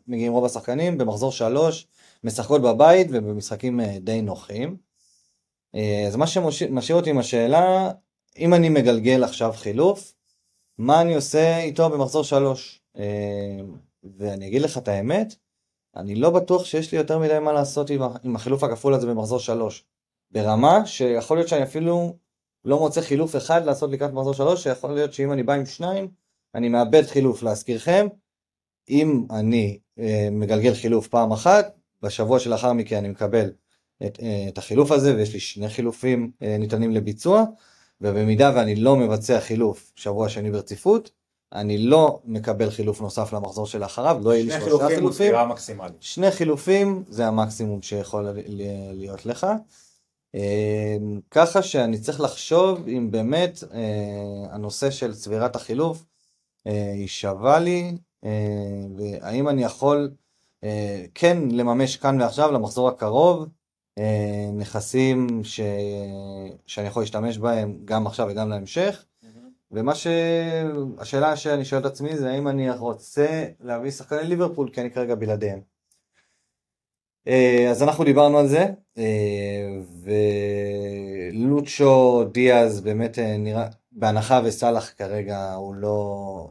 מגיעים רוב השחקנים במחזור שלוש משחקות בבית ובמשחקים אה, די נוחים. אז מה שמשאיר אותי עם השאלה, אם אני מגלגל עכשיו חילוף, מה אני עושה איתו במחזור שלוש. אה, ואני אגיד לך את האמת, אני לא בטוח שיש לי יותר מדי מה לעשות עם החילוף הכפול הזה במחזור שלוש. ברמה שיכול להיות שאני אפילו לא מוצא חילוף אחד לעשות לקראת מחזור שלוש, שיכול להיות שאם אני בא עם שניים, אני מאבד חילוף. להזכירכם, אם אני אה, מגלגל חילוף פעם אחת, בשבוע שלאחר מכן אני מקבל את, אה, את החילוף הזה, ויש לי שני חילופים אה, ניתנים לביצוע, ובמידה ואני לא מבצע חילוף שבוע שני ברציפות, אני לא מקבל חילוף נוסף למחזור שלאחריו, לא יהיה לי שלושה חילופים. שני חילופים זה המקסימום שיכול להיות לך. אמ, ככה שאני צריך לחשוב אם באמת אה, הנושא של צבירת החילוף אה, היא שווה לי, אה, והאם אני יכול כן לממש כאן ועכשיו למחזור הקרוב נכסים ש... שאני יכול להשתמש בהם גם עכשיו וגם להמשך. ומה ש... השאלה שאני שואל את עצמי זה האם אני רוצה להביא שחקני ליברפול כי אני כרגע בלעדיהם. אה, אז אנחנו דיברנו על זה, אה, ולוצ'ו דיאז באמת נראה, בהנחה וסאלח כרגע הוא לא,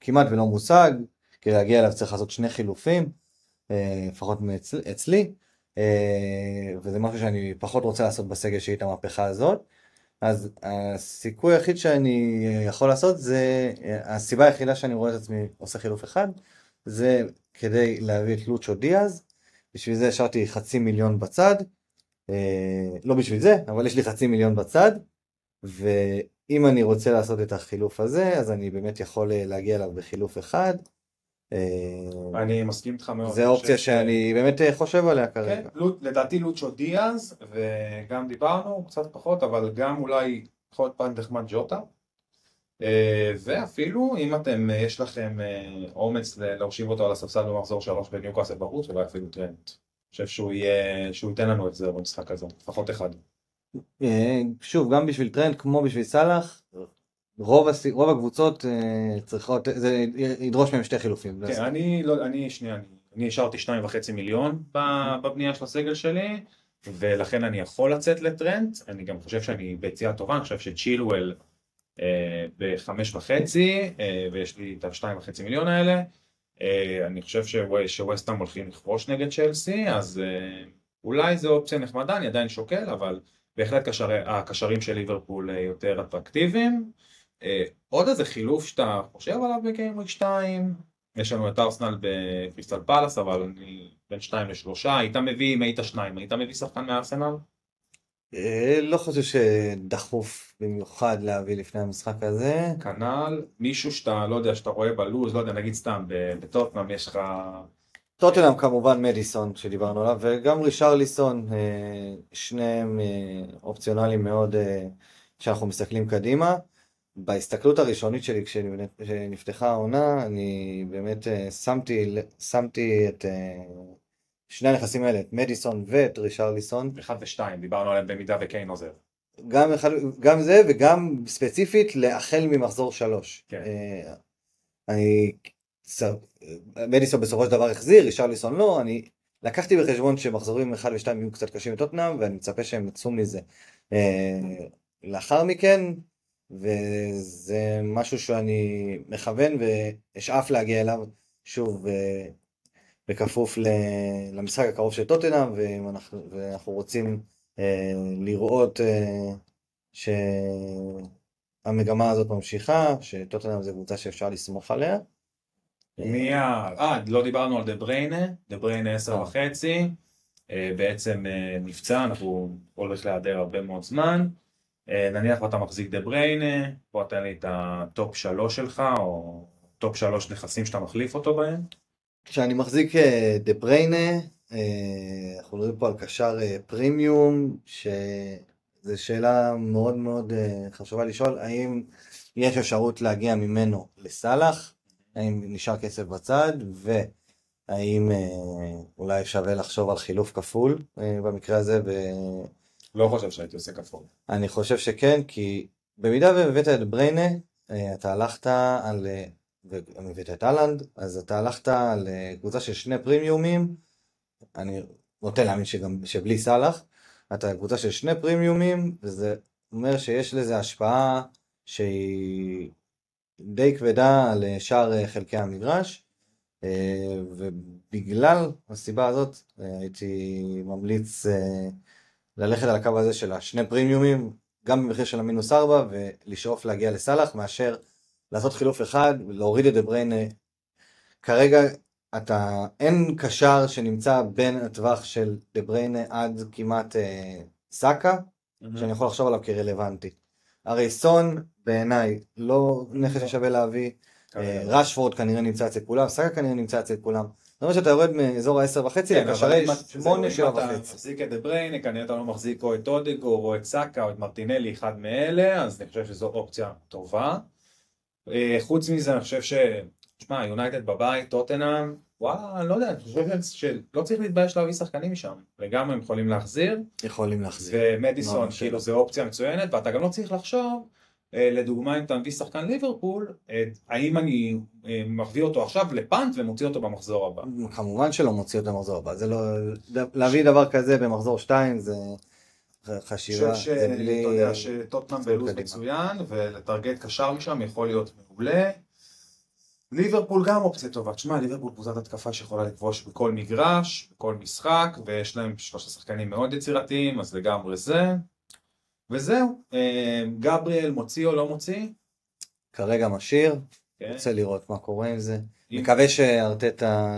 כמעט ולא מושג, כדי להגיע אליו צריך לעשות שני חילופים, לפחות אצלי. אה, וזה משהו שאני פחות רוצה לעשות בסגל שלי את המהפכה הזאת. אז הסיכוי היחיד שאני יכול לעשות זה, הסיבה היחידה שאני רואה את עצמי עושה חילוף אחד, זה כדי להביא את לוצ'ו דיאז, בשביל זה השארתי חצי מיליון בצד, אה, לא בשביל זה, אבל יש לי חצי מיליון בצד, ואם אני רוצה לעשות את החילוף הזה, אז אני באמת יכול להגיע אליו בחילוף אחד, אה, אני מסכים איתך מאוד. זה אופציה שאני באמת אה, חושב עליה כרגע. כן, לדעתי לוצ'ו דיאז, וגם דיברנו, קצת פחות, אבל גם אולי יכול להיות פעם נחמד ג'וטה. אה, ואפילו אם אתם, יש לכם אומץ להושיב אותו על הספסל במחזור שלוש בניוקאסל בחוץ, אולי אפילו טרנט. אני חושב שהוא יהיה, שהוא ייתן לנו את זה במשחק הזה, לפחות אחד. שוב, גם בשביל טרנט כמו בשביל סאלח, רוב, הס... רוב הקבוצות צריכות, זה ידרוש מהם שתי חילופים. כן, אני, לא, אני, שנייה, אני, אני השארתי שניים וחצי מיליון בבנייה של הסגל שלי, ולכן אני יכול לצאת לטרנט, אני גם חושב שאני ביציאה טובה, אני חושב שצ'ילואל אה, בחמש וחצי, אה, ויש לי את השתיים וחצי מיליון האלה, אה, אני חושב שווסטהאם הולכים לכבוש נגד צ'לסי, אז אה, אולי זו אופציה נחמדה, אני עדיין שוקל, אבל בהחלט קשרי, הקשרים של ליברפול אה, יותר אטרקטיביים. אה, עוד איזה חילוף שאתה חושב עליו בגיימוויק 2? יש לנו את ארסנל בקריסטל פלאס, אבל אני בין שניים לשלושה. היית מביא, אם היית שניים, היית מביא שחקן מארסנל? אה, לא חושב שדחוף במיוחד להביא לפני המשחק הזה. כנ"ל, מישהו שאתה, לא יודע, שאתה רואה בלוז, לא יודע, נגיד סתם, בטוטנאם יש לך... טוטנאם כמובן מדיסון שדיברנו עליו, וגם רישרליסון, אה, שניהם אה, אופציונליים מאוד כשאנחנו מסתכלים קדימה. בהסתכלות הראשונית שלי כשנפתחה העונה, אני באמת שמתי, שמתי את שני הנכסים האלה, את מדיסון ואת רישרליסון. אחד ושתיים, דיברנו עליהם במידה וקיין עוזר. גם, אחד, גם זה וגם ספציפית להחל ממחזור שלוש. כן. אה, אני, מדיסון בסופו של דבר החזיר, רישרליסון לא, אני לקחתי בחשבון שמחזורים אחד ושתיים יהיו קצת קשים לטוטנאם ואני מצפה שהם יצאו מזה. אה, לאחר מכן, וזה משהו שאני מכוון ואשאף להגיע אליו, שוב, אה, בכפוף למשחק הקרוב של טוטנאם, ואנחנו, ואנחנו רוצים אה, לראות אה, שהמגמה הזאת ממשיכה, שטוטנהאם זה קבוצה שאפשר לסמוך עליה. מי ה... אה, לא דיברנו על דה בריינה, דה בריינה עשר אה. וחצי, אה, בעצם אה, נפצע, אנחנו הולך להיעדר הרבה מאוד זמן. נניח ואתה מחזיק דה בריינה, בוא תן לי את ה top שלוש שלך, או top שלוש נכסים שאתה מחליף אותו בהם. כשאני מחזיק דה בריינה, אה, אנחנו מדברים פה על קשר אה, פרימיום, שזו שאלה מאוד מאוד אה, חשובה לשאול, האם יש אפשרות להגיע ממנו לסאלח, האם נשאר כסף בצד, והאם אולי שווה לחשוב על חילוף כפול במקרה הזה. ב... לא חושב שהייתי עושה כפול. אני חושב שכן, כי במידה והבאת את בריינה, אתה הלכת על והבאת את אהלנד, אז אתה הלכת לקבוצה של שני פרימיומים, אני נוטה להאמין שגם, שבלי סאלח, אתה קבוצה של שני פרימיומים, וזה אומר שיש לזה השפעה שהיא די כבדה על שאר חלקי המגרש, ובגלל הסיבה הזאת הייתי ממליץ ללכת על הקו הזה של השני פרימיומים, גם במחיר של המינוס ארבע, ולשאוף להגיע לסאלח, מאשר לעשות חילוף אחד, להוריד את דבריינה. כרגע אתה, אין קשר שנמצא בין הטווח של דבריינה עד כמעט אה, סאקה, mm-hmm. שאני יכול לחשוב עליו כרלוונטי. הרי סון בעיניי לא נכס ששווה להביא, אה, רשפורד כנראה נמצא אצל כולם, סאקה כנראה נמצא אצל כולם. זאת אומרת שאתה יורד מאזור ה-10 וחצי לקשרי 8, 7 וחצי. אם אתה מחזיק את דבריינה, כנראה אתה לא מחזיק או את אודגור או את סאקה או את מרטינלי, אחד מאלה, אז אני חושב שזו אופציה טובה. אה, חוץ מזה אני חושב ש... תשמע, יונייטד בבית, טוטנאם, וואלה, אני לא יודע, אני חושב שלא צריך להתבייש להביא שחקנים משם. לגמרי הם יכולים להחזיר. יכולים להחזיר. ומדיסון, כאילו זה אופציה מצוינת, ואתה גם לא צריך לחשוב, אה, לדוגמה אם אתה מביא שחקן ליברפול, האם אני אה, מביא אותו עכשיו לפאנט ומוציא אותו במחזור הבא. כמובן שלא מוציא אותו במחזור הבא, זה לא... להביא דבר כזה במחזור 2 זה... חשיבה, אני חושב שאתה יודע שטוטנאם בלוז מצוין, ולטרגט קשר משם יכול להיות מעולה. ליברפול גם אופציה טובה, תשמע ליברפול קבוצת התקפה שיכולה לכבוש בכל מגרש, בכל משחק, ויש להם שלושה שחקנים מאוד יצירתיים, אז לגמרי זה. וזהו, אה, גבריאל מוציא או לא מוציא? כרגע משאיר, כן. רוצה לראות מה קורה עם זה. מקווה שארטטה,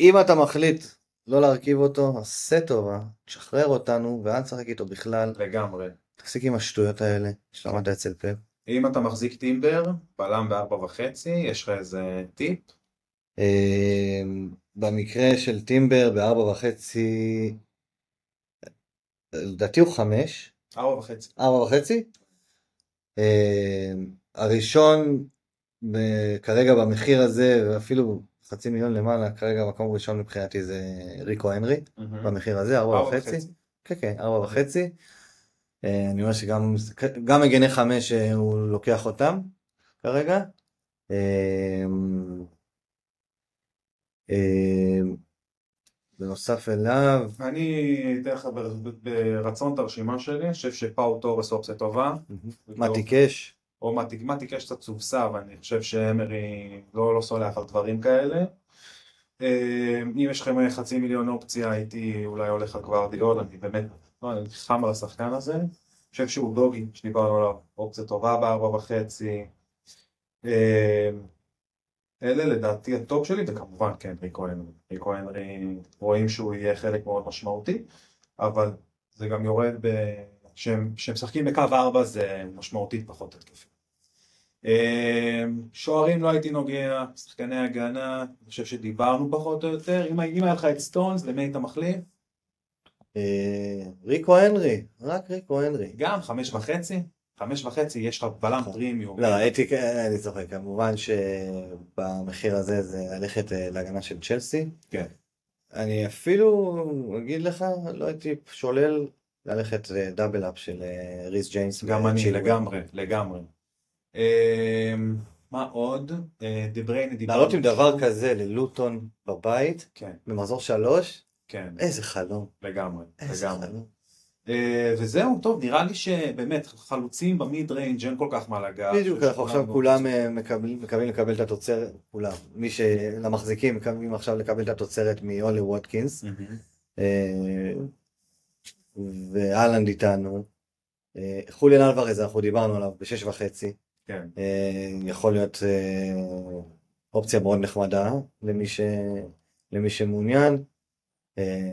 אם אתה מחליט לא להרכיב אותו, עשה טובה, תשחרר אותנו, ואל תשחק איתו בכלל. לגמרי. תפסיק עם השטויות האלה, שלמדת אצל פאפ. אם אתה מחזיק טימבר, בלם בארבע וחצי, יש לך איזה טיפ? אמ, במקרה של טימבר בארבע וחצי, לדעתי הוא חמש. ארבע וחצי. ארבע וחצי? אמ, הראשון כרגע במחיר הזה, ואפילו חצי מיליון למעלה, כרגע מקום ראשון מבחינתי זה ריקו הנרי, במחיר הזה, ארבע וחצי. כן, כן, ארבע וחצי. אה, אני אומר שגם גם מגני חמש אה, הוא לוקח אותם כרגע. אה, בנוסף אליו... אני אתן לך ברצון את הרשימה שלי, אני חושב שפאו תורס אופציה טובה. מתי קאש. או מתי קאש קצת סובסה, ואני חושב שאמרי לא, לא סולח על דברים כאלה. אם יש לכם חצי מיליון אופציה, הייתי אולי הולך על גוורדיאול, אני באמת לא, אני חם על השחקן הזה. אני חושב שהוא דוגי, שדיברנו עליו, אופציה טובה בארבע וחצי. אמ, אלה לדעתי ה top שלי, וכמובן כן, ריקו הנרי. ריקו הנרי, רואים שהוא יהיה חלק מאוד משמעותי, אבל זה גם יורד ב... כשהם כשהם משחקים בקו 4 זה משמעותית פחות התקפי. אה, שוערים לא הייתי נוגע, שחקני הגנה, אני חושב שדיברנו פחות או יותר, אם אם היה לך את סטונס, למי היית מחליף? אה, ריקו הנרי, רק ריקו הנרי. גם חמש וחצי, חמש וחצי יש לך בלם פרימיום. לא, הייתי, אני צוחק, כמובן שבמחיר הזה זה ללכת אה, להגנה של צ'לסי. כן. אני אפילו אגיד לך, לא הייתי שולל ללכת דאבל אפ של אה, ריס ג'יימס. גם אני. לגמרי, לגמרי. אה, מה עוד? אה, דה בריינה דיברנו. לעלות עם דבר כזה ללוטון בבית, כן, במחזור שלוש, כן, איזה חלום, לגמרי, איזה לגמרי. חלום. אה, וזהו, טוב, נראה לי שבאמת חלוצים ב mid range אין כל כך מה לגעת. בדיוק, אנחנו עכשיו כולם. אה, מקבלים מקבלים לקבל את התוצרת, כולם, מי שלמחזיקים מקבלים עכשיו לקבל את התוצרת מאולי ווטקינס. אה, והאלנד איתנו, אה, חוליאן אלוורז אנחנו דיברנו עליו בשש וחצי, כן, אה, יכול להיות אה, אופציה מאוד נחמדה למי, ש... למי שמעוניין.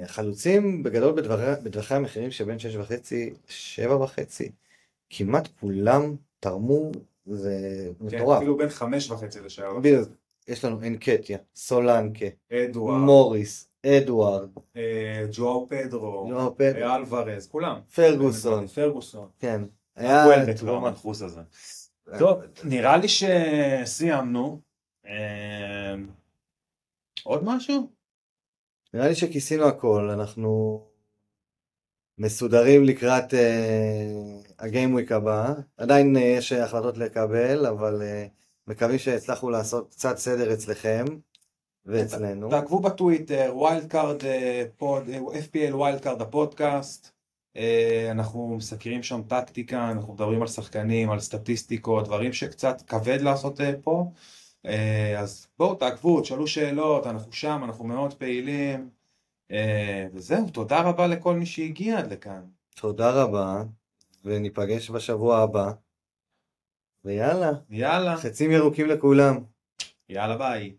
חלוצים בגדול בדברי, בטווחי המחירים שבין שש וחצי, שבע וחצי, כמעט כולם תרמו, זה כן, מטורף. אפילו בין חמש וחצי לשעה. בדיוק. יש לנו אנקטיה, סולנקה, אדוארד, מוריס, אדוארד, אה, ג'ואו פדרו, לא, פד- אה, אלוורז, כולם. פרגוסון, פרגוסון. כן. וולבק, לא היה... המנחוס הזה. טוב, נראה לי שסיימנו. אה, עוד משהו? נראה לי שכיסינו הכל, אנחנו מסודרים לקראת אה, ה gameweek הבא. עדיין אה, יש החלטות לקבל, אבל אה, מקווים שהצלחנו לעשות קצת סדר אצלכם ואצלנו. תעקבו בטוויטר, Wild Card Pod, FPL Wild Card הפודקאסט. אה, אנחנו מסקרים שם טקטיקה, אנחנו מדברים על שחקנים, על סטטיסטיקות, דברים שקצת כבד לעשות אה, פה. אה, אז בואו תעקבו, תשאלו שאלות, אנחנו שם, אנחנו מאוד פעילים. אה, וזהו, תודה רבה לכל מי שהגיע עד לכאן. תודה רבה, וניפגש בשבוע הבא. ויאללה, יאללה, חצים ירוקים לכולם. יאללה ביי.